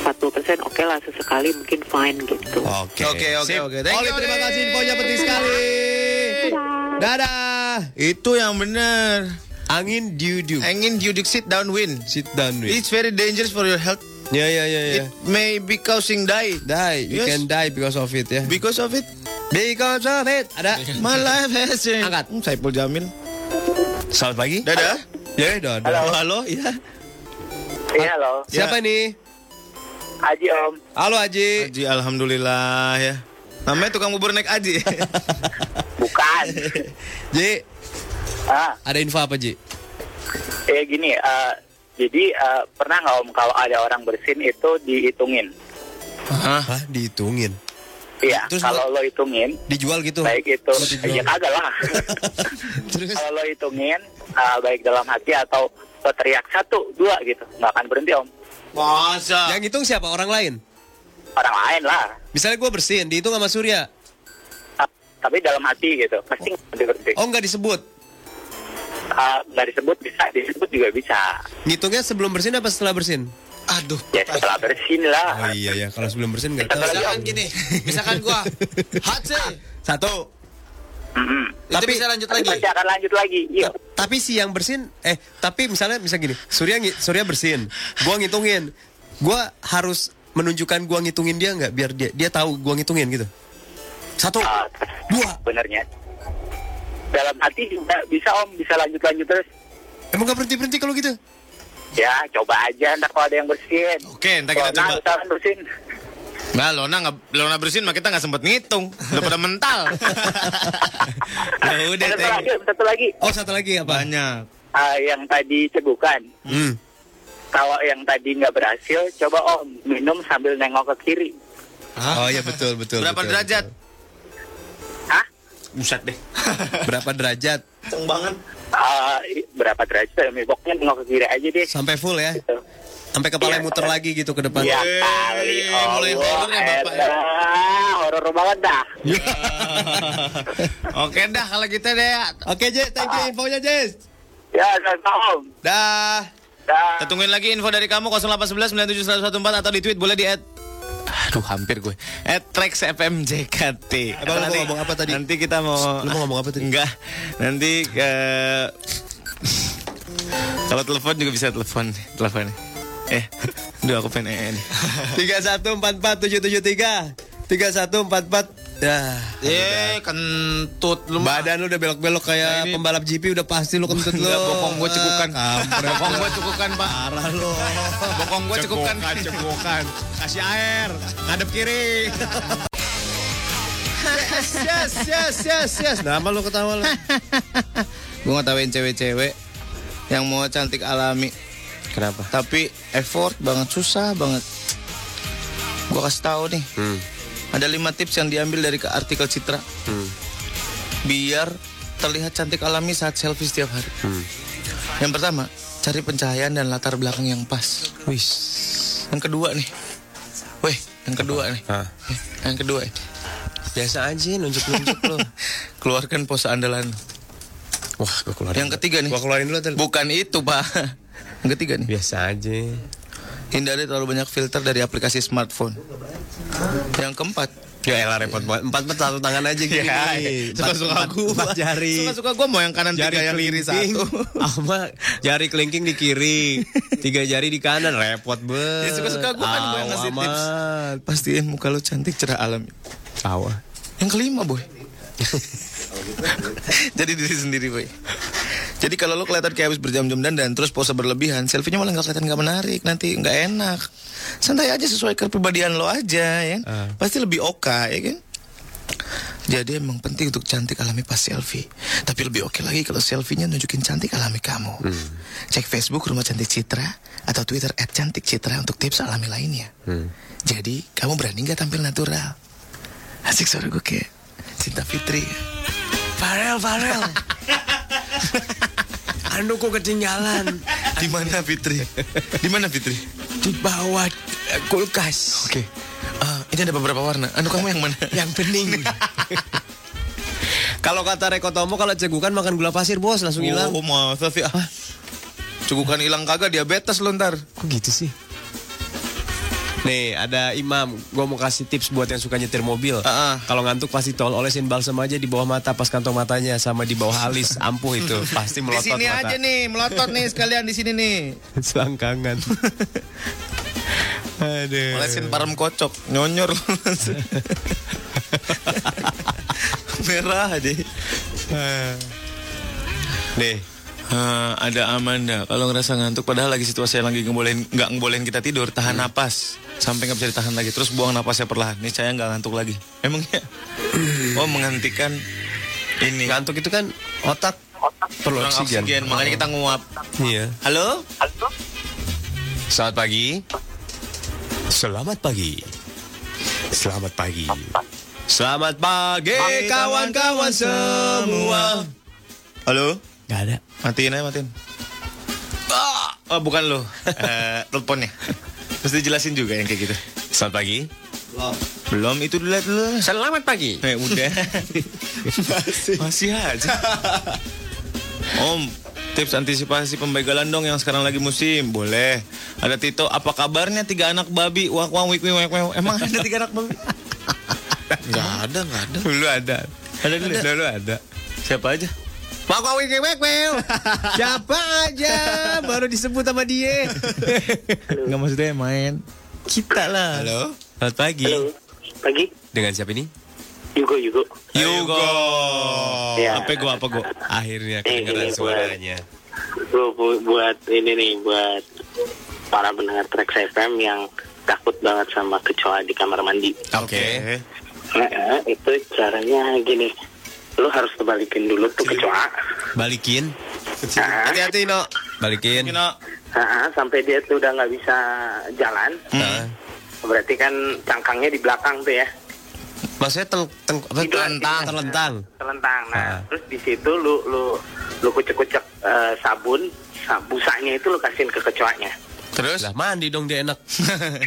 Speaker 10: 40% oke lah sesekali mungkin fine gitu.
Speaker 3: Oke.
Speaker 4: Oke, oke, oke. Thank
Speaker 3: Oli,
Speaker 4: you,
Speaker 3: terima kasih infonya penting sekali. Dadah.
Speaker 4: Itu yang benar.
Speaker 3: Angin diuduk.
Speaker 4: Angin diuduk sit down wind.
Speaker 3: Sit down with.
Speaker 4: It's very dangerous for your health.
Speaker 3: Ya ya ya ya.
Speaker 4: It may be causing die.
Speaker 3: Die. You
Speaker 4: Yes.
Speaker 3: can die because of it ya.
Speaker 4: Because of it,
Speaker 3: Because of it. Ada.
Speaker 4: my life has changed.
Speaker 3: Angkat.
Speaker 4: Hmm, Saipul Jamil.
Speaker 3: Selamat pagi.
Speaker 4: Dadah.
Speaker 3: Ya, dadah.
Speaker 4: Halo, halo, ya.
Speaker 8: Iya halo,
Speaker 3: Siapa nih?
Speaker 8: Haji Om.
Speaker 3: Halo Haji.
Speaker 4: Haji, alhamdulillah ya. Namanya tukang bubur naik Aji.
Speaker 8: Bukan.
Speaker 3: Ji,
Speaker 8: ah,
Speaker 3: ada info apa Ji?
Speaker 8: eh gini, eh, jadi eh, pernah nggak Om kalau ada orang bersin itu dihitungin?
Speaker 4: Hah?
Speaker 3: Hah, dihitungin.
Speaker 8: Iya,
Speaker 3: Terus
Speaker 8: kalau lo hitungin,
Speaker 3: Dijual gitu.
Speaker 8: baik itu,
Speaker 3: Oh,
Speaker 8: ya kagak lah.
Speaker 3: Terus
Speaker 8: kalau lo hitungin, eh, baik dalam hati atau lo teriak satu, dua gitu, nggak akan berhenti Om.
Speaker 4: Masa?
Speaker 3: yang hitung siapa? Orang lain.
Speaker 8: Orang lain lah,
Speaker 3: Misalnya gue bersin, dihitung sama Surya.
Speaker 8: Ta- tapi dalam hati gitu, pasti nggak berhenti.
Speaker 3: Oh nggak disebut.
Speaker 8: Eh, nggak disebut bisa, disebut juga bisa.
Speaker 3: Ngitungnya sebelum bersin apa setelah bersin?
Speaker 4: Aduh.
Speaker 8: Ya setelah bersin lah.
Speaker 3: Oh iya ya, kalau sebelum bersin nggak tahu.
Speaker 5: Misalkan gini, misalkan gua Hatse,
Speaker 3: Satu.
Speaker 5: Itu
Speaker 3: Tapi-
Speaker 5: bisa lanjut
Speaker 8: Tapi
Speaker 5: lagi.
Speaker 8: pasti akan lanjut lagi. Iya.
Speaker 3: Tapi si yang bersin, eh tapi misalnya misal gini, Surya ngi- Surya bersin, gua ngitungin, gua harus menunjukkan gua ngitungin dia nggak biar dia dia tahu gua ngitungin gitu. Satu,
Speaker 8: Ah,
Speaker 3: dua.
Speaker 8: Benernya. Dalam hati juga bisa Om, bisa lanjut-lanjut terus.
Speaker 3: Emang nggak berhenti berhenti kalau gitu?
Speaker 8: Ya, coba aja ntar kalau ada yang bersin.
Speaker 4: Oke, ntar kita
Speaker 8: Lona,
Speaker 4: coba.
Speaker 8: bersin.
Speaker 4: Nah, Lona nggak Lona bersin mah kita nggak sempet ngitung. Udah pada mental. ya udah,
Speaker 8: satu
Speaker 4: thank
Speaker 8: lagi, satu lagi.
Speaker 3: Oh satu lagi apa?
Speaker 4: Banyak.
Speaker 8: Ah, yang tadi cegukan.
Speaker 3: Hmm.
Speaker 8: Kalau yang tadi nggak berhasil, coba Om minum sambil nengok ke kiri.
Speaker 3: Oh iya betul betul.
Speaker 4: Berapa
Speaker 3: betul,
Speaker 4: derajat?
Speaker 8: Hah?
Speaker 4: Buset deh.
Speaker 3: Berapa derajat?
Speaker 4: Kenceng banget.
Speaker 8: I- berapa derajat? Ya, Pokoknya nengok ke kiri aja deh.
Speaker 3: Sampai full ya?
Speaker 8: Gitu.
Speaker 3: Sampai kepala
Speaker 8: Iya.
Speaker 3: muter lagi gitu ke depan.
Speaker 8: Ya
Speaker 4: Eh,
Speaker 8: kali,
Speaker 4: mulai
Speaker 8: Allah,
Speaker 4: horor ya, Bapak, ya.
Speaker 8: horor banget dah.
Speaker 4: Oke dah kalau gitu deh.
Speaker 3: Oke Jess, thank you infonya Jess.
Speaker 8: Ya, sama Om.
Speaker 3: Dah.
Speaker 8: Dah.
Speaker 4: Kita tungguin lagi info dari kamu 0811 97114 atau di tweet boleh di at Aduh hampir gue At Trax FM JKT
Speaker 3: lu mau ngomong apa tadi?
Speaker 4: Nanti kita mau
Speaker 3: Lu mau ngomong apa tadi?
Speaker 4: Enggak Nanti ke Kalau telepon juga bisa telepon Telepon Eh Duh aku pengen
Speaker 3: Tiga satu empat empat tujuh tujuh tiga. Tiga satu empat empat. Ya.
Speaker 4: Eh kentut lu mah.
Speaker 3: Badan lu udah belok-belok kayak
Speaker 4: Nah, ini-
Speaker 3: pembalap GP udah pasti lu kentut lu.
Speaker 4: Bokong gue cekukan
Speaker 3: Kampret.
Speaker 4: Bokong gue cekukan pak
Speaker 3: Parah lu.
Speaker 4: Bokong gue cekukan
Speaker 3: cekukan. Kasih air. Ngadep kiri. yes, yes, yes, yes, yes. Nama lu ketawa lu.
Speaker 4: Gue ngetawain cewek-cewek Yang mau cantik alami
Speaker 3: Kenapa?
Speaker 4: Tapi effort banget susah banget. Gua kasih tahu nih.
Speaker 3: Hmm.
Speaker 4: Ada lima tips yang diambil dari ke artikel Citra.
Speaker 3: Hmm.
Speaker 4: Biar terlihat cantik alami saat selfie setiap hari.
Speaker 3: Hmm.
Speaker 4: Yang pertama, cari pencahayaan dan latar belakang yang pas.
Speaker 3: Wis.
Speaker 4: Yang kedua nih. Weh, yang kedua nih.
Speaker 3: Hah.
Speaker 4: Eh, Yang kedua eh.
Speaker 3: Biasa aja nunjuk-nunjuk lu.
Speaker 4: Keluarkan pose andalan.
Speaker 3: Wah, gua keluarin.
Speaker 4: Yang ketiga nih.
Speaker 3: Gua keluarin dulu.
Speaker 4: Bukan itu, Pak. Yang ketiga nih.
Speaker 3: Biasa aja.
Speaker 4: Hindari terlalu banyak filter dari aplikasi smartphone. Yang keempat,
Speaker 3: Ya elah repot banget. Empat empat satu tangan aja gini.
Speaker 4: Ya, suka-suka
Speaker 3: Empat-
Speaker 4: gua.
Speaker 3: Empat jari.
Speaker 4: Suka-suka gua mau yang kanan
Speaker 3: jari
Speaker 4: tiga, yang kiri satu.
Speaker 3: Sama jari kelingking di kiri. Tiga jari di kanan. Repot banget.
Speaker 4: Ya, suka-suka gua kan gua yang ngasih tips. Pastiin muka lu cantik cerah alami.
Speaker 3: Tawa.
Speaker 4: Yang kelima, boy. Jadi diri sendiri, boy. Jadi kalau lu kelihatan kayak habis berjam-jam dandan terus pose berlebihan, selfie-nya malah nggak kelihatan nggak menarik, nanti nggak enak. Santai aja sesuai kepribadian lo aja, ya.
Speaker 3: Ah.
Speaker 4: Pasti lebih oke, ya kan? Jadi emang penting untuk cantik alami pas selfie. Tapi lebih oke lagi kalau selfie-nya nunjukin cantik alami kamu. Cek Facebook Rumah Cantik Citra atau Twitter @cantikcitra untuk tips alami lainnya. Jadi kamu berani nggak tampil natural? Asik suara gue kayak Cinta Fitri.
Speaker 3: Farel, Farel. anu kok ketinggalan.
Speaker 4: Di mana Fitri? Di mana Fitri?
Speaker 3: Di bawah eh, kulkas.
Speaker 4: Oke. Ah, ini ada beberapa warna. Anu kamu yang mana?
Speaker 3: Yang bening. kalau kata Reko Tomo kalau cegukan makan gula pasir bos langsung hilang.
Speaker 4: Oh, masa sih? Ah. Cukukan hilang kagak diabetes lo ntar.
Speaker 3: Kok gitu sih? Nih ada Imam, gue mau kasih tips buat yang suka nyetir mobil. Kalau ngantuk pasti tol olesin balsam aja di bawah mata pas kantong matanya sama di bawah alis ampuh itu pasti
Speaker 4: Di
Speaker 3: melotot
Speaker 4: sini
Speaker 3: mata.
Speaker 4: aja nih, melotot nih sekalian di sini nih.
Speaker 3: Selangkangan. Aduh.
Speaker 4: Olesin parem kocok, nyonyor. Merah aja.
Speaker 3: Nih.
Speaker 4: Eh, ada Amanda. Kalau ngerasa ngantuk, padahal lagi situasi yang lagi ngebolehin nggak ngebolehin kita tidur, tahan napas sampai nggak bisa ditahan lagi. Terus buang napasnya perlahan. Nih saya nggak ngantuk lagi. Emangnya? oh menghentikan ini.
Speaker 3: Ngantuk itu kan otak perlu oksigen.
Speaker 4: oksigen. Makanya kita nguap.
Speaker 3: Iya.
Speaker 4: Halo?
Speaker 3: Selamat pagi. Selamat pagi. Selamat pagi. Selamat pagi kawan-kawan semua.
Speaker 4: Halo?
Speaker 3: Gak ada.
Speaker 4: Matiin aja, matiin. Oh, bukan lo. Eh, teleponnya. Terus dijelasin juga yang kayak gitu.
Speaker 3: Selamat pagi.
Speaker 4: Belum. Belum, itu dulu dulu.
Speaker 3: Selamat pagi.
Speaker 4: Eh, udah. Masih. Masih aja. Om, tips antisipasi pembegalan dong yang sekarang lagi musim. Boleh. Ada Tito, apa kabarnya tiga anak babi? Wak wak wik wik wik wik. Emang ada tiga anak babi?
Speaker 5: Nggak ada, nggak ada.
Speaker 4: Dulu ada. Ada dulu. Dulu ada. Siapa aja?
Speaker 3: Wak wak wik wik wik. Siapa aja baru disebut sama dia.
Speaker 4: Nggak maksudnya main. Kita lah.
Speaker 3: Halo. Selamat pagi.
Speaker 11: Pagi.
Speaker 3: Dengan siapa ini?
Speaker 11: Yugo, Yugo.
Speaker 4: Yugo.
Speaker 11: Ya.
Speaker 4: Apa gua apa gua?
Speaker 3: Akhirnya kedengaran suaranya.
Speaker 11: Bro, bu- buat ini nih, buat para pendengar Trax FM yang takut banget sama kecoa di kamar mandi.
Speaker 3: Oke.
Speaker 11: Nah, itu caranya gini. Lu harus kebalikin dulu tuh kecoa.
Speaker 3: Balikin. Hati-hati, No. Balikin.
Speaker 11: nah, sampai dia tuh udah nggak bisa jalan.
Speaker 3: Nah.
Speaker 11: Berarti kan cangkangnya di belakang tuh ya.
Speaker 3: Maksudnya tel, tel, apa, terlentang, terlentang.
Speaker 11: Telentang. Nah,
Speaker 3: Ah.
Speaker 11: terus di situ lu lu lu kucek-kucek eh, sabun, sa- busanya itu lu kasihin ke kecoanya.
Speaker 4: Terus?
Speaker 3: Lah mandi dong dia enak.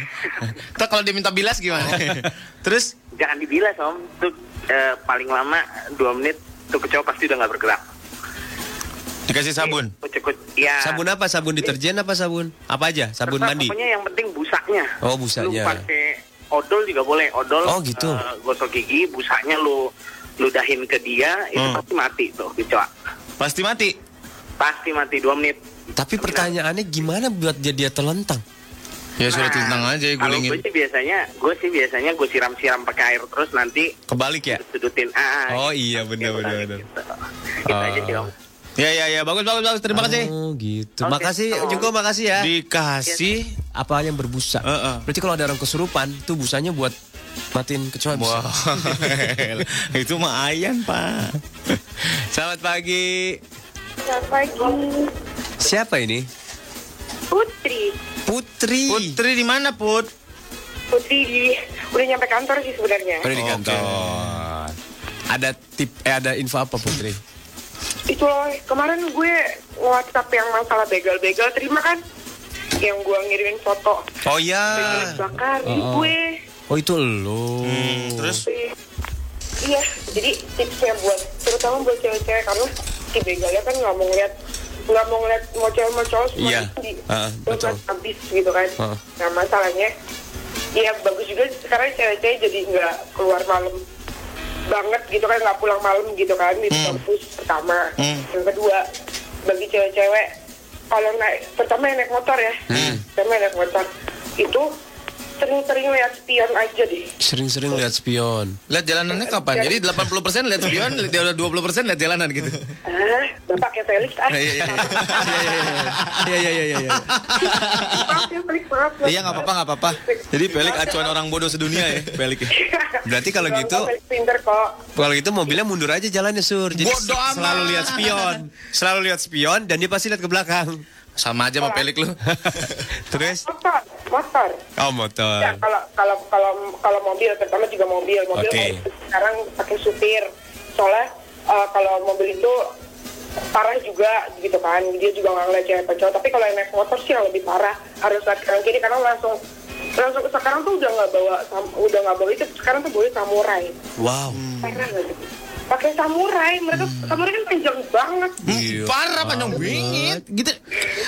Speaker 4: Ntar kalau diminta bilas gimana? Terus?
Speaker 11: Jangan dibilas om, tuh eh, paling lama dua menit tuh kecoa pasti udah nggak bergerak.
Speaker 4: Dikasih sabun?
Speaker 11: Ya.
Speaker 3: Sabun apa? Sabun deterjen apa sabun? Apa aja? Sabun
Speaker 11: Terserah,
Speaker 3: mandi.
Speaker 11: Pokoknya yang penting busanya.
Speaker 3: Oh,
Speaker 11: Lu
Speaker 3: busanya.
Speaker 11: pakai odol juga boleh. Odol.
Speaker 3: Oh, gitu.
Speaker 11: eh, gosok gigi, busanya lu ludahin ke dia, itu
Speaker 4: Hmm.
Speaker 11: pasti mati tuh kecoa.
Speaker 4: Pasti mati.
Speaker 11: Pasti mati dua menit.
Speaker 3: Tapi pertanyaannya gimana buat jadi dia terlentang?
Speaker 4: Ya sudah tentang aja ya
Speaker 11: Kalau gue
Speaker 4: gulingin.
Speaker 11: sih biasanya, gue sih biasanya gue siram-siram pakai air terus nanti
Speaker 4: Kebalik ya?
Speaker 11: sudutin. Ah,
Speaker 3: Oh iya benar benar benar.
Speaker 11: Itu aja sih om.
Speaker 4: Ya ya ya bagus bagus bagus terima kasih.
Speaker 3: Oh gitu.
Speaker 11: Oke.
Speaker 3: Makasih
Speaker 11: Oh.
Speaker 3: juga makasih ya.
Speaker 4: Dikasih
Speaker 3: Apa yang berbusa?
Speaker 4: Heeh.
Speaker 3: Berarti kalau ada orang kesurupan, tuh busanya buat matiin kecoa bisa.
Speaker 4: Wah, itu mah ayan pak.
Speaker 3: Selamat pagi.
Speaker 9: Selamat pagi.
Speaker 3: Siapa ini?
Speaker 9: Putri.
Speaker 3: Putri.
Speaker 4: Putri di mana put?
Speaker 9: Putri di udah nyampe kantor sih sebenarnya.
Speaker 3: Udah di kantor. Ada tip eh ada info apa Putri?
Speaker 9: Itu loh, kemarin gue WhatsApp yang masalah begal-begal terima kan? Yang gue ngirimin foto
Speaker 3: Oh iya.
Speaker 9: bakar
Speaker 3: Oh, oh.
Speaker 9: gue.
Speaker 3: Oh itu lo.
Speaker 4: terus?
Speaker 9: Iya, jadi tipsnya buat terutama buat cewek-cewek karena si begalnya kan nggak mau ngeliat nggak mau ngeliat mau cewek mau cowok semua
Speaker 3: Iya.
Speaker 9: di
Speaker 3: Ah, betul.
Speaker 9: habis gitu kan.
Speaker 3: Ah.
Speaker 9: Nah masalahnya, ya bagus juga sekarang cewek-cewek jadi nggak keluar malam banget gitu kan nggak pulang malam gitu kan di kampus pertama yang kedua bagi cewek-cewek kalau naik pertama yang naik motor ya pertama yang naik motor itu sering-sering lihat spion aja deh.
Speaker 3: Sering-sering lihat spion.
Speaker 4: Lihat jalanannya kapan? Jadi 80% lihat spion, dia udah 20% lihat jalanan gitu.
Speaker 9: Ah, bapak kayak Felix ah.
Speaker 4: Iya iya
Speaker 3: Iya iya iya iya.
Speaker 9: Maaf ya Felix, maaf. maaf.
Speaker 4: Iya nggak apa-apa nggak apa-apa. Jadi Pelik acuan orang bodoh sedunia ya Pelik.
Speaker 3: Berarti kalau gitu
Speaker 9: Felix
Speaker 3: kalau gitu mobilnya mundur aja jalannya sur. Jadi selalu lihat spion. Selalu lihat spion dan dia pasti lihat ke belakang.
Speaker 4: Sama aja sama Pelik lu.
Speaker 3: Terus
Speaker 9: Motor,
Speaker 3: oh motor.
Speaker 9: Ya, kalau kalau kalau kalau mobil, terutama juga mobil, mobil
Speaker 3: Oke.
Speaker 9: mau- sekarang pakai supir. Soalnya eh, kalau mobil itu parah juga gitu kan, dia juga nggak ngeliat cewek cowok. Tapi kalau yang naik motor sih yang lebih parah, harus lihat kanan kiri karena langsung langsung sekarang tuh udah nggak bawa udah nggak bawa itu sekarang tuh bawa samurai
Speaker 3: Wow.
Speaker 9: parah nggak gitu pakai samurai mereka samurai kan panjang banget
Speaker 3: Iya.
Speaker 4: Parah panjang bingit gitu.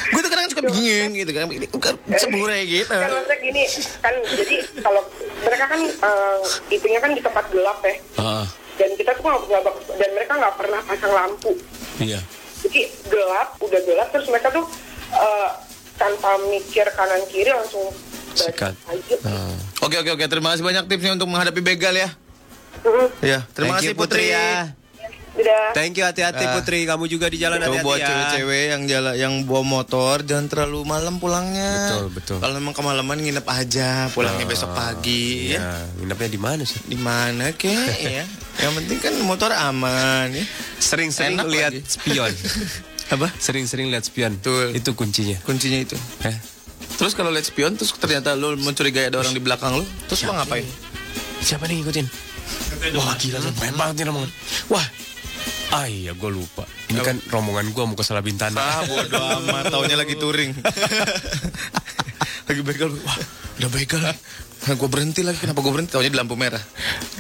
Speaker 4: Gue tuh kadang suka bingung gitu kan. Ini bukan seburai gitu.
Speaker 9: kan maksudnya gini kan jadi kalau mereka kan eh, itunya kan di tempat gelap ya
Speaker 3: Ah,
Speaker 9: dan kita tuh nggak dan mereka nggak pernah pasang lampu
Speaker 3: iya.
Speaker 9: jadi gelap udah gelap terus mereka tuh eh, tanpa mikir kanan kiri langsung
Speaker 3: Sikat.
Speaker 9: aja.
Speaker 4: Oke oke oke terima kasih banyak tipsnya untuk menghadapi begal ya. Ya terima
Speaker 3: Thank
Speaker 4: kasih
Speaker 3: you, Putri
Speaker 4: Putri.
Speaker 3: ya. Thank you hati-hati
Speaker 4: Ah.
Speaker 3: Putri. Kamu juga di jalan hati-hati
Speaker 4: buat
Speaker 3: ya.
Speaker 4: cewek-cewek yang jalan yang bawa motor jangan terlalu malam pulangnya.
Speaker 3: Betul, betul.
Speaker 4: Kalau memang kemalaman nginep aja, pulangnya
Speaker 3: Ah,
Speaker 4: besok pagi ya.
Speaker 3: Ya, nginepnya di mana sih?
Speaker 4: Di mana kek ya? Yang penting kan motor aman ya.
Speaker 3: Sering-sering
Speaker 4: Enak
Speaker 3: lihat
Speaker 4: lagi.
Speaker 3: spion.
Speaker 4: Apa?
Speaker 3: Sering-sering lihat spion.
Speaker 4: Betul.
Speaker 3: Itu kuncinya.
Speaker 4: Kuncinya itu.
Speaker 3: Eh,
Speaker 4: Terus kalau lihat spion terus ternyata lu mencurigai ada orang di belakang lu, terus lu ngapain?
Speaker 3: siapa nih ngikutin? Wah gila tuh, keren banget nih rombongan. Wah, ah iya gue lupa. Ini kan rombongan gue mau ke Salabintana.
Speaker 4: Ah bodo amat, taunya lagi touring. lagi begal, wah udah begal. Nah, gue berhenti lagi, kenapa gue berhenti? Taunya di lampu merah.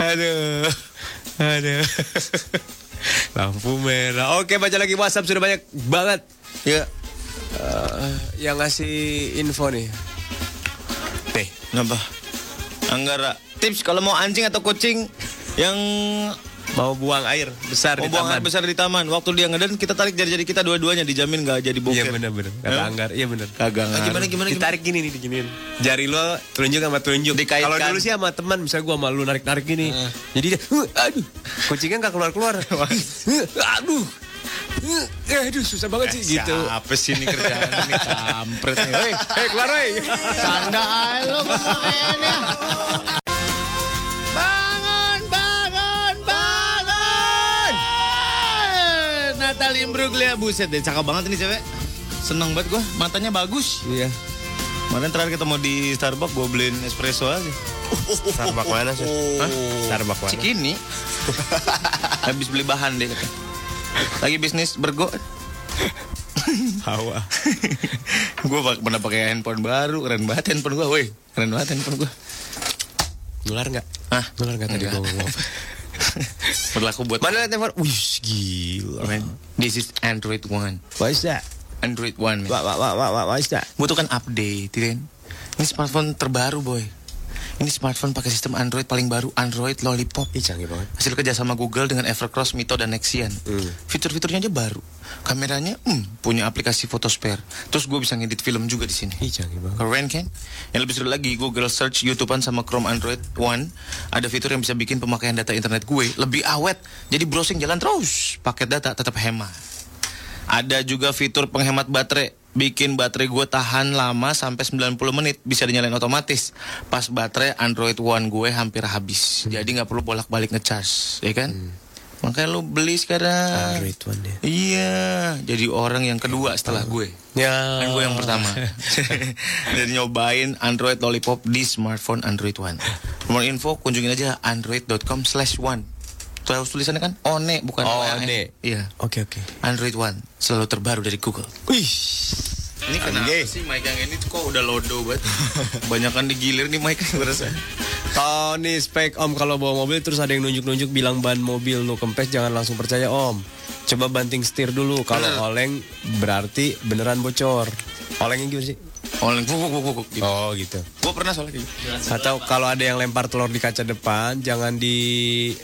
Speaker 3: Aduh, aduh. Lampu merah. Oke, baca lagi WhatsApp sudah banyak banget.
Speaker 4: Ya,
Speaker 3: Eh, yang ngasih info nih. Nih,
Speaker 4: kenapa? Anggara, tips kalau mau anjing atau kucing yang
Speaker 3: mau buang air besar
Speaker 4: mau
Speaker 3: di
Speaker 4: buang
Speaker 3: taman.
Speaker 4: air besar di taman, waktu dia ngeden kita tarik jari-jari kita dua-duanya dijamin nggak jadi boker.
Speaker 3: Iya benar-benar. Kata
Speaker 4: Eh?
Speaker 3: Anggar, iya benar.
Speaker 4: Kagak ngaruh.
Speaker 3: gimana gimana ditarik gini nih diginiin. Jari lo telunjuk sama telunjuk.
Speaker 4: Dikaitkan.
Speaker 3: Kalau dulu sih sama teman, misalnya gua sama lu narik-narik gini. Jadi dia, "Huh, aduh, kucingnya nggak keluar-keluar. Aduh. Eh, aduh susah banget sih gitu.
Speaker 4: Apa sih ini kerjaan ini kampret nih. Hei,
Speaker 3: Hei, keluar woi.
Speaker 4: canda aja lo. Natalie Imbruglia buset deh, cakep banget ini cewek. Seneng banget gua, matanya bagus.
Speaker 3: Iya.
Speaker 4: Kemarin terakhir ketemu di Starbucks, gue beliin espresso aja.
Speaker 3: Starbucks mana sih?
Speaker 4: Hah?
Speaker 3: Starbucks mana?
Speaker 4: Cikini. Habis beli bahan deh kata. Lagi bisnis bergo.
Speaker 3: Hawa.
Speaker 4: gue pernah pakai handphone baru, keren banget handphone gue, woi. Keren banget handphone gue.
Speaker 3: Nular nggak?
Speaker 4: Hah?
Speaker 3: Nular nggak tadi gua ngomong?
Speaker 4: Berlaku buat
Speaker 3: Mana lihat telepon? Wih, gila.
Speaker 4: Man, This is Android One.
Speaker 3: What is that?
Speaker 4: Android One. man.
Speaker 3: What, what, what, what, what is that?
Speaker 4: Butuhkan update, kan? Ini smartphone terbaru, boy. Ini smartphone pakai sistem Android paling baru, Android Lollipop.
Speaker 3: Ih, canggih banget.
Speaker 4: Hasil kerjasama Google dengan Evercross, Mito, dan Nexian.
Speaker 3: Hmm.
Speaker 4: Fitur-fiturnya aja baru. Kameranya, hmm, punya aplikasi foto spare. Terus gue bisa ngedit film juga di sini.
Speaker 3: Ih, canggih banget.
Speaker 4: Keren kan? Yang lebih seru lagi, Google Search YouTubean sama Chrome Android One ada fitur yang bisa bikin pemakaian data internet gue lebih awet. Jadi browsing jalan terus, paket data tetap hemat. Ada juga fitur penghemat baterai. Bikin baterai gue tahan lama sampai 90 menit bisa dinyalain otomatis. Pas baterai Android One gue hampir habis. Jadi nggak perlu bolak-balik ngecas, ya kan? Makanya lu beli sekarang.
Speaker 3: Android One ya.
Speaker 4: Iya, jadi orang yang kedua setelah gue.
Speaker 3: Ya.
Speaker 4: Kan gue yang pertama. Dan nyobain Android Lollipop di smartphone Android One. Nomor info kunjungin aja android.com slash one. Tahu tulisannya kan One bukan
Speaker 3: Oh,
Speaker 4: ONE. Iya.
Speaker 3: Oke, oke.
Speaker 4: Android One selalu terbaru dari Google.
Speaker 3: Wih.
Speaker 4: Ini kenapa sih mic yang ini tuh kok udah lodo banget. Banyakan digilir nih mic gue rasa.
Speaker 3: Oh nih spek om kalau bawa mobil terus ada yang nunjuk-nunjuk bilang ban mobil lu kempes jangan langsung percaya om. Coba banting setir dulu. Kalau
Speaker 4: Bener.
Speaker 3: oleng berarti beneran bocor. Olengnya gimana sih?
Speaker 4: Oleng buk buk buk. Gitu.
Speaker 3: Oh gitu.
Speaker 4: Gue pernah soalnya gitu.
Speaker 3: Atau kalau ada yang lempar telur di kaca depan jangan di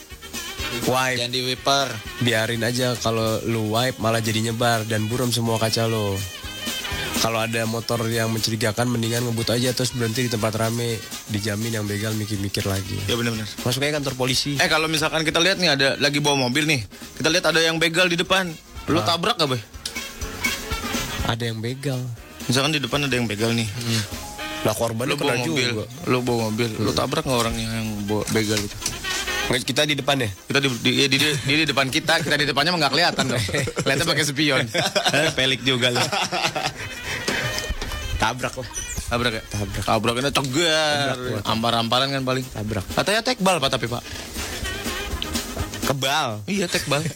Speaker 3: wipe.
Speaker 5: Jangan di wiper.
Speaker 3: Biarin aja kalau lu wipe malah jadi nyebar dan buram semua kaca lo. Kalau ada motor yang mencurigakan mendingan ngebut aja terus berhenti di tempat rame dijamin yang begal mikir-mikir lagi.
Speaker 4: Ya benar-benar.
Speaker 3: Masuk aja kantor polisi.
Speaker 4: Eh kalau misalkan kita lihat nih ada lagi bawa mobil nih, kita lihat ada yang begal di depan, lu
Speaker 3: Ah.
Speaker 4: tabrak gak boy?
Speaker 3: Ada yang begal.
Speaker 4: Misalkan di depan ada yang begal nih,
Speaker 3: Lah korbannya
Speaker 4: lu bawa mobil,
Speaker 3: juga.
Speaker 4: lu bawa mobil, lu tabrak nggak orang yang bawa begal itu?
Speaker 3: Nggak, Kita di depan ya?
Speaker 4: Kita di, di, di, di, di, di depan kita, kita di depannya nggak kelihatan dong. Kelihatan pakai spion. Eh, Pelik juga lu.
Speaker 3: Tabrak lah.
Speaker 4: Tabrak ya? Tabrak. Tabraknya cegar. Ampar-amparan kan paling.
Speaker 3: Tabrak.
Speaker 4: Katanya tekbal pak tapi pak.
Speaker 3: Kebal.
Speaker 4: Iya tekbal.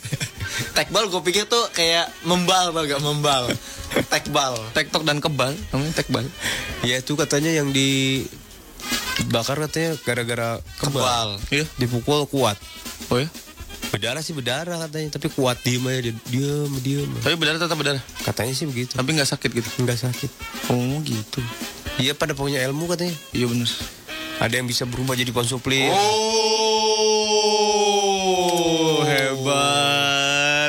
Speaker 5: Tekbal gue pikir tuh kayak membal tau gak membal. Tekbal.
Speaker 4: Tektok dan kebal, namanya tekbal.
Speaker 3: Ya itu katanya yang di bakar katanya gara-gara kebal.
Speaker 5: Kebal.
Speaker 4: Iya.
Speaker 3: Dipukul kuat.
Speaker 4: Oh ya?
Speaker 3: Berdarah sih berdarah katanya, tapi kuat diem aja dia diem diem.
Speaker 4: Tapi berdarah tetap berdarah.
Speaker 3: Katanya sih begitu.
Speaker 4: Tapi nggak sakit gitu.
Speaker 3: Nggak sakit.
Speaker 4: Oh gitu.
Speaker 3: Iya pada punya ilmu katanya.
Speaker 4: Iya benar.
Speaker 3: Ada yang bisa berubah jadi konsuplir.
Speaker 4: Oh hebat.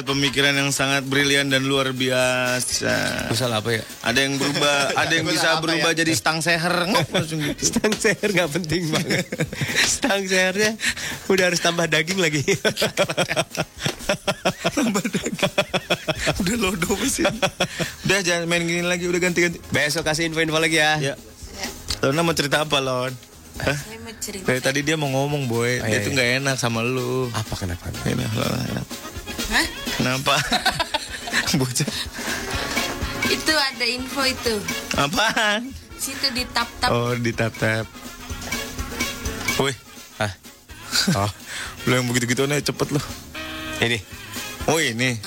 Speaker 4: Pemikiran yang sangat brilian dan luar biasa.
Speaker 3: Misal apa ya?
Speaker 4: Ada yang berubah, ada yang bisa berubah jadi stang seher. Langsung gitu.
Speaker 3: Stang seher nggak penting banget. Stang sehernya udah harus tambah daging lagi.
Speaker 4: Tambah daging. Udah lodo mesin. Udah jangan main gini lagi, udah ganti-ganti.
Speaker 3: Besok kasih info-info lagi ya.
Speaker 4: Ya. Lona mau cerita apa, Lon? Hah?
Speaker 6: Saya mau cerita.
Speaker 4: Dari tadi dia mau ngomong, Boy.
Speaker 3: Oh,
Speaker 4: dia
Speaker 3: iya,
Speaker 4: tuh
Speaker 3: iya.
Speaker 4: nggak enak sama lu.
Speaker 3: Apa kenapa?
Speaker 4: Enak, enak.
Speaker 6: Hah?
Speaker 4: Kenapa? Bocah.
Speaker 6: Itu ada info itu.
Speaker 4: Apaan?
Speaker 6: Situ di tap-tap.
Speaker 4: Oh, di tap-tap. Woi,
Speaker 3: Ah. Oh,
Speaker 4: lu yang begitu-gitu nih cepet lu.
Speaker 3: ini.
Speaker 4: Oh ini.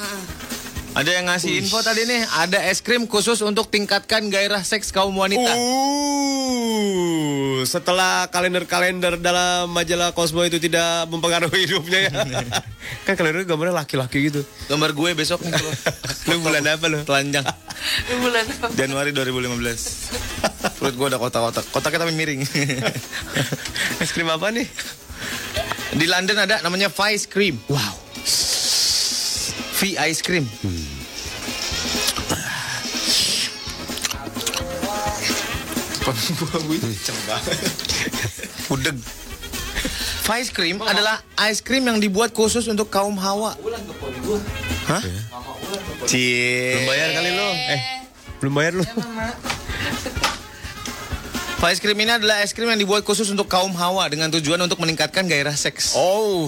Speaker 4: Ada yang ngasih info tadi nih, ada es krim khusus untuk tingkatkan gairah seks kaum wanita.
Speaker 3: Uh, setelah kalender-kalender dalam majalah Cosmo itu tidak mempengaruhi hidupnya ya. kan kalender gambarnya laki-laki gitu.
Speaker 4: Gambar gue besok nih kalau
Speaker 3: Lu bulan apa lu?
Speaker 4: telanjang.
Speaker 6: Bulan apa?
Speaker 4: Januari 2015. Perut gue ada kotak-kotak. Kotaknya tapi miring.
Speaker 3: Es krim apa nih?
Speaker 4: Di London ada namanya Vice Cream.
Speaker 3: Wow.
Speaker 4: V Ice Cream. Udeg. Vice Cream adalah ice cream yang dibuat khusus untuk kaum hawa. Hah? Cie.
Speaker 3: Belum bayar kali lu. Eh, belum bayar lu.
Speaker 4: Vice Cream ini adalah es krim yang dibuat khusus untuk kaum hawa dengan tujuan untuk meningkatkan gairah seks.
Speaker 3: Oh.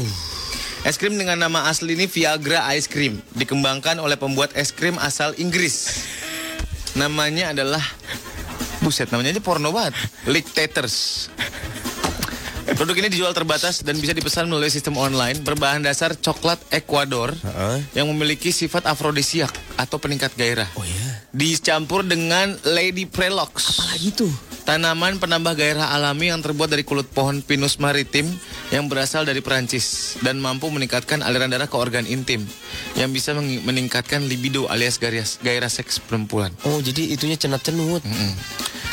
Speaker 4: Es krim dengan nama asli ini Viagra Ice Cream dikembangkan oleh pembuat es krim asal Inggris. Namanya adalah buset namanya aja porno banget. Lictators. Produk ini dijual terbatas dan bisa dipesan melalui sistem online berbahan dasar coklat Ecuador yang memiliki sifat afrodisiak atau peningkat gairah.
Speaker 3: Oh ya.
Speaker 4: Dicampur dengan Lady Prelox.
Speaker 3: Apalagi tuh?
Speaker 4: Tanaman penambah gairah alami yang terbuat dari kulit pohon pinus maritim yang berasal dari Perancis dan mampu meningkatkan aliran darah ke organ intim yang bisa meningkatkan libido alias gairah, gairah seks perempuan.
Speaker 3: Oh, jadi itunya cenat-cenut.
Speaker 4: Mm-mm.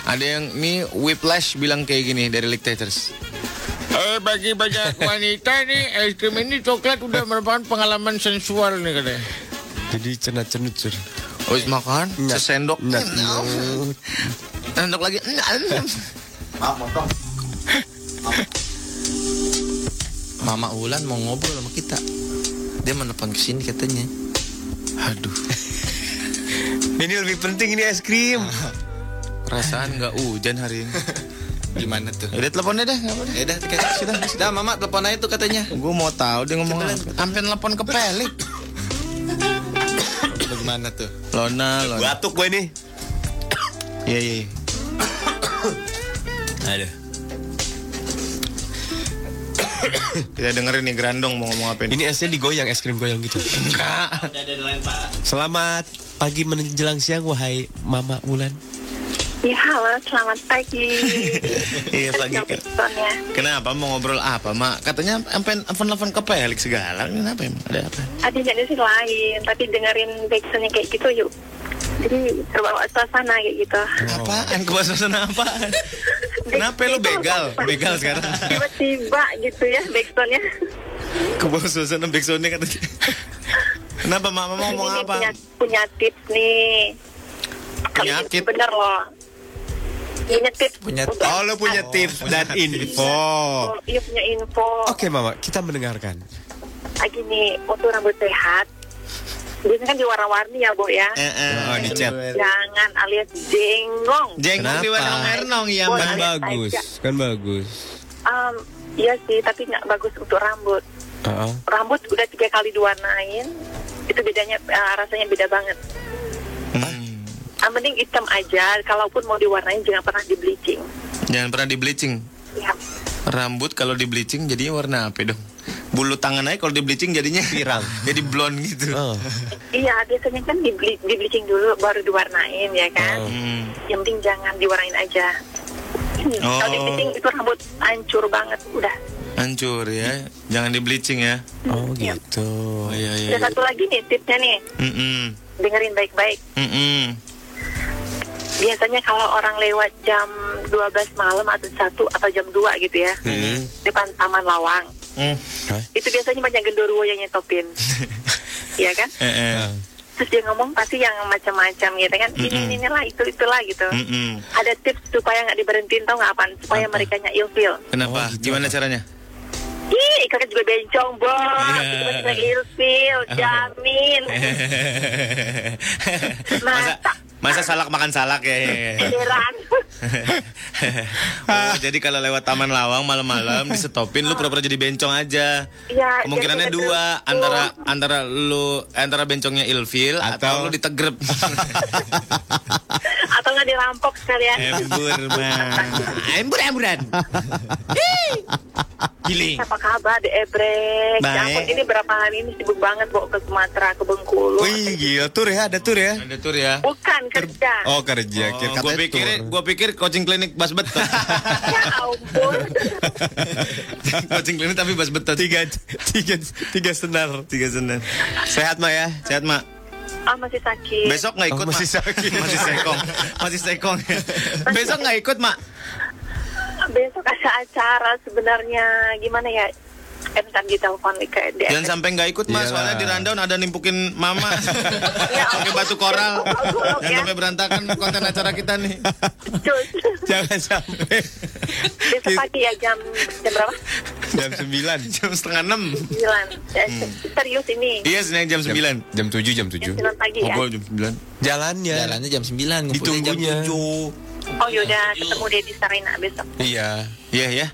Speaker 4: Ada yang ini Whiplash bilang kayak gini dari Lictators. Eh, bagi banyak wanita nih, es krim ini coklat udah merupakan pengalaman sensual nih katanya.
Speaker 3: Jadi cenat-cenut, Sur.
Speaker 4: Habis makan,
Speaker 3: Nggak.
Speaker 4: sesendok.
Speaker 3: Nggak.
Speaker 4: Sendok lagi.
Speaker 5: Mama Ulan mau ngobrol sama kita. Dia menelpon ke sini katanya.
Speaker 4: Aduh,
Speaker 3: Ini lebih penting ini es krim.
Speaker 4: perasaan nggak hujan hari ini.
Speaker 5: Gimana tuh?
Speaker 4: Udah teleponnya deh, nggak apa-apa.
Speaker 5: Ya udah, sudah, sudah, Mama telepon aja tuh katanya.
Speaker 4: Gue mau tahu dia ngomong apa. Sampai telepon ke Pelik.
Speaker 5: Bagaimana tuh?
Speaker 4: Lona, Lona.
Speaker 3: Batuk gue nih.
Speaker 4: Iya, iya. iya.
Speaker 3: Ada.
Speaker 4: Kita dengerin nih Grandong mau ngomong apa ini.
Speaker 3: Ini esnya digoyang, es krim goyang gitu.
Speaker 4: Enggak.
Speaker 3: Selamat pagi menjelang siang, wahai Mama Ulan.
Speaker 12: Ya halo, selamat pagi.
Speaker 4: Iya pagi Kenapa mau ngobrol apa, Mak? Katanya sampai telepon ke Pelik segala. Kenapa emang? Ada apa?
Speaker 12: ada sih lain, tapi dengerin backsoundnya kayak gitu yuk. Jadi terbawa suasana kayak gitu.
Speaker 4: Apaan? Kebasasan apaan? Kenapa lu begal? Begal sekarang.
Speaker 12: Tiba-tiba gitu ya backsoundnya.
Speaker 4: Kebawa suasana backsoundnya katanya. Kenapa Mak? Mama ngomong
Speaker 12: Ini
Speaker 4: apa?
Speaker 12: Punya, punya tips nih.
Speaker 4: penyakit.
Speaker 12: Bener loh. Ini tips.
Speaker 3: Punya
Speaker 12: untuk-
Speaker 3: Oh, lo punya tips dan info.
Speaker 12: Oh, Iya punya info.
Speaker 3: Oke, Mama, kita mendengarkan.
Speaker 12: Ah, gini, untuk rambut sehat. Biasanya kan diwarna-warni ya, Bu ya.
Speaker 3: Oh, dicat.
Speaker 12: Jangan alias jengong.
Speaker 4: Jenggot di warna mernong ya,
Speaker 3: Kan bagus,
Speaker 12: aja.
Speaker 3: kan bagus.
Speaker 12: Um, iya sih, tapi nggak bagus untuk rambut.
Speaker 3: Heeh.
Speaker 12: Rambut udah tiga kali diwarnain, itu bedanya eh, rasanya beda banget. Ah, mending hitam aja. Kalaupun mau diwarnain jangan pernah di bleaching.
Speaker 4: Jangan pernah di bleaching.
Speaker 12: Ya.
Speaker 4: Rambut kalau di bleaching jadinya warna apa dong? Bulu tangan aja kalau di bleaching jadinya pirang. Jadi blonde gitu.
Speaker 12: Iya, biasanya kan di, ble- di bleaching dulu baru diwarnain ya kan.
Speaker 4: Hmm.
Speaker 12: Yang penting jangan diwarnain aja.
Speaker 4: Oh.
Speaker 12: Kalau di bleaching itu rambut hancur banget, udah.
Speaker 4: Hancur ya. Jangan di bleaching ya.
Speaker 3: Oh, gitu.
Speaker 4: Oh, iya iya.
Speaker 12: Ada satu lagi nih tipsnya nih,
Speaker 4: Mm-mm.
Speaker 12: dengerin baik-baik.
Speaker 4: Mm-mm.
Speaker 12: Biasanya kalau orang lewat jam 12 malam atau satu atau jam 2 gitu ya,
Speaker 4: Hmm.
Speaker 12: depan Taman Lawang. Itu biasanya banyak genderuwo yang nyetopin. Iya kan?
Speaker 4: Eh, eh.
Speaker 12: Terus dia ngomong pasti yang macam-macam gitu kan. Ini
Speaker 4: Mm-mm.
Speaker 12: ini lah itu itulah gitu.
Speaker 4: Mm-mm.
Speaker 12: Ada tips supaya nggak diberhentiin tau nggak apaan? Supaya mereka nya ilfil.
Speaker 4: Kenapa? Gimana caranya?
Speaker 12: Ih, juga bencong, bos.
Speaker 4: Iya.
Speaker 12: Juga ilfil, jamin.
Speaker 4: masa masa salak makan salak ya.
Speaker 12: Heran.
Speaker 4: oh, jadi kalau lewat Taman Lawang malam-malam disetopin lu pura-pura jadi bencong aja.
Speaker 12: Iya.
Speaker 4: Kemungkinannya dua,
Speaker 12: betul.
Speaker 4: antara antara lu antara bencongnya ilfil atau, lu ditegrep.
Speaker 12: Atau nggak dirampok sekalian.
Speaker 4: Embur mah. Embur emburan. Giling.
Speaker 12: Apa kabar di Ebrek?
Speaker 4: Baik.
Speaker 12: Ya ampun, ini berapa hari ini sibuk banget bawa ke Sumatera, ke Bengkulu.
Speaker 3: Wih, gila tur ya, ada tur ya.
Speaker 4: Ada tur ya.
Speaker 12: Bukan kerja.
Speaker 3: Oh, kerja.
Speaker 4: Oh,
Speaker 3: Kira
Speaker 4: gua
Speaker 3: katanya
Speaker 4: pikir gua pikir coaching klinik bas betot.
Speaker 12: Ya ampun.
Speaker 4: coaching klinik tapi bas betot.
Speaker 3: Tiga, tiga, tiga senar.
Speaker 4: Tiga senar. Sehat mak ya, sehat mak.
Speaker 12: Ah masih sakit.
Speaker 4: Besok nggak ikut
Speaker 3: Oh, masih
Speaker 4: mak.
Speaker 3: sakit.
Speaker 4: masih sekong, masih sekong. Besok nggak ikut mak.
Speaker 12: Besok ada acara sebenarnya gimana ya? Eh bentar di ke.
Speaker 4: Jangan sampai nggak ikut mas,
Speaker 3: Iyalah.
Speaker 4: soalnya di rundown ada nimpukin mama
Speaker 12: Ya
Speaker 4: pakai batu koral. Jangan
Speaker 12: ya.
Speaker 4: sampai berantakan konten acara kita nih.
Speaker 3: Jangan sampai
Speaker 12: Besok pagi ya jam jam berapa?
Speaker 3: jam sembilan.
Speaker 4: Jam setengah enam.
Speaker 12: 9. Ya, Serius ini.
Speaker 4: Iya, senin jam sembilan.
Speaker 3: Jam tujuh, jam tujuh.
Speaker 12: Jam 9 pagi ya.
Speaker 4: Jam sembilan.
Speaker 3: Jalannya.
Speaker 5: Jalannya jam 9, ngumpulnya jam
Speaker 3: Ditunggunya.
Speaker 5: 7.
Speaker 12: Oh yaudah ketemu dia di Sarina besok.
Speaker 3: Iya.
Speaker 4: Iya ya.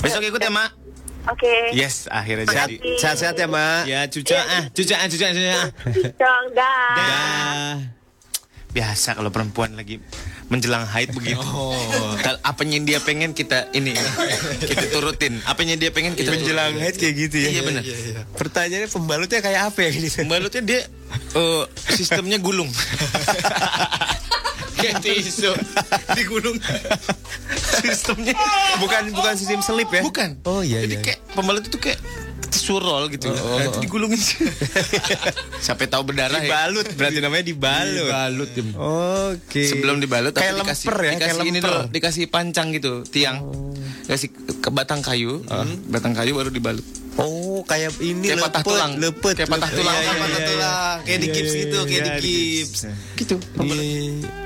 Speaker 4: Besok ikut ya mak.
Speaker 12: Oke.
Speaker 4: Yes, akhirnya
Speaker 12: Sehat-
Speaker 4: jadi.
Speaker 3: Sehat-sehat ya, Mak.
Speaker 4: Ya, cuca ah, cuca ah, cuca cuca. ah.
Speaker 12: Dong, dah.
Speaker 4: Dah. Biasa kalau perempuan lagi menjelang haid begitu. Kalau apanya yang dia pengen kita ini kita turutin. Apanya dia pengen kita
Speaker 3: Menjelang haid kayak gitu ya.
Speaker 4: Iya benar.
Speaker 3: Pertanyaannya pembalutnya kayak apa ya ini?
Speaker 4: Pembalutnya dia eh, sistemnya gulung. Kayak tisu digulung. sistemnya
Speaker 3: bukan bukan sistem selip ya?
Speaker 4: bukan.
Speaker 3: Oh iya
Speaker 4: Jadi
Speaker 3: iya.
Speaker 4: kayak pembalut itu kayak tisu roll gitu.
Speaker 3: Oh, oh,
Speaker 4: itu
Speaker 3: oh.
Speaker 4: digulungin. Sampai tahu berdarah ya.
Speaker 3: Dibalut berarti namanya dibalut.
Speaker 4: Dibalut.
Speaker 3: Oke.
Speaker 4: Sebelum dibalut tapi
Speaker 3: kayak
Speaker 4: dikasih,
Speaker 3: lemper ya,
Speaker 4: dikasih
Speaker 3: kayak
Speaker 4: ini
Speaker 3: lemper.
Speaker 4: dulu, dikasih pancang gitu, tiang. Kasih ke batang kayu, batang kayu baru dibalut.
Speaker 3: Oh, kayak ini
Speaker 4: Kayak patah tulang.
Speaker 3: lepet,
Speaker 4: Kayak patah
Speaker 3: lepet.
Speaker 4: tulang.
Speaker 3: Iya, iya,
Speaker 4: Patah
Speaker 3: iya,
Speaker 4: tulang. Kayak di
Speaker 3: Iya,
Speaker 4: gips
Speaker 3: iya,
Speaker 4: gitu, kayak di
Speaker 3: iya,
Speaker 4: gips. Gitu.
Speaker 3: Iya.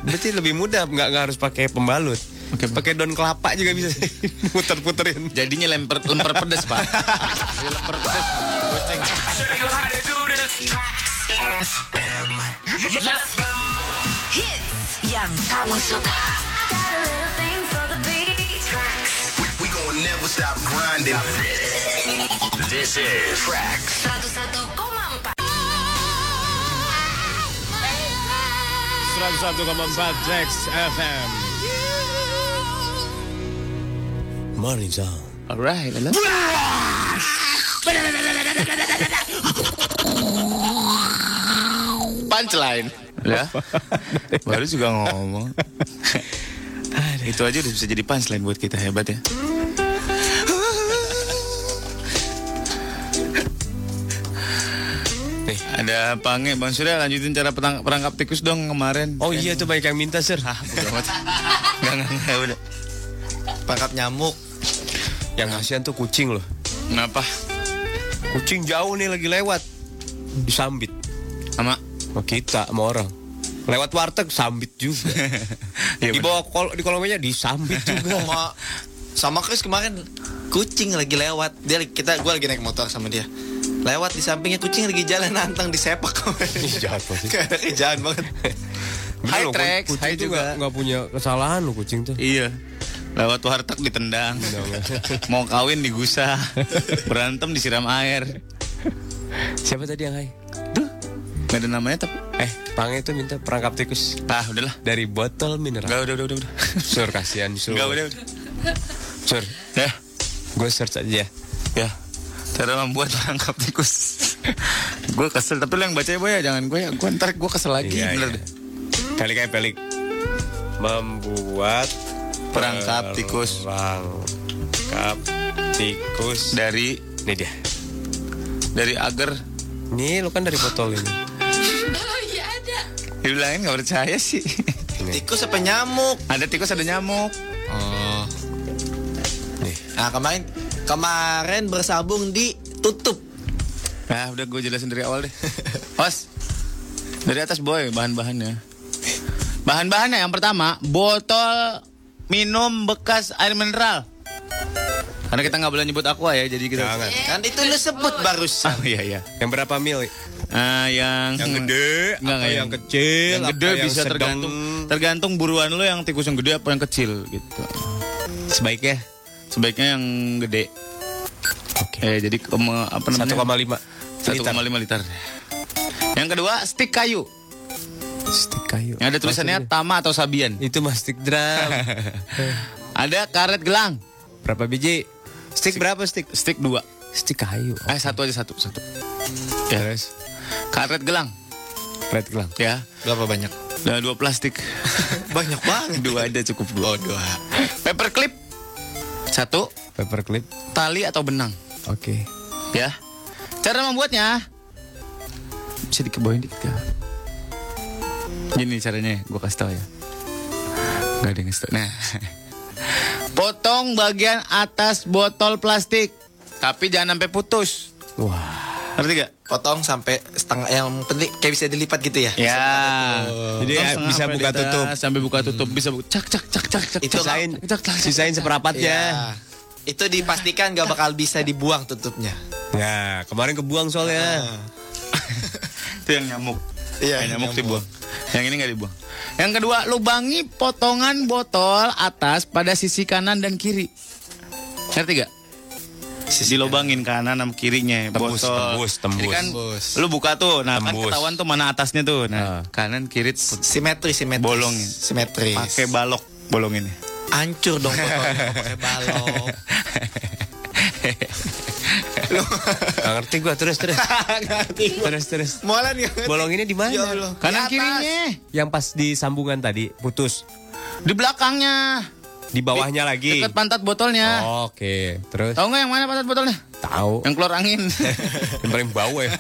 Speaker 3: Berarti lebih mudah, nggak nggak harus pakai pembalut. Pakai daun kelapa juga bisa muter-puterin.
Speaker 4: Jadinya lemper lemper pedes, Pak. Lemper pedes. Goceng.
Speaker 13: Hits yang kamu suka.
Speaker 1: Never stop grinding. This is Tracks.
Speaker 13: 101,4
Speaker 3: 101,4 Trax FM. Morning Zone.
Speaker 4: Alright, lala. Punchline. Ya. Baru juga ngomong. Itu aja udah bisa jadi punchline buat kita hebat ya. Nih, ada pange Bang Surya lanjutin cara perangkap tikus dong kemarin.
Speaker 3: Oh iya tuh banyak yang minta sir.
Speaker 4: Ah, bodo amat. Enggak, enggak, udah.
Speaker 5: Tangkap nyamuk.
Speaker 3: Yang kasihan tuh kucing loh.
Speaker 4: Kenapa?
Speaker 3: Kucing jauh nih lagi lewat. Disambit.
Speaker 4: Sama
Speaker 3: Sama kita, sama orang. Lewat warteg sambit juga.
Speaker 4: Iya,
Speaker 3: di bawah kol di kolom meja disambit juga.
Speaker 5: sama sama Chris kemarin kucing lagi lewat dia kita gue lagi naik motor sama dia lewat di sampingnya kucing lagi jalan nantang disepak
Speaker 3: jahat banget
Speaker 5: kerjaan banget
Speaker 3: Bener
Speaker 4: Hai Trax,
Speaker 3: kucing
Speaker 4: hai juga.
Speaker 3: nggak punya kesalahan lo kucing tuh.
Speaker 4: Iya. Lewat warteg ditendang. Mau kawin digusah. Berantem disiram air.
Speaker 3: Siapa tadi yang hai?
Speaker 4: Gak ada namanya tapi.
Speaker 3: Eh, Pang itu minta perangkap tikus
Speaker 4: Ah, udahlah.
Speaker 3: dari botol mineral.
Speaker 4: Gak udah udah udah udah.
Speaker 3: Sur kasihan sur.
Speaker 4: Gak udah udah.
Speaker 3: Sur,
Speaker 4: Ya.
Speaker 3: gue search aja ya.
Speaker 4: Ya. Cara membuat perangkap tikus. gue kesel tapi lu yang baca ya ya jangan gue ya. Gue ntar gue kesel lagi
Speaker 3: Iya,
Speaker 4: bener
Speaker 3: iya.
Speaker 4: deh.
Speaker 3: Kali kayak pelik. Membuat
Speaker 4: Perangkap tikus.
Speaker 3: Perangkap tikus.
Speaker 4: Dari
Speaker 3: Ini dia.
Speaker 4: dari agar
Speaker 3: Nih lu kan dari botol ini.
Speaker 6: Oh iya ada.
Speaker 4: dibilangin gak percaya sih.
Speaker 5: tikus apa nyamuk
Speaker 4: ada tikus ada nyamuk.
Speaker 5: oh
Speaker 3: Nih.
Speaker 5: nah kemarin kemarin bersambung ditutup
Speaker 4: Nah udah gue jelasin dari awal deh. Os. Dari atas boy bahan-bahannya. Bahan-bahannya yang pertama botol minum bekas air mineral. Karena kita nggak boleh nyebut aqua ya, jadi kita.
Speaker 3: Jangan.
Speaker 5: kan itu lu sebut barusan
Speaker 4: Oh iya iya.
Speaker 3: Yang berapa mil?
Speaker 4: Ah, yang
Speaker 3: Yang gede,
Speaker 4: Enggak,
Speaker 3: apa
Speaker 4: enggak,
Speaker 3: yang kecil,
Speaker 4: yang
Speaker 3: apa
Speaker 4: gede
Speaker 3: yang
Speaker 4: bisa
Speaker 3: sedang?
Speaker 4: tergantung tergantung buruan lo yang tikus yang gede apa yang kecil gitu. Sebaiknya sebaiknya yang gede.
Speaker 3: Oke.
Speaker 4: Eh jadi kema- apa namanya?
Speaker 3: 1,5
Speaker 4: 1,5 liter. Yang kedua stick kayu.
Speaker 3: Stick kayu.
Speaker 4: Yang ada tulisannya
Speaker 3: Maksudnya?
Speaker 4: Tama atau Sabian.
Speaker 3: Itu mah stick drum.
Speaker 4: Ada karet gelang.
Speaker 3: berapa biji? Stick berapa stick?
Speaker 4: Stick dua.
Speaker 3: Stick kayu.
Speaker 4: Eh satu aja satu satu. Ya.
Speaker 3: Terus
Speaker 4: Karet gelang.
Speaker 3: red gelang.
Speaker 4: Ya.
Speaker 5: berapa banyak
Speaker 4: Dan dua plastik.
Speaker 5: banyak banget
Speaker 4: dua aja cukup dua.
Speaker 5: oh dua
Speaker 4: Paper clip. Satu.
Speaker 3: Paperclip.
Speaker 4: Tali atau benang.
Speaker 3: Oke.
Speaker 4: Ya. Cara membuatnya. Bisa dikebawain dikit? Gini caranya, gue kasih tau ya. Gak ada yang kasih tau. Nah. Potong bagian atas botol plastik. Tapi jangan sampai putus.
Speaker 3: Wah.
Speaker 4: Ngerti gak?
Speaker 5: potong sampai setengah yang penting kayak bisa dilipat gitu ya
Speaker 4: Ya.
Speaker 3: Jadi ya, bisa buka
Speaker 4: di atas,
Speaker 3: tutup.
Speaker 4: Sampai buka tutup. Bisa buka. Cak, cak, cak, cak, cak.
Speaker 5: Itu
Speaker 4: cak.
Speaker 3: Sisain,
Speaker 4: Cak, cak, cak.
Speaker 3: sisain seperempatnya.
Speaker 5: Ya. itu dipastikan gak bakal bisa dibuang tutupnya
Speaker 3: Ya, kemarin kebuang soalnya.
Speaker 4: Itu yang nyamuk.
Speaker 5: Iya,
Speaker 4: Yang nyamuk
Speaker 5: nyamuk.
Speaker 4: dibuang. Yang ini nggak dibuang. Yang kedua, lubangi potongan botol atas pada sisi kanan dan kiri. Ngerti gak? Sisi lubangin kanan sama kirinya
Speaker 3: Tembus,
Speaker 4: botol.
Speaker 3: tembus, tembus.
Speaker 4: Jadi kan
Speaker 5: Tembus.
Speaker 4: lu buka tuh, nah kan
Speaker 3: Tembus.
Speaker 4: ketahuan tuh mana atasnya tuh. Nah,
Speaker 3: Ah.
Speaker 4: kanan kiri
Speaker 5: simetri simetris
Speaker 4: Bolongin.
Speaker 5: simetris
Speaker 4: pakai balok bolonginnya.
Speaker 5: hancur dong botolnya pakai balok
Speaker 3: Gak ngerti gua terus terus.
Speaker 5: ngerti
Speaker 3: terus terus.
Speaker 5: Molan gak
Speaker 3: Bolonginnya di mana?
Speaker 5: Ya Allah.
Speaker 4: Kanan
Speaker 5: Di
Speaker 4: kirinya.
Speaker 3: Yang pas di sambungan tadi putus.
Speaker 4: Di belakangnya.
Speaker 3: Di bawahnya lagi.
Speaker 4: Dekat pantat botolnya.
Speaker 3: Oke, terus
Speaker 4: Tahu nggak yang mana pantat botolnya?
Speaker 3: tahu.
Speaker 4: Yang keluar angin.
Speaker 3: Yang paling bau ya.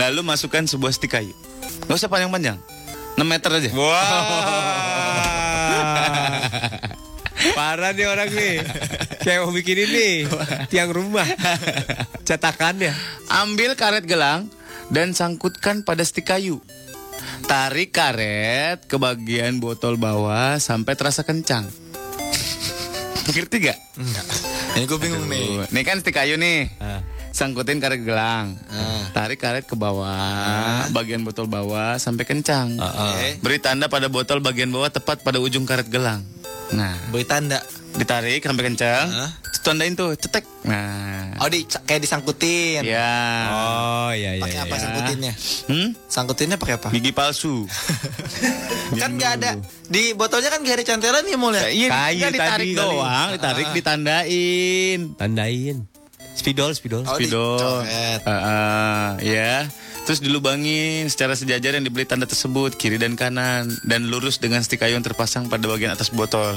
Speaker 4: Lalu masukkan sebuah stik kayu. Gak usah panjang-panjang. 6 meter aja.
Speaker 3: Wah. Parah nih orang nih. Kayak mau bikin ini tiang rumah. Cetakannya.
Speaker 4: Ambil karet gelang dan sangkutkan pada stik kayu. Tarik karet ke bagian botol bawah sampai terasa kencang. Ngerti gak?
Speaker 5: enggak ini gue bingung nih
Speaker 4: Nih kan stik kayu nih. Sangkutin karet gelang. Tarik karet ke bawah, bagian botol bawah sampai kencang.
Speaker 5: Oke.
Speaker 4: Beri tanda pada botol bagian bawah tepat pada ujung karet gelang. Nah,
Speaker 5: beri tanda
Speaker 4: ditarik sampai kencang. Terus Tandain tuh, cetek. Nah.
Speaker 5: oh di kayak disangkutin
Speaker 4: Ya.
Speaker 3: Oh iya iya.
Speaker 5: pakai apa
Speaker 3: iya.
Speaker 5: sangkutinnya
Speaker 4: Hmm?
Speaker 5: sangkutinnya pakai apa
Speaker 4: Gigi palsu.
Speaker 5: kan nggak ada di botolnya kan gak ada cantelan ya mulai
Speaker 4: Iya,
Speaker 3: Kayu
Speaker 4: ditarik
Speaker 3: tadi kali.
Speaker 4: doang, ditarik
Speaker 5: Ah.
Speaker 4: ditandain.
Speaker 3: Tandain. Spidol, spidol.
Speaker 5: Oh,
Speaker 4: Spidol. Ah, ah, ya. Terus dilubangin secara sejajar yang diberi tanda tersebut kiri dan kanan dan lurus dengan stik kayu yang terpasang pada bagian atas botol.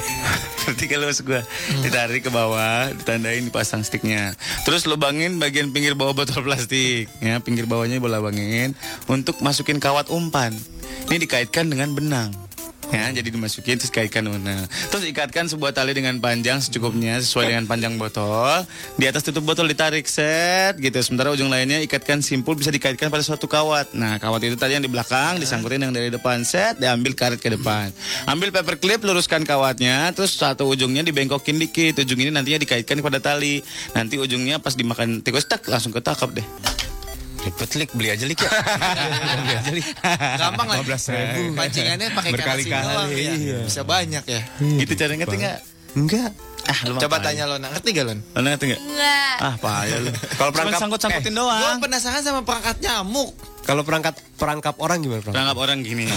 Speaker 4: Berarti kalau maksud gua ditarik ke bawah, ditandain dipasang stiknya. Terus lubangin bagian pinggir bawah botol plastik, ya pinggir bawahnya bolabangin untuk masukin kawat umpan. Ini dikaitkan dengan benang. Ya, jadi dimasukin terus kaitkan nah. Terus ikatkan sebuah tali dengan panjang secukupnya sesuai dengan panjang botol. Di atas tutup botol ditarik set gitu. Sementara ujung lainnya ikatkan simpul bisa dikaitkan pada suatu kawat. Nah, kawat itu tadi yang di belakang disangkutin yang dari depan set, diambil karet ke depan. Ambil paper clip, luruskan kawatnya, terus satu ujungnya dibengkokin dikit. Ujung ini nantinya dikaitkan kepada tali. Nanti ujungnya pas dimakan tikus tak langsung ketangkap deh.
Speaker 3: Ribet lik, beli aja lik ya. beli aja lik.
Speaker 5: Gampang lah.
Speaker 3: 15 ribu.
Speaker 5: Pancingannya pakai
Speaker 3: Berkali-kali,
Speaker 5: karasi doang ya.
Speaker 3: iya.
Speaker 5: Bisa banyak ya.
Speaker 4: Gitu cara ngerti nggak?
Speaker 3: Enggak.
Speaker 4: Ah, lu
Speaker 5: Coba tanya Lona, ngerti gak Lon?
Speaker 4: Lo ngerti nggak?
Speaker 6: Enggak.
Speaker 4: Ah, payah lu.
Speaker 3: Kalau
Speaker 4: Cuma
Speaker 3: perangkap
Speaker 4: sangkut-sangkutin
Speaker 5: Gue
Speaker 4: doang.
Speaker 5: penasaran sama perangkat nyamuk.
Speaker 3: Kalau perangkat perangkap orang gimana, Bang?
Speaker 4: Perangkap orang gini.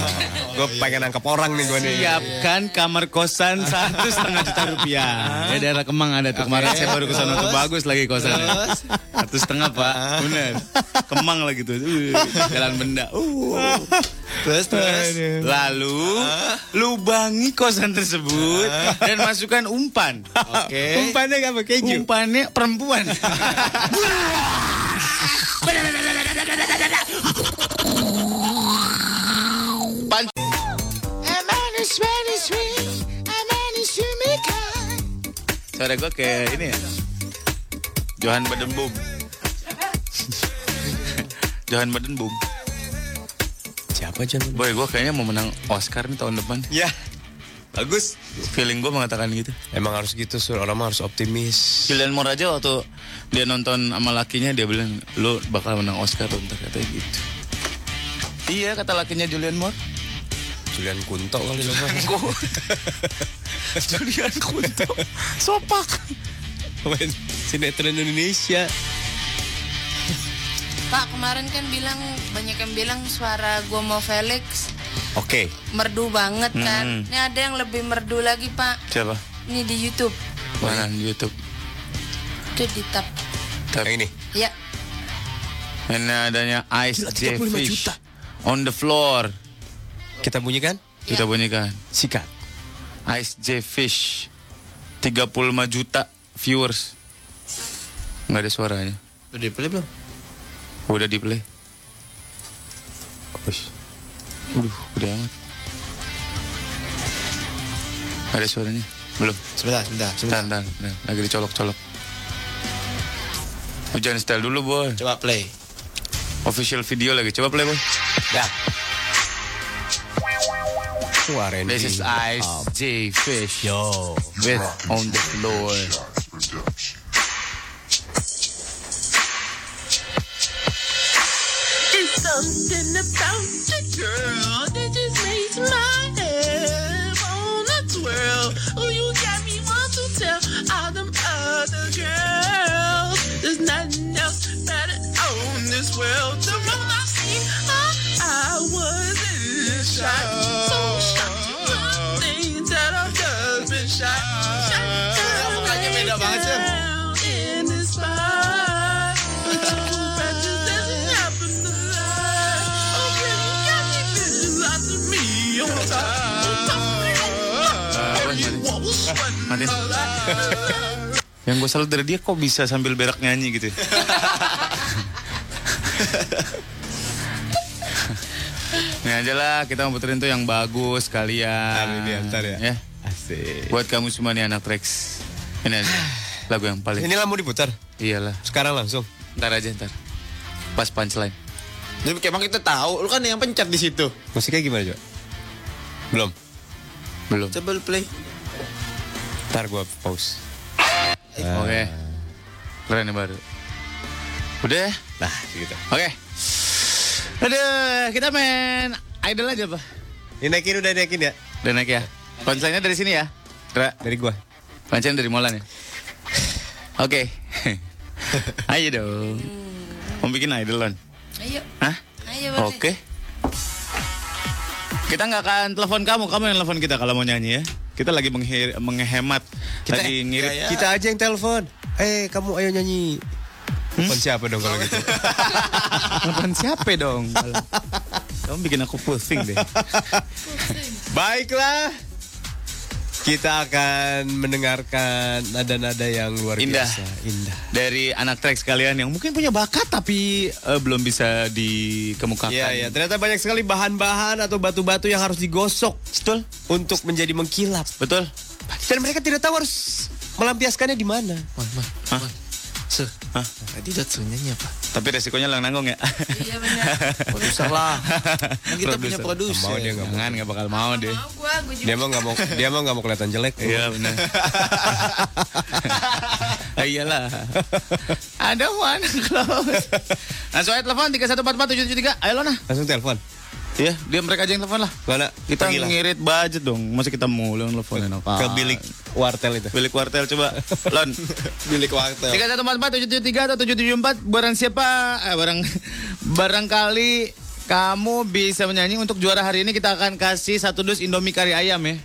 Speaker 3: gue pengen nangkap orang nih gue nih.
Speaker 4: Siapkan kamar kosan satu setengah juta rupiah. Ya daerah Kemang ada tuh kemarin saya baru ke sana tuh bagus lagi kosannya. Satu setengah pak, bener. Kemang lagi tuh, Uh, jalan benda. Uh.
Speaker 5: Terus terus.
Speaker 4: Lalu lubangi kosan tersebut dan masukkan umpan.
Speaker 5: Oke.
Speaker 4: Umpannya apa keju? Umpannya perempuan. Pan Suara gue kayak ini ya Johan Badenboom Johan Badenboom
Speaker 3: Siapa John?
Speaker 4: Boy gue kayaknya mau menang Oscar nih tahun depan
Speaker 3: Ya. Bagus.
Speaker 4: Feeling gue mengatakan gitu
Speaker 3: Emang harus gitu, Sur. Orang harus optimis.
Speaker 4: Julian Moore aja waktu dia nonton sama lakinya dia bilang lu bakal menang Oscar tuh ntar katanya gitu Iya kata lakinya Julian Moore
Speaker 3: Julian Kunto kali lo
Speaker 4: Julian Kunto Sopak
Speaker 3: Main sinetron Indonesia.
Speaker 6: Pak kemarin kan bilang banyak yang bilang suara gua mau Felix
Speaker 3: Oke.
Speaker 6: merdu banget kan.
Speaker 4: Hmm.
Speaker 6: Ini ada yang lebih merdu lagi Pak.
Speaker 4: Siapa?
Speaker 6: Ini di YouTube.
Speaker 4: Mana di Youtube
Speaker 6: Itu di tab.
Speaker 3: Yang ini.
Speaker 6: Ya.
Speaker 4: Ini adanya Ice J
Speaker 3: 35
Speaker 4: Fish
Speaker 3: juta.
Speaker 4: On the floor
Speaker 3: Kita bunyikan?
Speaker 4: Kita bunyikan
Speaker 3: Sikat.
Speaker 4: Ice J Fish 35 juta viewers Nggak ada suaranya
Speaker 5: Udah di play belum?
Speaker 4: Udah di play Ush. Aduh, udah amat Ada suaranya? Belum
Speaker 5: Sebentar, sebentar,
Speaker 4: Sebentar, sebentar, sebentar. Lagi dicolok-colok Hujan style dulu boy
Speaker 5: Coba play.
Speaker 4: Official video lagi Coba play boy
Speaker 3: Ya. Suara
Speaker 4: This is Ice um, J Fish
Speaker 3: Yo.
Speaker 4: With On the Floor
Speaker 14: It's something about the girl that just makes my head wanna twirl. Oh, you got me want to tell all them other girls there's nothing else better on this world. The moment I seen her, I was in shock,
Speaker 4: Yang gue salut dari dia kok bisa sambil berak nyanyi gitu ya? Ini aja lah kita mau puterin tuh yang bagus kalian.
Speaker 3: ini ntar ya.
Speaker 4: Ya.
Speaker 3: Asik.
Speaker 4: Buat kamu semua nih anak Trax. Ini aja. Lagu yang paling.
Speaker 3: Inilah mau diputar.
Speaker 4: Iyalah.
Speaker 3: Sekarang langsung.
Speaker 4: Ntar aja ntar. Pas punchline.
Speaker 5: Jadi emang kita tahu, lu kan yang pencet di situ.
Speaker 3: Musiknya gimana coba? Belum.
Speaker 4: Belum.
Speaker 5: Coba play.
Speaker 3: Ntar gua pause.
Speaker 4: Oke. Keren nih baru. Udah ya?
Speaker 3: Nah, gitu.
Speaker 4: Oke. Aduh, kita main idol aja, Pak.
Speaker 3: Ini naikin udah naikin ya?
Speaker 4: Udah naik ya? Punchline-nya dari sini ya? Ra.
Speaker 3: Dari gua.
Speaker 4: Punchline dari Molan ya? Oke. Ayo dong. Mau bikin idol, Lon?
Speaker 6: Ayo.
Speaker 4: Hah?
Speaker 6: Ayo.
Speaker 4: Oke. Kita nggak akan telepon kamu, kamu yang telepon kita kalau mau nyanyi ya. Kita lagi menghir- menghemat,
Speaker 3: Kita
Speaker 4: lagi ngirit.
Speaker 5: gaya-
Speaker 3: Kita aja yang telepon. Eh, kamu ayo nyanyi. Telepon siapa dong kalau gitu?
Speaker 4: Telepon siapa dong? Kamu bikin aku pusing deh.
Speaker 3: Baiklah. Kita akan mendengarkan nada-nada yang luar
Speaker 4: Indah.
Speaker 3: biasa. Indah.
Speaker 4: Dari anak track sekalian yang mungkin punya bakat tapi eh, belum bisa dikemukakan.
Speaker 3: Iya, iya. Ternyata banyak sekali bahan-bahan atau batu-batu yang harus digosok.
Speaker 4: Betul.
Speaker 3: Untuk menjadi mengkilap.
Speaker 4: Betul.
Speaker 3: Dan mereka tidak tahu harus melampiaskannya di mana.
Speaker 4: Hah?
Speaker 5: Tadi datsunya apa?
Speaker 4: Tapi resikonya lang nanggung ya.
Speaker 6: Iya benar.
Speaker 5: Produser lah. Kan kita punya produser.
Speaker 3: Mau dia nggak mau.
Speaker 4: Jangan nggak bakal mau deh.
Speaker 6: Mau gua, gua juga.
Speaker 3: Dia mah nggak mau. Dia mah nggak mau kelihatan jelek.
Speaker 4: Iya benar. ah, iyalah. Ada one close. Langsung aja telepon 3144773. Ayo Lona.
Speaker 3: Langsung telepon.
Speaker 4: Iya, dia mereka aja yang telepon lah.
Speaker 3: Mana?
Speaker 4: Kita
Speaker 3: Pergilah.
Speaker 4: ngirit budget dong. Masa kita mulu telepon enak.
Speaker 3: ke bilik wartel itu.
Speaker 4: Bilik kuartel coba. Lon.
Speaker 5: Bilik wartel.
Speaker 4: Tiga satu empat empat tujuh tujuh tiga atau tujuh tujuh empat barang siapa eh, barang barangkali kamu bisa menyanyi untuk juara hari ini kita akan kasih satu dus Indomie kari ayam ya.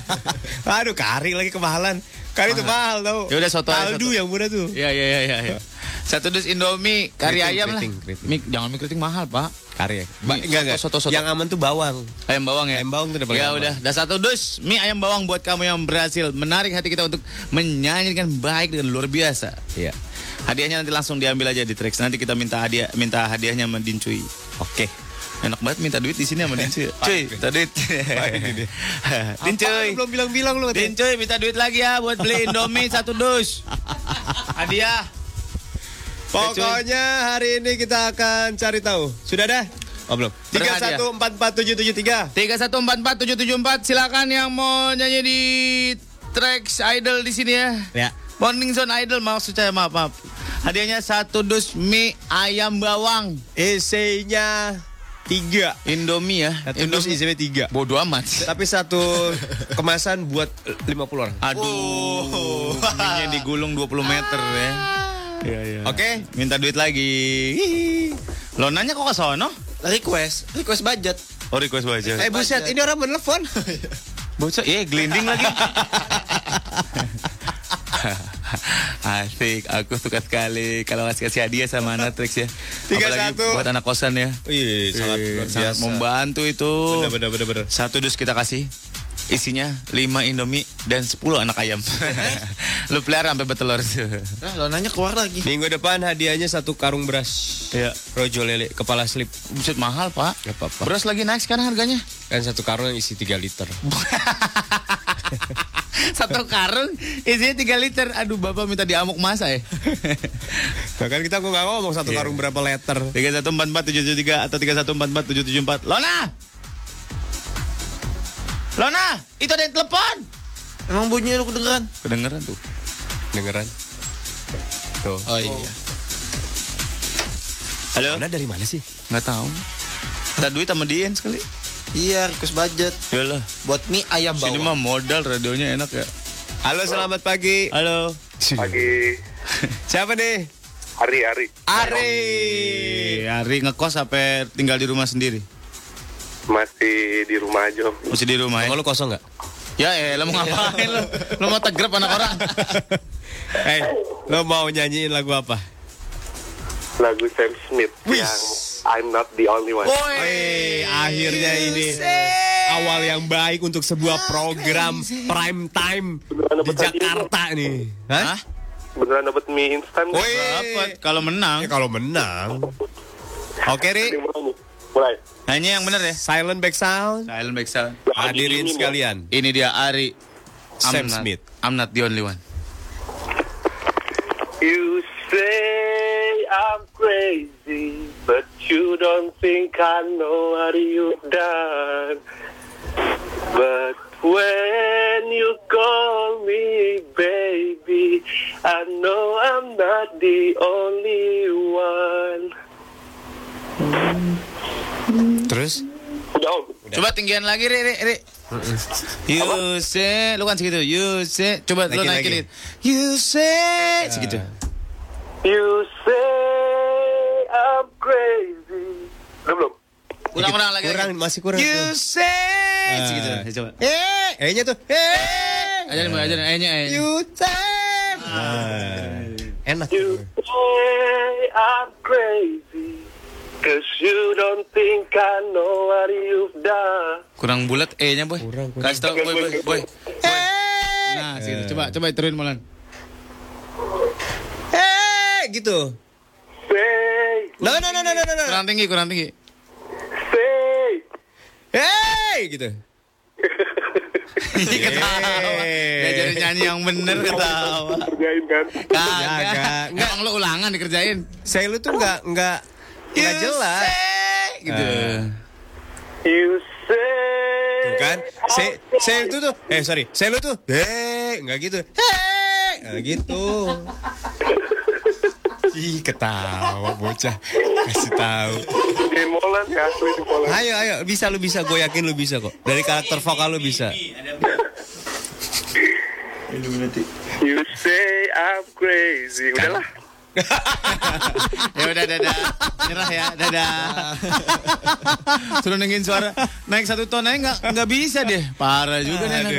Speaker 3: Aduh, kari lagi kemahalan. Kari itu mahal tau.
Speaker 4: Ya udah soto aja,
Speaker 3: Kaldu yang murah tuh.
Speaker 4: Iya iya iya iya. Satu dus Indomie kari
Speaker 3: Keriting,
Speaker 4: ayam lah.
Speaker 3: keriting, keriting.
Speaker 4: Mie, jangan mie keriting mahal pak.
Speaker 3: Kari ya.
Speaker 4: Mie,
Speaker 3: enggak, enggak.
Speaker 4: soto, soto.
Speaker 3: Yang aman tuh bawang.
Speaker 4: Ayam bawang ya.
Speaker 3: Ayam bawang tuh udah paling
Speaker 4: Ya udah, dah satu dus mie ayam bawang buat kamu yang berhasil menarik hati kita untuk menyanyi dengan baik dan luar biasa.
Speaker 3: Iya.
Speaker 4: Hadiahnya nanti langsung diambil aja di Trax. Nanti kita minta hadiah minta hadiahnya sama Dincuy.
Speaker 3: Oke.
Speaker 4: Enak banget minta duit di sini sama Dincuy. Cuy, minta duit. Dincuy.
Speaker 3: Belum bilang-bilang lu.
Speaker 4: Dincuy minta duit lagi ya buat beli Indomie satu dus. Hadiah.
Speaker 3: Pokoknya hari ini kita akan cari tahu. Sudah dah? Oh belum. Tiga satu empat empat tujuh tujuh tiga.
Speaker 4: 3144774 silakan yang mau nyanyi di Trax Idol di sini ya.
Speaker 3: Ya.
Speaker 4: Morning Zone Idol maksud saya maaf maaf. Hadiahnya satu dus mie ayam bawang.
Speaker 3: Isinya tiga.
Speaker 4: Indomie ya.
Speaker 3: Satu dus isinya tiga.
Speaker 4: Bodoh amat.
Speaker 3: Tapi satu kemasan buat 50 orang.
Speaker 4: Aduh. Mie-nya digulung 20 meter ya. Iya iya.
Speaker 3: Oke.
Speaker 4: Minta duit lagi. Hihi. Lo nanya kok ke sono?
Speaker 5: Request, request budget.
Speaker 4: Oh request budget.
Speaker 3: Eh buset, ini orang menelpon.
Speaker 4: Bocah, iya gelinding lagi. Asik, aku suka sekali kalau ngasih kasih hadiah sama anak Trix ya.
Speaker 3: Tiga
Speaker 4: Apalagi
Speaker 3: satu.
Speaker 4: buat anak kosan ya.
Speaker 3: Iya, sangat
Speaker 4: sangat
Speaker 3: biasa.
Speaker 4: membantu itu.
Speaker 3: Bener bener bener bener.
Speaker 4: Satu dus kita kasih. Isinya 5 Indomie dan 10 anak ayam. Lu pelihara sampai bertelur.
Speaker 5: Nah, lo nanya keluar lagi.
Speaker 3: Minggu depan hadiahnya satu karung beras.
Speaker 4: Iya.
Speaker 3: Rojo lele kepala slip.
Speaker 4: Buset mahal, Pak.
Speaker 3: Gak apa-apa.
Speaker 4: Beras lagi naik sekarang harganya.
Speaker 3: Kan satu karung yang isi 3 liter.
Speaker 4: Satu karung isinya 3 liter. Aduh, Bapak minta diamuk masa ya.
Speaker 3: Nah, kan kita kok nggak ngomong satu karung berapa liter.
Speaker 4: 3144773 atau 3144774. Lona! Lona, itu ada yang telepon.
Speaker 5: Emang bunyinya lu kedengeran?
Speaker 4: Kedengeran tuh.
Speaker 3: Dengeran. Tuh.
Speaker 5: Oh iya.
Speaker 4: Halo?
Speaker 3: Mana dari mana sih?
Speaker 4: Nggak tahu. Ada duit sama Dian sekali.
Speaker 5: Iya, request budget.
Speaker 4: Yalah.
Speaker 5: Buat mie ayam
Speaker 4: Sini
Speaker 5: bawang.
Speaker 15: Oh.
Speaker 4: mah modal radionya enak ya.
Speaker 3: Halo, selamat pagi.
Speaker 4: Halo.
Speaker 15: Pagi.
Speaker 3: Siapa nih?
Speaker 15: Ari, Ari.
Speaker 3: Ari.
Speaker 4: Ari ngekos sampai tinggal di rumah sendiri.
Speaker 15: Masih di rumah aja.
Speaker 4: Masih di rumah ya?
Speaker 3: Kalau lu kosong nggak?
Speaker 4: Ya, eh, lo mau ngapain lo? Lo mau tegrep anak orang?
Speaker 3: Eh, lo mau nyanyiin lagu apa?
Speaker 15: Lagu Sam Smith yang I'm Not the Only One.
Speaker 3: Wih, akhirnya ini awal yang baik untuk sebuah program prime time di Jakarta nih. Hah?
Speaker 15: Beneran dapat mie instan?
Speaker 4: Dapat kalau menang.
Speaker 3: Ya, kalau menang. Oke, Ri.
Speaker 15: Mulai.
Speaker 4: Hanya yang benar ya.
Speaker 3: Silent back sound.
Speaker 4: Silent back sound.
Speaker 3: Hadirin sekalian.
Speaker 4: Ini dia Ari
Speaker 3: Sam
Speaker 4: not-
Speaker 3: Smith.
Speaker 4: I'm not the only one.
Speaker 15: You say I'm crazy, but you don't think I know what you've done. But when you call me baby, I know I'm not the only one.
Speaker 3: Terus?
Speaker 15: Udah om.
Speaker 4: Coba tinggian lagi, Ri, Ri, Ri. You say, lu kan segitu. You say, coba lu
Speaker 3: Naikin lagi.
Speaker 4: You say, segitu.
Speaker 15: You say I'm crazy. Udah belum?
Speaker 4: Kurang, kurang lagi.
Speaker 3: Kurang, masih kurang.
Speaker 4: You say,
Speaker 3: Ah.
Speaker 4: segitu. Ya, coba.
Speaker 3: Eh, E-nya tuh. Eh.
Speaker 4: Ajarin, Mbak, ajarin. E-nya, E.
Speaker 3: You say. Ah, Enak.
Speaker 15: You say I'm crazy. Cause you don't think I know what you've done.
Speaker 4: Kurang bulat E-nya, boy. Kasih tau, boy, boy, boy. Boy. Nah, situ. Coba coba turunin Molan.
Speaker 3: Eh, gitu. No, no, no, no, no, no, no.
Speaker 4: Kurang tinggi, kurang tinggi.
Speaker 3: Hey, gitu.
Speaker 4: ketawa. Diajarin nyanyi yang bener ketawa.
Speaker 15: Kerjain kan?
Speaker 4: Kagak. Emang lu ulangan dikerjain.
Speaker 3: Saya lu tuh nggak nggak nggak jelas.
Speaker 4: Gitu.
Speaker 15: You say
Speaker 3: Tuh kan? Saya saya itu tuh eh sorry, saya lu tuh eh nggak gitu. Hey, nggak gitu. Ih, ketawa bocah. Kasih tahu.
Speaker 15: Molan ya, asli di Molan.
Speaker 3: Ayo, ayo, bisa lu bisa, gue yakin lu bisa kok. Dari karakter vokal lu bisa.
Speaker 15: You say I'm crazy. Udahlah.
Speaker 4: ya udah dadah. Nyerah ya, dadah. Suruh nengin suara naik satu ton aja nggak nggak bisa deh. Parah juga nih. anak.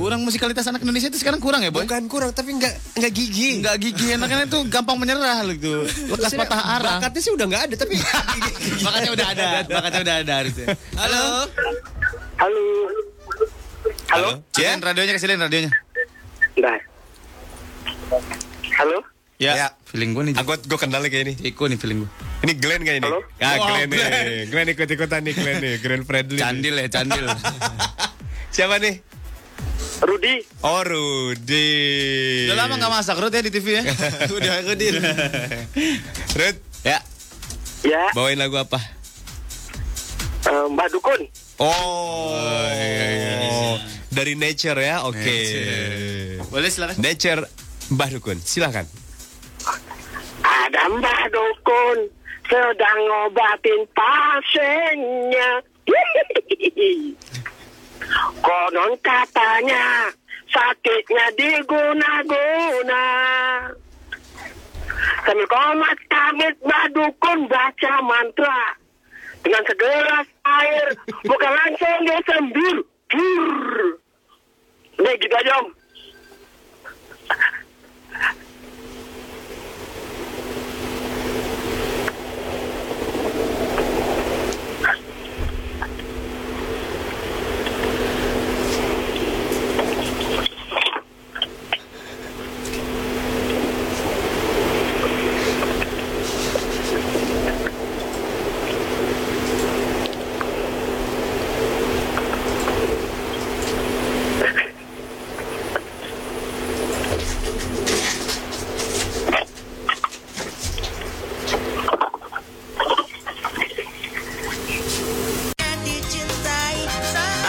Speaker 4: Kurang musikalitas anak Indonesia itu sekarang kurang ya, Boy?
Speaker 3: Bukan kurang, tapi nggak nggak gigi.
Speaker 4: Nggak gigi, anaknya itu gampang menyerah gitu. Lekas patah arang.
Speaker 3: Bakatnya sih udah nggak ada, tapi
Speaker 4: Bakatnya udah ada, bakatnya udah ada harusnya. Halo.
Speaker 15: Halo.
Speaker 4: Halo. Kasihin radionya, kasihin radionya.
Speaker 15: Bentar. Halo.
Speaker 4: Ya, feeling gue nih.
Speaker 3: Aku gue kenal nih kayak ini.
Speaker 4: Iko nih feeling gue.
Speaker 3: Ini Glenn kayak ini.
Speaker 15: Halo?
Speaker 3: Ah,
Speaker 4: Wow,
Speaker 3: Glenn nih.
Speaker 4: Glenn.
Speaker 3: Glenn ikut-ikutan nih, Glenn nih. Glenn Fredly.
Speaker 4: Candil ya, candil.
Speaker 3: Siapa nih?
Speaker 15: Rudi.
Speaker 3: Oh, Rudy.
Speaker 4: Udah lama gak masak Rut ya di TV ya? Udah Rudin.
Speaker 3: Rud,
Speaker 4: ya.
Speaker 15: Ya,
Speaker 3: bawain lagu apa?
Speaker 15: eh, Mbak Dukun.
Speaker 3: Oh, dari Nature ya, oke.
Speaker 4: Boleh silakan.
Speaker 3: Nature, Mbah Dukun, silakan.
Speaker 15: Ada Mbak Dukun sedang ngobatin pasiennya. Konon katanya sakitnya diguna-guna. Sambil komat kamit Mbak Dukun baca mantra. Dengan segelas air bukan langsung dia. Bur. Udah gitu aja om.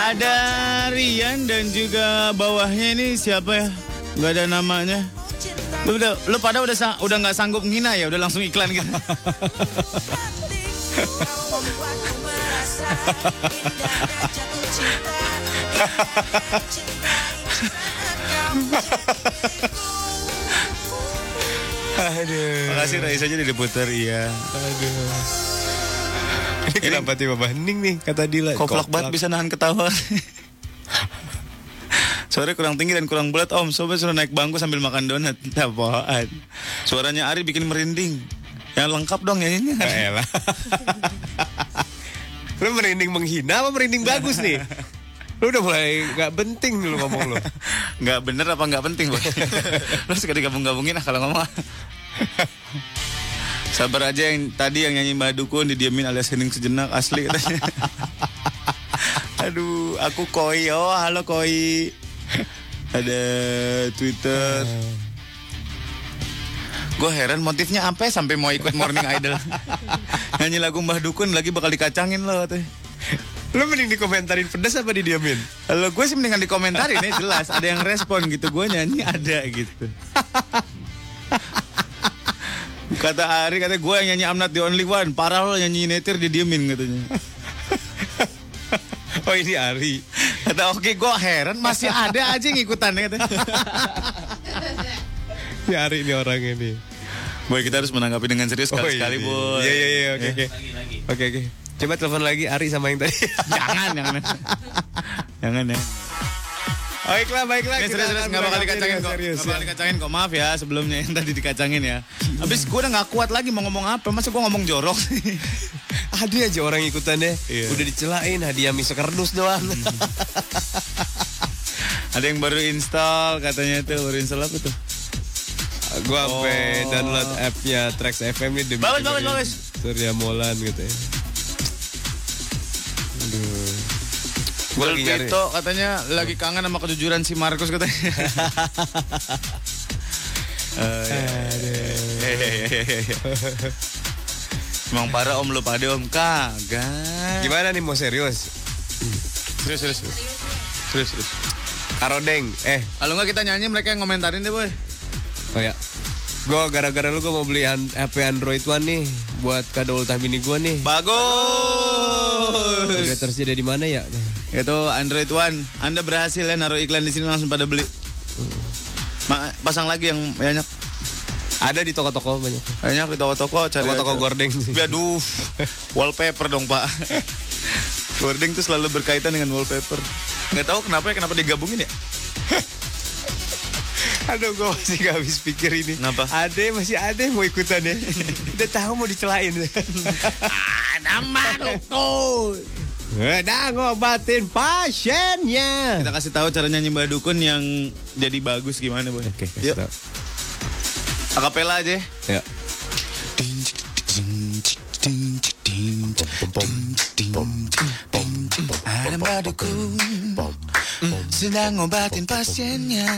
Speaker 4: Ada Rian dan juga bawahnya ini siapa ya? Gak ada namanya. Lu udah, lu pada udah sa- udah nggak sanggup ngina ya, udah langsung iklan gitu.
Speaker 3: Aduh.
Speaker 4: Makasih Raisa aja diputar iya.
Speaker 3: Aduh. Ini kenapa tiba-tiba hening nih kata Dila?
Speaker 4: Koplak banget bisa nahan ketawa. Suaranya kurang tinggi dan kurang bulat om. Sobat suruh naik bangku sambil makan donat. Apaan Suaranya Ari bikin merinding. Yang lengkap dong nyanyinya.
Speaker 3: Elah. Lu merinding menghina apa merinding bagus nih? Lu udah mulai gak penting lu ngomong lu.
Speaker 4: Nggak bener apa nggak penting boy Lu suka digabung-gabungin ah kalau ngomong. Sabar aja yang tadi yang nyanyi Mbak Dukun Didiamin alias hening sejenak asli katanya. Aduh aku Koi. Oh halo Koi Ada Twitter. Gue heran motifnya apa ya sampai mau ikut Morning Idol. Nyanyi lagu Mbah Dukun lagi bakal dikacangin loh katanya
Speaker 3: Lu mending dikomentarin pedas apa didiamin?
Speaker 4: Kalau gue sih mendingan dikomentarin ya jelas. Ada yang respon gitu. Gue nyanyi ada gitu. Kata Ari katanya gue yang nyanyi I'm not the only one. Parah lo nyanyi netir didiemin katanya
Speaker 3: Oh ini Ari.
Speaker 4: Kata oke gue heran masih ada aja yang ikutannya katanya
Speaker 3: Ini Ari ini orangnya nih.
Speaker 4: Boy kita harus menanggapi dengan serius sekali-sekali
Speaker 3: iya,
Speaker 4: boy
Speaker 3: Iya iya iya oke oke. Oke oke. Coba telepon lagi Ari sama yang tadi.
Speaker 4: Jangan jangan Jangan ya
Speaker 3: Baiklah baiklah. Kita
Speaker 4: serius, serius nggak bakal dikacangin kok.
Speaker 3: Serius.
Speaker 4: Nggak bakal dikacangin kok. Maaf ya sebelumnya yang tadi dikacangin ya. Habis gue udah nggak kuat lagi mau ngomong apa. Masa gue ngomong jorok sih.
Speaker 3: Ada aja orang ikutannya.
Speaker 4: Iya.
Speaker 3: Udah dicelain hadiah mie sekerdus doang.
Speaker 4: Ada yang baru install katanya tuh baru install apa tuh?
Speaker 3: Sampai
Speaker 4: Oh.
Speaker 3: download app-nya Trax FM ini demi
Speaker 4: Bagus, bagus, bagus.
Speaker 3: Surya Molan gitu ya. Gua lagi nyari.
Speaker 4: Bulpito katanya lagi kangen sama kejujuran si Markus katanya. Iya. Emang parah om lu pada om kagak.
Speaker 3: Gimana nih mau serius?
Speaker 4: Serius serius. Serius serius. serius.
Speaker 3: Karodeng, eh.
Speaker 4: Kalau nggak kita nyanyi mereka yang komentarin deh boy.
Speaker 3: Oh ya. Gua gara-gara lu gua mau beli an- HP Android One nih buat kado ultah bini gua nih.
Speaker 4: Bagus.
Speaker 3: Udah tersedia di mana ya?
Speaker 4: Itu Android One. Anda berhasil ya naruh iklan di sini langsung pada beli. Ma- pasang lagi yang banyak.
Speaker 3: Ada di toko-toko banyak.
Speaker 4: Banyak di toko-toko cari
Speaker 3: Toko-toko
Speaker 4: aja.
Speaker 3: gordeng.
Speaker 4: Aduh, wallpaper dong pak. gordeng tuh selalu berkaitan dengan wallpaper. Nggak tahu kenapa ya, kenapa digabungin ya?
Speaker 3: Aduh, gue masih gak habis pikir ini.
Speaker 4: Kenapa?
Speaker 3: Ade masih yang mau ikutan ya. Udah tahu mau dicelain.
Speaker 4: Nama dukun.
Speaker 3: Udah ngobatin pasiennya.
Speaker 4: Kita kasih tahu cara nyanyi Mbak Dukun yang jadi bagus gimana boy.
Speaker 3: Oke, kasih
Speaker 4: Yuk. Akapela aja.
Speaker 3: Ya.
Speaker 4: Ada Mbak Dukun sedang ngobatin pasiennya.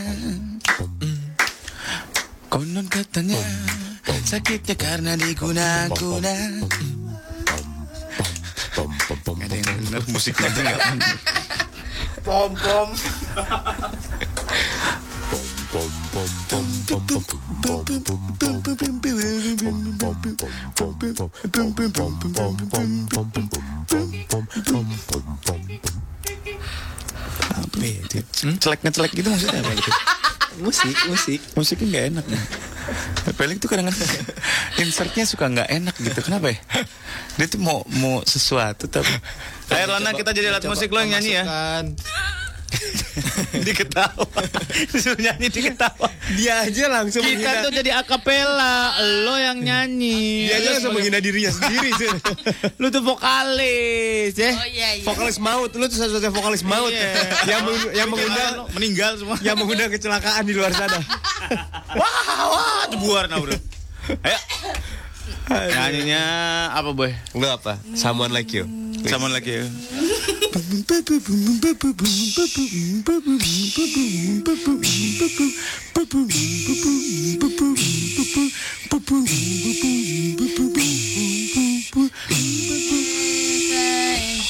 Speaker 4: Konon katanya sakitnya karena diguna-guna. Ada yang denger musiknya tuh nggak?
Speaker 14: Pom pom.
Speaker 4: Apa itu? Celek ngecelek gitu maksudnya apa gitu? Musik, musik. Musiknya nggak enak. Peling tuh kadang-kadang insertnya suka nggak enak gitu. Kenapa ya? Dia tuh mau mau sesuatu tapi. Ayo Rona kita jadi alat musik lo yang nyanyi ya. diketawa. Disuruh nyanyi diketawa.
Speaker 3: Dia aja langsung
Speaker 4: Kita
Speaker 3: menghina.
Speaker 4: tuh jadi akapela, lo yang nyanyi.
Speaker 3: Dia aja langsung
Speaker 4: sebagai-
Speaker 3: menghina dirinya sendiri sih.
Speaker 4: Lu tuh vokalis, ya.
Speaker 6: Oh iya iya.
Speaker 3: Vokalis maut, lu tuh satu-satunya vokalis maut
Speaker 4: Iya.
Speaker 3: yang meng- yang mengundang
Speaker 4: meninggal semua.
Speaker 3: yang mengundang kecelakaan di luar sana.
Speaker 4: Wah, wah, jebuar nah, Bro. Ayo. Nyanyinya apa, Boy?
Speaker 3: Enggak apa? Someone like you.
Speaker 4: Sama lagi ya.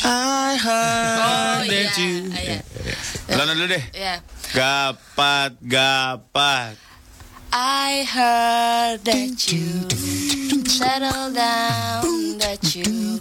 Speaker 4: I heard
Speaker 6: Oh iya.
Speaker 4: that you.
Speaker 6: iya.
Speaker 4: Lana dulu deh.
Speaker 6: Iya.
Speaker 4: Gapat, gapat.
Speaker 6: I heard that you settle down, that you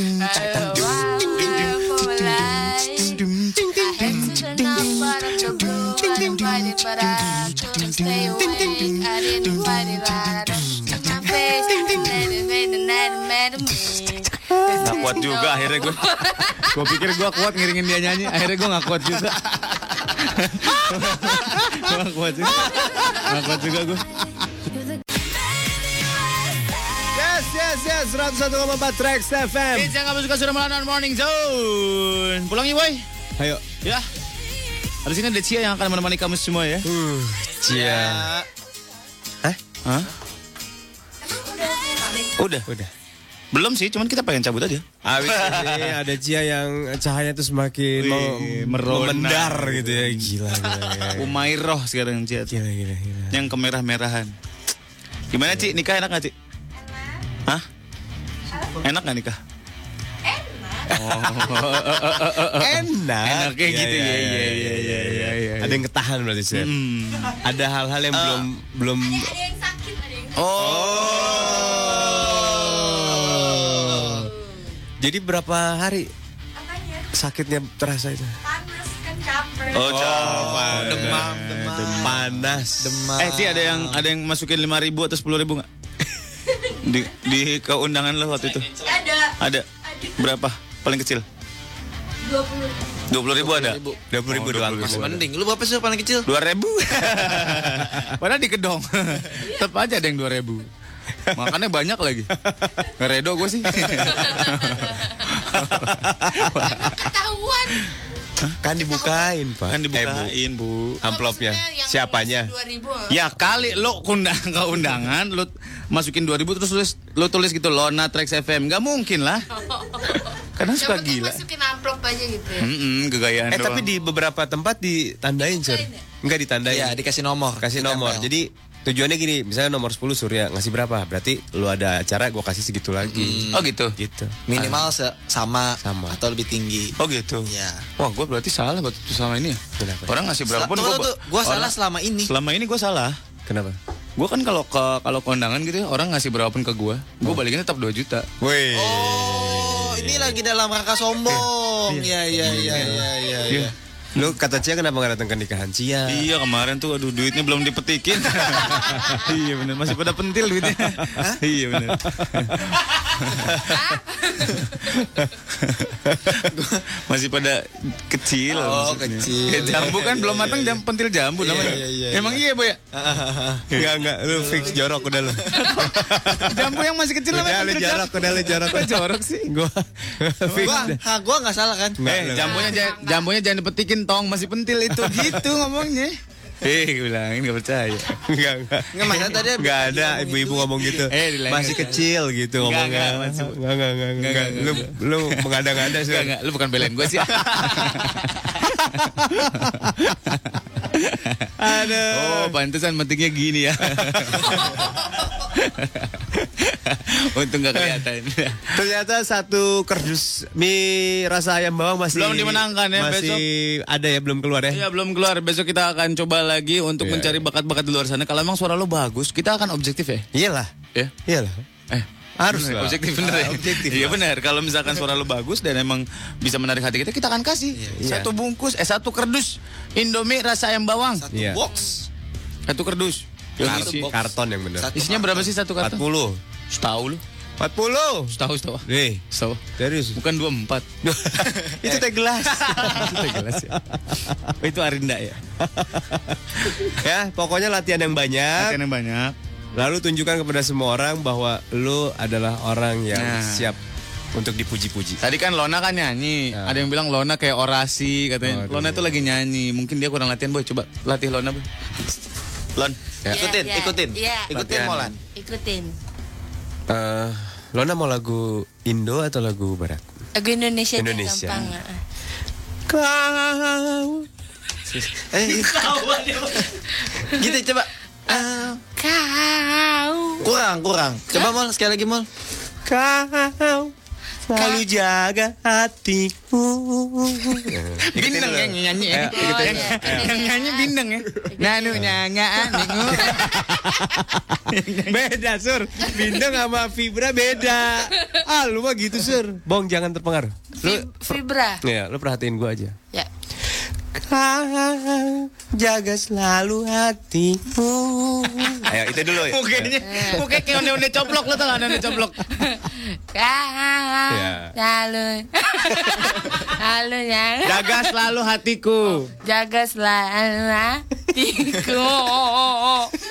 Speaker 6: but I couldn't stay awake. I didn't fight it, I don't my face. And then it made the night mad at me.
Speaker 4: Gak kuat juga akhirnya gue. gue pikir gue kuat ngiringin dia nyanyi. Akhirnya gue gak kuat juga. gue gak kuat juga. Gak kuat juga gue.
Speaker 3: Yes, yes, yes. 101,4 Trax FM.
Speaker 4: Kids yang kamu suka sudah melawan Morning Zone. Pulang yuk boy.
Speaker 3: Ayo.
Speaker 4: Ya. Di sini ada Cia yang akan menemani kamu semua ya.
Speaker 3: Cia. Hah?
Speaker 4: Hah? Udah.
Speaker 3: Udah.
Speaker 4: Belum sih, cuman kita pengen cabut aja.
Speaker 3: Habis ini ada Cia yang cahaya tuh semakin
Speaker 4: Wih,
Speaker 3: memendar gitu ya. Gila, gila, gila.
Speaker 4: Umairoh sekarang Cia.
Speaker 3: Gila, gila, gila.
Speaker 4: Yang kemerah-merahan. Gimana Ci, nikah enak gak Ci? Hah? Enak gak nikah?
Speaker 3: Enak.
Speaker 4: Enaknya
Speaker 3: Iya,
Speaker 4: gitu
Speaker 3: iya,
Speaker 4: ya,
Speaker 3: iya,
Speaker 4: ya,
Speaker 3: iya,
Speaker 4: ya, ya, ya, ya.
Speaker 3: Ada yang ketahan berarti sih.
Speaker 4: Hmm.
Speaker 3: Ada hal-hal yang belum belum Oh. Jadi berapa hari sakitnya terasa itu?
Speaker 16: Panas kan capek.
Speaker 4: Oh,
Speaker 3: demam,
Speaker 5: demam, demam.
Speaker 3: panas,
Speaker 5: demam.
Speaker 4: Eh, Ci ada yang ada yang masukin 5 ribu atau 10 ribu nggak? di, di keundangan lo waktu itu?
Speaker 6: Ada.
Speaker 4: Ada. Berapa? Paling kecil?
Speaker 6: 20.
Speaker 4: 20 ribu ada?
Speaker 3: 20 ribu doang.
Speaker 5: Masih mending. Lu berapa sih paling kecil?
Speaker 4: 2 ribu. Padahal di kedong. Tetap aja ada yang 2 ribu. Makanya banyak lagi. Ngeredo gue sih.
Speaker 6: Ketahuan.
Speaker 3: Kan dibukain, Pak.
Speaker 4: Kan dibukain, Bu.
Speaker 3: Amplopnya. Siapanya?
Speaker 6: 2000.
Speaker 4: Ya kali lo undang ke undangan lo masukin 2000 terus tulis lo tulis gitu Lona Trax FM nggak mungkin lah karena suka
Speaker 6: penting
Speaker 4: gila
Speaker 6: masukin amplop aja gitu ya.
Speaker 4: Mm-mm, gegayaan
Speaker 3: Eh
Speaker 4: doang.
Speaker 3: tapi di beberapa tempat ditandain, Sir. Enggak ditandain.
Speaker 5: Iya, dikasih nomor.
Speaker 3: Kasih nomor. Jadi tujuannya gini, misalnya nomor 10 Surya ngasih berapa? Berarti lu ada acara gua kasih segitu lagi.
Speaker 4: Oh gitu.
Speaker 3: Gitu.
Speaker 5: Minimal se- sama,
Speaker 3: Sama.
Speaker 5: atau lebih tinggi.
Speaker 4: Oh gitu.
Speaker 5: Iya.
Speaker 4: Wah, gue berarti salah waktu itu sama ini ya.
Speaker 3: Kenapa?
Speaker 4: Orang ngasih berapa pun orang-
Speaker 5: salah selama ini.
Speaker 4: Selama ini gue salah.
Speaker 3: Kenapa?
Speaker 4: Gue kan kalau ke kalau kondangan gitu ya, orang ngasih berapa pun ke gue, gue balikin tetap 2 juta.
Speaker 3: Woi.
Speaker 5: Oh, ini lagi dalam rangka sombong. Iya, iya, iya, iya, iya.
Speaker 4: Iya.
Speaker 3: Lu kata Cia kenapa gak datang ke nikahan Cia?
Speaker 4: Iya kemarin tuh aduh duitnya belum dipetikin. iya bener masih pada pentil duitnya. iya bener. masih pada kecil.
Speaker 5: Oh,
Speaker 4: maksudnya.
Speaker 5: kecil.
Speaker 4: Ya, jambu kan belum matang jam pentil jambu namanya.
Speaker 5: iya, iya,
Speaker 4: Emang iya bu ya?
Speaker 3: Enggak, enggak. Lu fix jorok udah lu.
Speaker 4: jambu yang masih kecil namanya
Speaker 3: Udah lu
Speaker 4: pentil
Speaker 3: jorok, udah lu jorok.
Speaker 4: Kok jorok sih?
Speaker 3: Gua fix.
Speaker 5: Gua, ha, gua nggak salah kan?
Speaker 4: Eh jambunya jangan jambunya jangan dipetikin tong masih pentil itu gitu ngomongnya. Eh, gue bilangin gak percaya.
Speaker 3: Enggak, enggak.
Speaker 5: Nggak masalah tadi
Speaker 3: Enggak ada ibu-ibu ngomong gitu.
Speaker 4: Eh,
Speaker 3: Masih kecil gitu
Speaker 4: Enggak,
Speaker 3: ngomongnya.
Speaker 4: enggak,
Speaker 3: Enggak, enggak, enggak,
Speaker 4: Enggak,
Speaker 3: enggak.
Speaker 4: enggak,
Speaker 3: Lu lu mengada-ngada sih.
Speaker 4: Enggak, enggak, lu bukan belain gue sih.
Speaker 3: Aduh.
Speaker 4: Oh, pantesan metiknya gini ya. Untung gak kelihatan.
Speaker 3: Ternyata satu kardus mie rasa ayam bawang masih
Speaker 4: Belum dimenangkan ya,
Speaker 3: Masih ada ya belum keluar ya.
Speaker 4: Iya belum keluar. Besok kita akan coba lagi untuk
Speaker 3: Iya.
Speaker 4: mencari bakat-bakat di luar sana. Kalau emang suara lo bagus, kita akan objektif ya.
Speaker 3: Iyalah.
Speaker 4: Ya.
Speaker 3: Iyalah.
Speaker 4: Eh,
Speaker 3: Harus lah.
Speaker 4: objektif bener ya.
Speaker 3: Objektif
Speaker 4: Iya benar. Kalau misalkan suara lo bagus dan emang bisa menarik hati kita, kita akan kasih
Speaker 3: Iya.
Speaker 4: satu bungkus, eh satu kerdus Indomie rasa ayam bawang.
Speaker 5: Satu
Speaker 3: Iya.
Speaker 5: box.
Speaker 4: Satu kerdus. Yang isi-
Speaker 3: karton yang benar.
Speaker 5: Satu
Speaker 4: isinya berapa sih satu karton?
Speaker 3: 40.
Speaker 4: Setahu lu.
Speaker 3: 40.
Speaker 4: Setahu setahu.
Speaker 3: Nih,
Speaker 4: Setahu.
Speaker 3: serius.
Speaker 4: Bukan 24.
Speaker 3: Itu teh gelas.
Speaker 4: Itu teh gelas ya. Oh, itu Arinda ya.
Speaker 3: ya, pokoknya latihan yang banyak.
Speaker 4: Latihan yang banyak.
Speaker 3: Lalu tunjukkan kepada semua orang bahwa lu adalah orang yang
Speaker 4: Nah.
Speaker 3: siap untuk dipuji-puji.
Speaker 4: Tadi kan Lona kan nyanyi.
Speaker 3: Ya.
Speaker 4: Ada yang bilang Lona kayak orasi katanya.
Speaker 3: Aduh.
Speaker 4: Lona itu lagi nyanyi. Mungkin dia kurang latihan boy. Coba latih Lona boy. Lon.
Speaker 3: Ya.
Speaker 5: Ikutin,
Speaker 6: Iya,
Speaker 5: ikutin.
Speaker 6: Iya.
Speaker 5: Ikutin
Speaker 3: Latihan.
Speaker 5: Molan.
Speaker 6: Ikutin.
Speaker 3: Eh, Lona mau lagu Indo atau lagu Barat?
Speaker 6: Lagu Indonesia,
Speaker 3: Indonesia.
Speaker 6: gampang.
Speaker 3: Kau.
Speaker 5: Eh, gitu coba.
Speaker 6: Kau.
Speaker 5: kurang, kurang. Coba Mol, sekali lagi Mol.
Speaker 3: Kau selalu jaga hatiku.
Speaker 4: Bindeng yang nyanyi ya. Yang, yang nyanyi bindeng ya. Nanu nyanga ningu.
Speaker 3: beda sur Bindeng sama Vibra beda Ah lu mah gitu sur Bong jangan terpengaruh Lu
Speaker 6: Vibra.
Speaker 3: Ya, lu perhatiin gua aja
Speaker 6: Ya.
Speaker 3: Jaga selalu hatiku Ayo itu dulu ya
Speaker 4: Mukanya, mukanya kayak onde-onde coplok lo tau gak onde-onde coplok.
Speaker 6: Kau.
Speaker 3: Ya.
Speaker 6: Lalu. Lalu nyanga.
Speaker 4: Jaga selalu hatiku.
Speaker 6: Jaga selalu hatiku.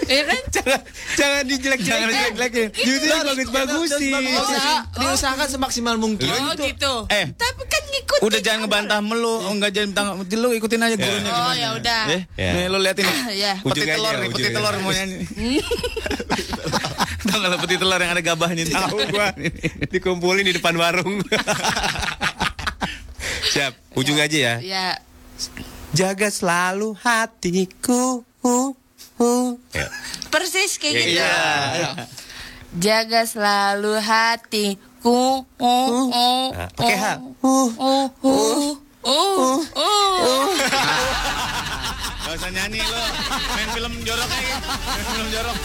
Speaker 6: Iya kan?
Speaker 3: Jangan, jangan dijelek jangan dijelek-jelekin Justru bagus-bagusin
Speaker 5: Usaha, diusahakan semaksimal mungkin.
Speaker 6: Oh gitu.
Speaker 4: Eh,
Speaker 6: Tapi kan ngikutin.
Speaker 4: udah jangan ngebantah melu. Oh, enggak jangan tanggung. Lu ikutin aja gurunya
Speaker 6: Oh
Speaker 4: gimana.
Speaker 6: ya udah.
Speaker 4: Eh,
Speaker 3: Ya.
Speaker 4: nih lu liatin nih.
Speaker 6: Ya.
Speaker 4: Peti telur nih, peti telur mau nyanyi. Tahu nggak peti telur yang ada gabahnya itu?
Speaker 3: Tahu gua Dikumpulin di depan warung Siap Ujung aja ya
Speaker 6: Ya.
Speaker 3: Jaga selalu hatiku Ya.
Speaker 6: Persis kayak gitu.
Speaker 5: Iya.
Speaker 6: Jaga selalu hatiku. Oh, oh,
Speaker 3: Nah, pakai H.
Speaker 6: oh, oh, oh, oh, oh.
Speaker 4: Gak usah nyanyi lo. Main film jorok aja. Main film jorok.